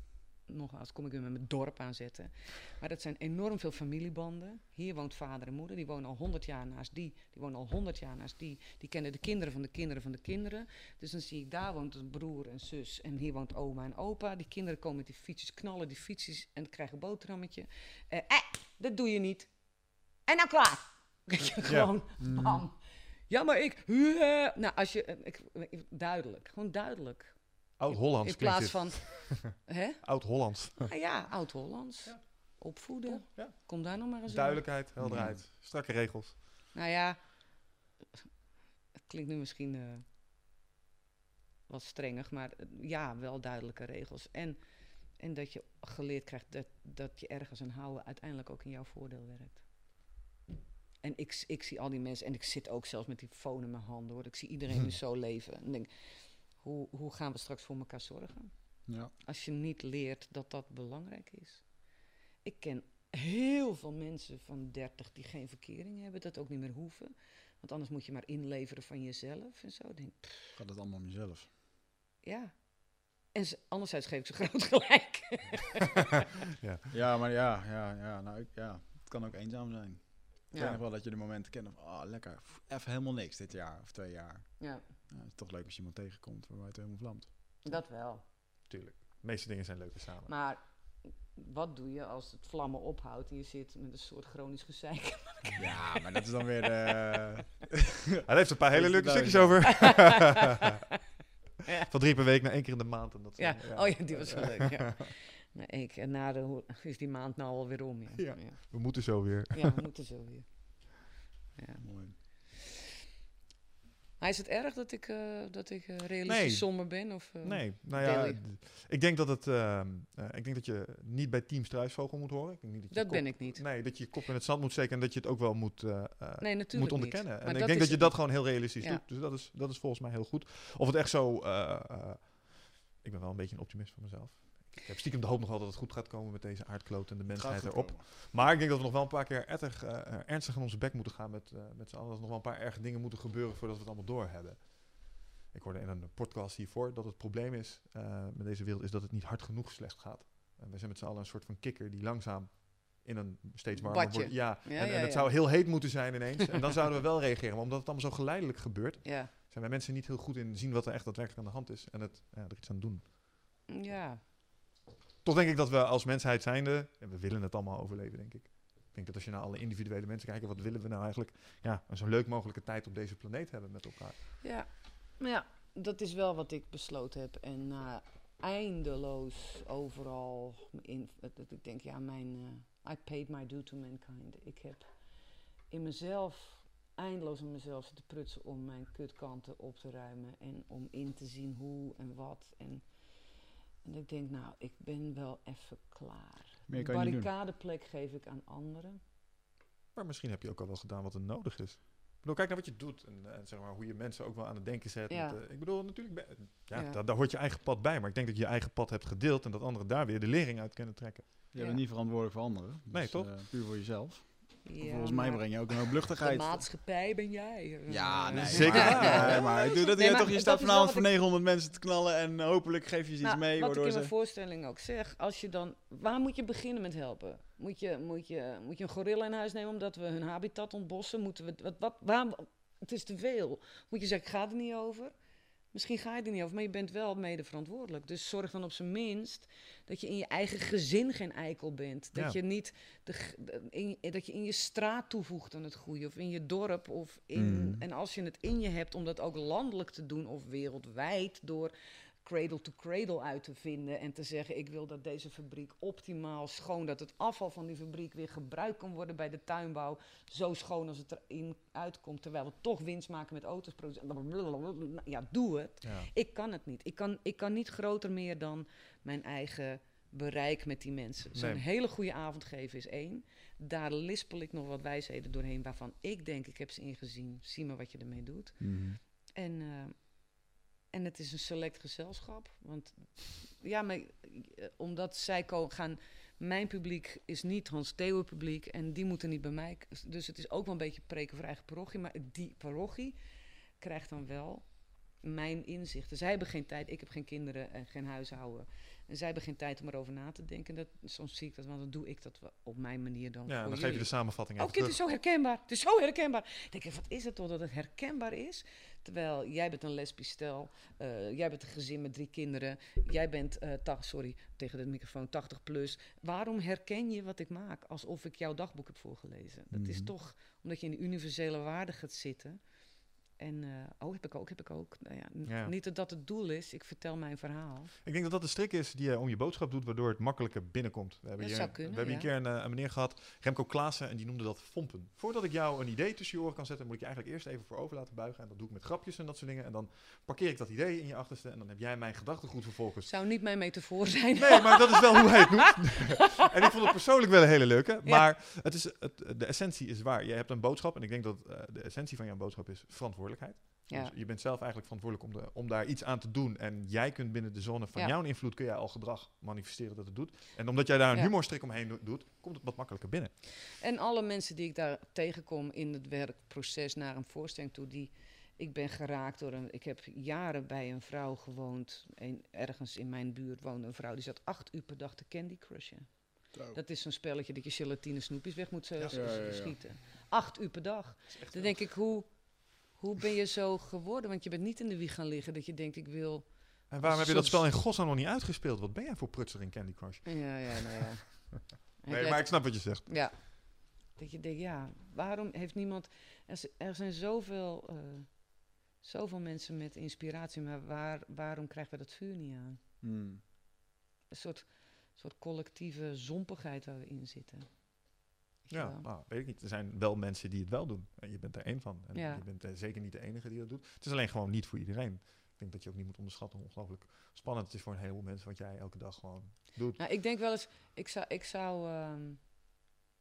Speaker 4: Nogmaals, kom ik weer met mijn dorp aanzetten. Maar dat zijn enorm veel familiebanden. Hier woont vader en moeder. Die wonen al 100 jaar naast die. Die wonen al 100 jaar naast die. Die kennen de kinderen van de kinderen van de kinderen. Dus dan zie ik daar woont een broer en zus. En hier woont oma en opa. Die kinderen komen met die fietsjes, knallen die fietsjes en krijgen een boterhammetje. Eh, eh, dat doe je niet. En nou klaar. <laughs> Je, gewoon bam. Ja, maar ik. Nou, als je. eh, ik- duidelijk. Gewoon duidelijk.
Speaker 1: Oud-Hollands
Speaker 4: In plaats van. <laughs>
Speaker 1: Oud-Hollands. <laughs>
Speaker 4: Ah ja, oud-Hollands. Opvoeden.
Speaker 1: Ja.
Speaker 4: Kom daar nog maar eens op.
Speaker 1: Duidelijkheid, helderheid, strakke regels.
Speaker 4: Nou ja, het klinkt nu misschien eh, wat strengig, maar eh, ja, wel duidelijke regels. En, en dat je geleerd krijgt dat, dat je ergens aan houden uiteindelijk ook in jouw voordeel werkt. En ik, ik zie al die mensen, en ik zit ook zelfs met die phone in mijn handen hoor. Ik zie iedereen nu <laughs> zo leven. En denk, hoe, hoe gaan we straks voor elkaar zorgen?
Speaker 5: Ja.
Speaker 4: Als je niet leert dat dat belangrijk is. Ik ken heel veel mensen van 30 die geen verkering hebben, dat ook niet meer hoeven. Want anders moet je maar inleveren van jezelf en zo. Ik Denk,
Speaker 2: Gaat het allemaal om jezelf.
Speaker 4: ja. En ze- anderzijds geef ik ze <laughs> groot gelijk. <laughs>
Speaker 2: Ja, maar ja, ja, ja, nou, ik, ja, het kan ook eenzaam zijn. Ik
Speaker 4: ja.
Speaker 2: nog wel dat je de momenten kent van, oh lekker, even helemaal niks dit jaar of twee jaar.
Speaker 4: ja,
Speaker 2: Ja, het is toch leuk als je iemand tegenkomt waarbij het helemaal vlamt.
Speaker 4: dat wel.
Speaker 1: Tuurlijk. De meeste dingen zijn leuker samen.
Speaker 4: Maar wat doe je als het vlammen ophoudt en je zit met een soort chronisch gezeik? <laughs>
Speaker 2: Ja, maar dat is dan weer de... <laughs>
Speaker 1: Hij heeft een paar hele leuke stukjes over. <laughs> Van drie per week naar één keer in de maand. En dat
Speaker 4: Ja,
Speaker 1: soort-
Speaker 4: oh ja, die was wel leuk. Ja. Maar ik, en na de, is die maand nou alweer om. Ja,
Speaker 1: Ja.
Speaker 4: ja.
Speaker 1: We moeten zo weer.
Speaker 4: ja we moeten zo weer. Ja.
Speaker 2: Mooi.
Speaker 4: Maar is het erg dat ik, eh, dat ik eh, realistisch
Speaker 1: Nee.
Speaker 4: somber ben? Of, eh,
Speaker 1: Nee, nou ja, ik denk dat het, ehm, eh, ik denk dat je niet bij Team Struisvogel moet horen. Ik denk niet dat je
Speaker 4: Dat
Speaker 1: kop-
Speaker 4: ben ik niet.
Speaker 1: Nee, dat je je kop in het zand moet steken en dat je het ook wel moet,
Speaker 4: Nee,
Speaker 1: moet
Speaker 4: niet.
Speaker 1: onderkennen.
Speaker 4: Maar
Speaker 1: En ik denk dat je dat gewoon heel realistisch
Speaker 4: Ja.
Speaker 1: doet. Dus dat is, dat is volgens mij heel goed. Of het echt zo, ik ben wel een beetje een optimist van mezelf. Ik heb stiekem de hoop nog wel dat het goed gaat komen met deze aardkloot en de mensheid erop.
Speaker 2: komen.
Speaker 1: Maar ik denk dat we nog wel een paar keer ernstig, eh, eh, ernstig in onze bek moeten gaan met, eh, met z'n allen. Dat er nog wel een paar erge dingen moeten gebeuren voordat we het allemaal doorhebben. Ik hoorde in een podcast hiervoor dat het probleem is met deze wereld is dat het niet hard genoeg slecht gaat. En wij zijn met z'n allen een soort van kikker die langzaam in een steeds warmer
Speaker 4: Badje.
Speaker 1: wordt. Ja,
Speaker 4: Ja,
Speaker 1: en, en
Speaker 4: ja,
Speaker 1: het
Speaker 4: ja.
Speaker 1: zou heel heet moeten zijn ineens. en dan zouden we wel reageren. Maar omdat het allemaal zo geleidelijk gebeurt, zijn wij mensen niet heel goed in zien wat er echt daadwerkelijk aan de hand is. En het, er iets aan doen.
Speaker 4: ja.
Speaker 1: Toch denk ik dat we als mensheid zijnde, en we willen het allemaal overleven, denk ik. Ik denk dat als je naar alle individuele mensen kijkt, wat willen we nou eigenlijk? Ja, een zo leuk mogelijke tijd op deze planeet hebben met elkaar.
Speaker 4: Ja. Ja, dat is wel wat ik besloten heb. En na eindeloos overal in, dat dat ik denk, ja, mijn, eh, I paid my due to mankind. Ik heb in mezelf eindeloos in mezelf zitten prutsen om mijn kutkanten op te ruimen en om in te zien hoe en wat. En, en ik denk, nou, ik ben wel even klaar.
Speaker 2: Meer kan je niet doen.
Speaker 4: Barricadeplek geef ik aan anderen.
Speaker 1: Maar misschien heb je ook al wel gedaan wat er nodig is. Ik bedoel, kijk naar wat je doet en, en zeg maar, hoe je mensen ook wel aan het denken zet.
Speaker 4: Ja.
Speaker 1: Met, eh, ik bedoel, natuurlijk, ben- ja,
Speaker 4: Ja.
Speaker 1: Daar, daar hoort je eigen pad bij. Maar ik denk dat je je eigen pad hebt gedeeld en dat anderen daar weer de lering uit kunnen trekken.
Speaker 2: Je
Speaker 4: Ja.
Speaker 2: bent niet verantwoordelijk voor anderen.
Speaker 1: Nee, toch?
Speaker 2: eh, puur voor jezelf.
Speaker 4: Ja,
Speaker 2: Volgens mij breng je ook een hoop
Speaker 4: De
Speaker 2: luchtigheid.
Speaker 4: maatschappij ben jij.
Speaker 2: Ja, nee.
Speaker 1: Zeker
Speaker 2: maar, doe dat
Speaker 4: Nee,
Speaker 2: jij
Speaker 4: maar
Speaker 2: toch, je staat vanavond voor
Speaker 4: ik-
Speaker 2: 900 mensen te knallen en hopelijk geef je ze iets
Speaker 4: Nou,
Speaker 2: mee.
Speaker 4: wat ik in
Speaker 2: ze...
Speaker 4: mijn voorstelling ook zeg, als je dan, waar moet je beginnen met helpen? Moet je, moet je, moet je een gorilla in huis nemen omdat we hun habitat ontbossen? Moeten we, wat, wat, waar, het is te veel. Moet je zeggen, ik ga er niet over. Misschien ga je er niet over, maar je bent wel mede verantwoordelijk. Dus zorg dan op zijn minst dat je in je eigen gezin geen eikel bent. Dat
Speaker 1: Ja.
Speaker 4: je niet de- in, dat je in je straat toevoegt aan het goede, of in je dorp. Of in,
Speaker 2: Mm.
Speaker 4: En als je het in je hebt om dat ook landelijk te doen, of wereldwijd, door cradle to cradle uit te vinden en te zeggen: Ik wil dat deze fabriek optimaal schoon, dat het afval van die fabriek weer gebruikt kan worden bij de tuinbouw, zo schoon als het erin uitkomt, terwijl we toch winst maken met auto's produceren. Ja, doe het.
Speaker 1: Ja.
Speaker 4: Ik kan het niet. Ik kan, ik kan niet groter meer dan mijn eigen bereik met die mensen. Zo'n
Speaker 1: Nee.
Speaker 4: hele goede avond geven is één. Daar lispel ik nog wat wijsheden doorheen waarvan ik denk, ik heb ze ingezien. Zie maar wat je ermee doet.
Speaker 2: Mhm.
Speaker 4: En, eh, en het is een select gezelschap. Want ja, maar, eh, omdat zij gaan. Mijn publiek is niet Hans publiek en die moeten niet bij mij. Dus het is ook wel een beetje preken voor eigen parochie. Maar die parochie krijgt dan wel mijn inzichten. Zij hebben geen tijd, ik heb geen kinderen en geen huishouden. En zij hebben geen tijd om erover na te denken. Dat, soms zie ik dat, want dan doe ik dat op mijn manier dan.
Speaker 1: Ja, dan geef je de samenvatting even
Speaker 4: Oh, dit
Speaker 1: terug.
Speaker 4: is zo herkenbaar. Het is zo herkenbaar. Ik denk, even, wat is het toch dat het herkenbaar is? Terwijl jij bent een lesbisch stel, eh, jij bent een gezin met drie kinderen, jij bent, ta- sorry, tegen de microfoon 80 plus. Waarom herken je wat ik maak alsof ik jouw dagboek heb voorgelezen? Dat is
Speaker 2: Mhm.
Speaker 4: toch omdat je in de universele waarde gaat zitten. En, eh, oh, heb ik ook, heb ik ook. Nou ja. Niet dat dat het doel is, ik vertel mijn verhaal.
Speaker 1: Ik denk dat dat de strik is die je om je boodschap doet, waardoor het makkelijker binnenkomt. We hebben
Speaker 4: Dat
Speaker 1: hier,
Speaker 4: zou kunnen,
Speaker 1: we hebben
Speaker 4: ja.
Speaker 1: een keer een, eh, een meneer gehad, Remco Klaassen, en die noemde dat fompen. Voordat ik jou een idee tussen je oren kan zetten, moet ik je eigenlijk eerst even voor over laten buigen. En dat doe ik met grapjes en dat soort dingen. En dan parkeer ik dat idee in je achterste en dan heb jij mijn gedachtegoed vervolgens.
Speaker 4: Zou niet mijn metafoor zijn.
Speaker 1: Nee, maar dat is wel hoe hij het noemt. <laughs> en ik vond het persoonlijk wel een hele leuke. Maar het is, het, de essentie is waar. Je hebt een boodschap en ik denk dat eh, de essentie van jouw boodschap is verantwoordelijkheid. Verantwoordelijkheid.
Speaker 4: Ja.
Speaker 1: Dus je bent zelf eigenlijk verantwoordelijk om, de, om daar iets aan te doen. En jij kunt binnen de zone van
Speaker 4: Ja.
Speaker 1: jouw invloed kun jij al gedrag manifesteren dat het doet. En omdat jij daar een
Speaker 4: Ja.
Speaker 1: humorstrik omheen do- doet, komt het wat makkelijker binnen.
Speaker 4: En alle mensen die ik daar tegenkom in het werkproces naar een voorstelling toe, die ik ben geraakt door een. Ik heb jaren bij een vrouw gewoond. Een, ergens in mijn buurt woonde een vrouw die zat acht uur per dag te Candy Crushen. Dat is zo'n spelletje dat je gelatine snoepjes weg moet
Speaker 1: Ja.
Speaker 4: s-
Speaker 2: Ja, ja, ja.
Speaker 4: schieten. Acht uur per dag. Dan denk ik, hoe, hoe ben je zo geworden? Want je bent niet in de wieg gaan liggen dat je denkt, ik wil.
Speaker 1: En waarom heb je dat spel in godsnaam nog niet uitgespeeld? Wat ben jij voor prutser in Candy Crush?
Speaker 4: Ja, ja, nou ja. <laughs>
Speaker 1: Nee, maar ik snap wat je zegt.
Speaker 4: Ja. Dat je denkt, ja, waarom heeft niemand... Er, er zijn zoveel, eh, zoveel mensen met inspiratie, maar waar, waarom krijgen we dat vuur niet aan?
Speaker 2: Hmm.
Speaker 4: Een soort, soort collectieve zompigheid waar we in zitten.
Speaker 1: Ja,
Speaker 4: wel?
Speaker 1: nou, weet ik niet. Er zijn wel mensen die het wel doen. En je bent er één van. En
Speaker 4: Ja.
Speaker 1: je bent eh, zeker niet de enige die dat doet. Het is alleen gewoon niet voor iedereen. Ik denk dat je ook niet moet onderschatten hoe ongelooflijk spannend het is voor een heleboel mensen wat jij elke dag gewoon doet.
Speaker 4: Nou, ik denk wel eens, ik zou, ik zou ehm,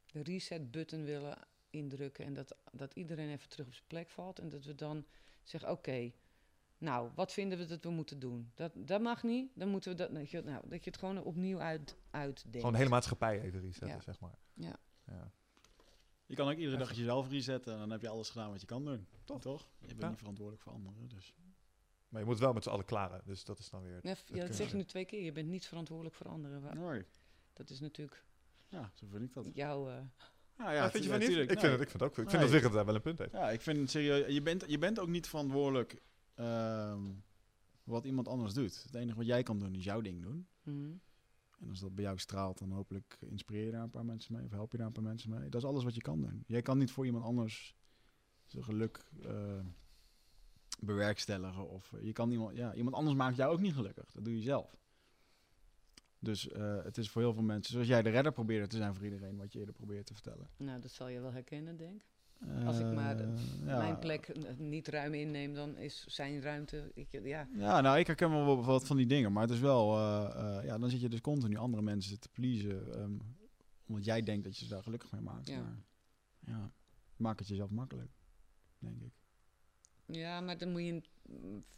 Speaker 4: de reset-button willen indrukken en dat, dat iedereen even terug op zijn plek valt en dat we dan zeggen, oké, nou, wat vinden we dat we moeten doen? Dat, dat mag niet, dan moeten we dat, dat je, nou, dat je het gewoon opnieuw uit, uitdenkt.
Speaker 1: Gewoon de hele maatschappij even resetten,
Speaker 4: Ja.
Speaker 1: zeg maar.
Speaker 4: Ja.
Speaker 1: ja.
Speaker 2: Je kan ook iedere dag jezelf resetten en dan heb je alles gedaan wat je kan doen.
Speaker 1: Toch?
Speaker 2: Toch? Je bent
Speaker 1: Ja.
Speaker 2: niet verantwoordelijk voor anderen. Dus.
Speaker 1: Maar je moet wel met z'n allen klaren. Dus dat is dan weer...
Speaker 4: Ja, dat zeg je nu twee keer, je bent niet verantwoordelijk voor anderen.
Speaker 2: Mooi.
Speaker 4: Dat is natuurlijk
Speaker 2: Ja, zo vind ik dat.
Speaker 4: jouw... eh,
Speaker 2: Ja,
Speaker 1: Ja, vind je van niet? Ik vind, het, ik vind het ook. Ik vind
Speaker 2: Nee.
Speaker 1: dat Wigert daar wel een punt heeft.
Speaker 2: Ja, ik vind het serieus. Je bent, je bent ook niet verantwoordelijk ehm, wat iemand anders doet. Het enige wat jij kan doen is jouw ding doen.
Speaker 4: mhm.
Speaker 2: En als dat bij jou straalt, dan hopelijk inspireer je daar een paar mensen mee. Of help je daar een paar mensen mee. Dat is alles wat je kan doen. Jij kan niet voor iemand anders zijn geluk eh, bewerkstelligen. Of eh, je kan iemand, ja, iemand anders maakt jou ook niet gelukkig. Dat doe je zelf. Dus eh, het is voor heel veel mensen, zoals jij de redder probeert te zijn voor iedereen, wat je eerder probeert te vertellen.
Speaker 4: Nou, dat zal je wel herkennen, denk ik. Als ik maar
Speaker 2: Eh, ja.
Speaker 4: Mijn plek niet ruim inneem, dan is zijn ruimte... Ik, ja,
Speaker 2: Ja, nou, ik herken wel wat- van die dingen. Maar het is wel, eh, eh, ja, dan zit je dus continu andere mensen te pleasen. ehm, omdat jij denkt dat je ze daar gelukkig mee maakt.
Speaker 4: Ja.
Speaker 2: Maar ja, maak het jezelf makkelijk, denk ik.
Speaker 4: Ja, maar dan moet je,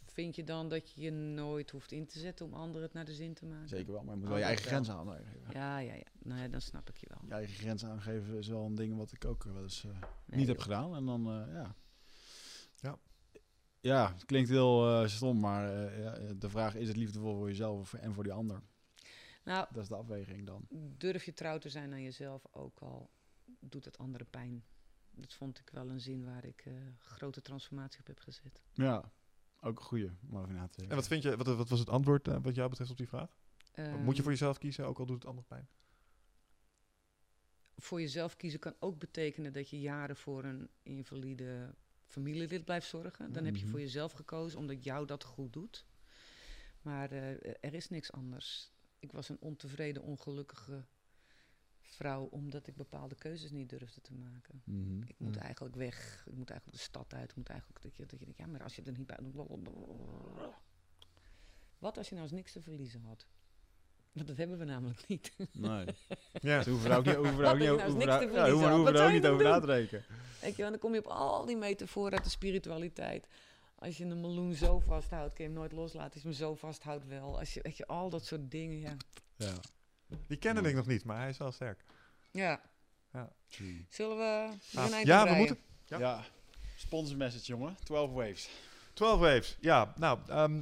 Speaker 4: vind je dan dat je je nooit hoeft in te zetten om anderen het naar de zin te maken?
Speaker 2: Zeker wel, maar je moet
Speaker 4: Oh,
Speaker 2: wel je eigen
Speaker 4: wel.
Speaker 2: grenzen aangeven.
Speaker 4: Ja, ja, ja. Nou ja, dan snap ik je wel.
Speaker 2: Je eigen grenzen aangeven is wel een ding wat ik ook wel eens eh,
Speaker 4: Nee,
Speaker 2: niet heb
Speaker 4: joh.
Speaker 2: gedaan. En dan, eh, ja.
Speaker 1: Ja.
Speaker 2: Ja, het klinkt heel eh, stom, maar eh, ja, de vraag is het liefdevol voor jezelf of- en voor die ander?
Speaker 4: Nou,
Speaker 2: Dat is de afweging dan.
Speaker 4: durf je trouw te zijn aan jezelf, ook al doet het andere pijn. Dat vond ik wel een zin waar ik eh, grote transformatie op heb gezet.
Speaker 2: Ja, ook een goeie om over na te denken.
Speaker 1: En wat vind je, wat, wat was het antwoord eh, wat jou betreft op die vraag? moet je
Speaker 4: Ehm,
Speaker 1: voor jezelf kiezen, ook al doet het andere pijn?
Speaker 4: voor jezelf kiezen kan ook betekenen dat je jaren voor een invalide familielid blijft zorgen. Dan heb je
Speaker 2: Mhm.
Speaker 4: voor jezelf gekozen omdat jou dat goed doet. Maar eh, er is niks anders. Ik was een ontevreden, ongelukkige vrouw omdat ik bepaalde keuzes niet durfde te maken.
Speaker 2: Mhm.
Speaker 4: Ik moet
Speaker 1: Mm.
Speaker 4: eigenlijk weg. Ik moet eigenlijk de stad uit. Ik moet eigenlijk dat je, dat je denkt, ja, maar als je er niet bij. Wat als je nou eens niks te verliezen had? Want dat hebben we namelijk niet.
Speaker 2: Nee. <laughs>
Speaker 1: Ja.
Speaker 2: Ze hoeven er ook niet, hoeven ook niet,
Speaker 4: nou
Speaker 2: hoeven er- ja, er ook niet over na te denken.
Speaker 4: Weet je, dan kom je op al die metaforen uit de spiritualiteit. Als je een meloen zo vasthoudt, kun je hem nooit loslaten. Als je hem zo vasthoudt wel. Als je, weet je, al dat soort dingen, ja.
Speaker 2: Ja.
Speaker 1: Die kende ik nog niet, maar hij is wel sterk.
Speaker 4: Ja.
Speaker 1: Ja.
Speaker 4: Zullen we
Speaker 1: Ah,
Speaker 4: een eind
Speaker 1: ja, we moeten.
Speaker 2: Ja.
Speaker 1: Ja.
Speaker 2: Sponsor message, jongen. 12 waves.
Speaker 1: 12 Waves. Ja, nou, ehm,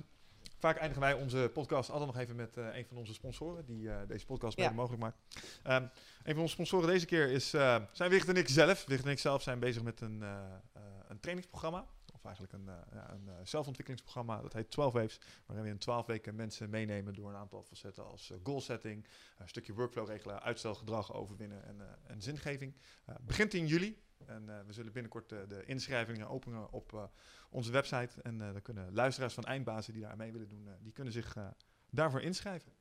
Speaker 1: vaak eindigen wij onze podcast altijd nog even met eh, een van onze sponsoren die eh, deze podcast
Speaker 4: Ja.
Speaker 1: mede mogelijk maakt. Ehm, een van onze sponsoren deze keer is, eh, zijn Wicht en ik zelf. Wicht en ik zelf zijn bezig met een, een trainingsprogramma. Eigenlijk een, eh, een eh, zelfontwikkelingsprogramma. Dat heet 12 Waves. Waarin we in 12 weken mensen meenemen door een aantal facetten als eh, goal setting, een stukje workflow regelen, uitstelgedrag overwinnen en, en zingeving. Begint in juli. En we zullen binnenkort de inschrijvingen openen op onze website. En dan kunnen luisteraars van Eindbazen die daar mee willen doen, die kunnen zich daarvoor inschrijven.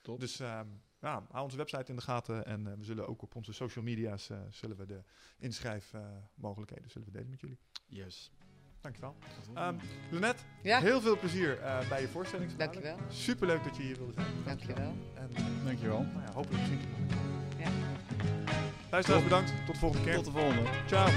Speaker 2: Top.
Speaker 1: Dus ja, hou onze website in de gaten. En we zullen ook op onze social media's zullen we de inschrijfmogelijkheden zullen we delen met jullie.
Speaker 2: Yes.
Speaker 1: Dankjewel. Ehm Lennet,
Speaker 4: Ja,
Speaker 1: heel veel plezier eh, bij je voorstelling.
Speaker 4: dankjewel.
Speaker 1: Superleuk dat je hier wilde zijn.
Speaker 4: Dankjewel.
Speaker 1: En eh,
Speaker 2: Dankjewel.
Speaker 1: nou ja, hopelijk zien we je.
Speaker 4: Ja.
Speaker 1: Luisteraars, bedankt. Tot de volgende keer.
Speaker 2: Tot de volgende.
Speaker 1: Ciao.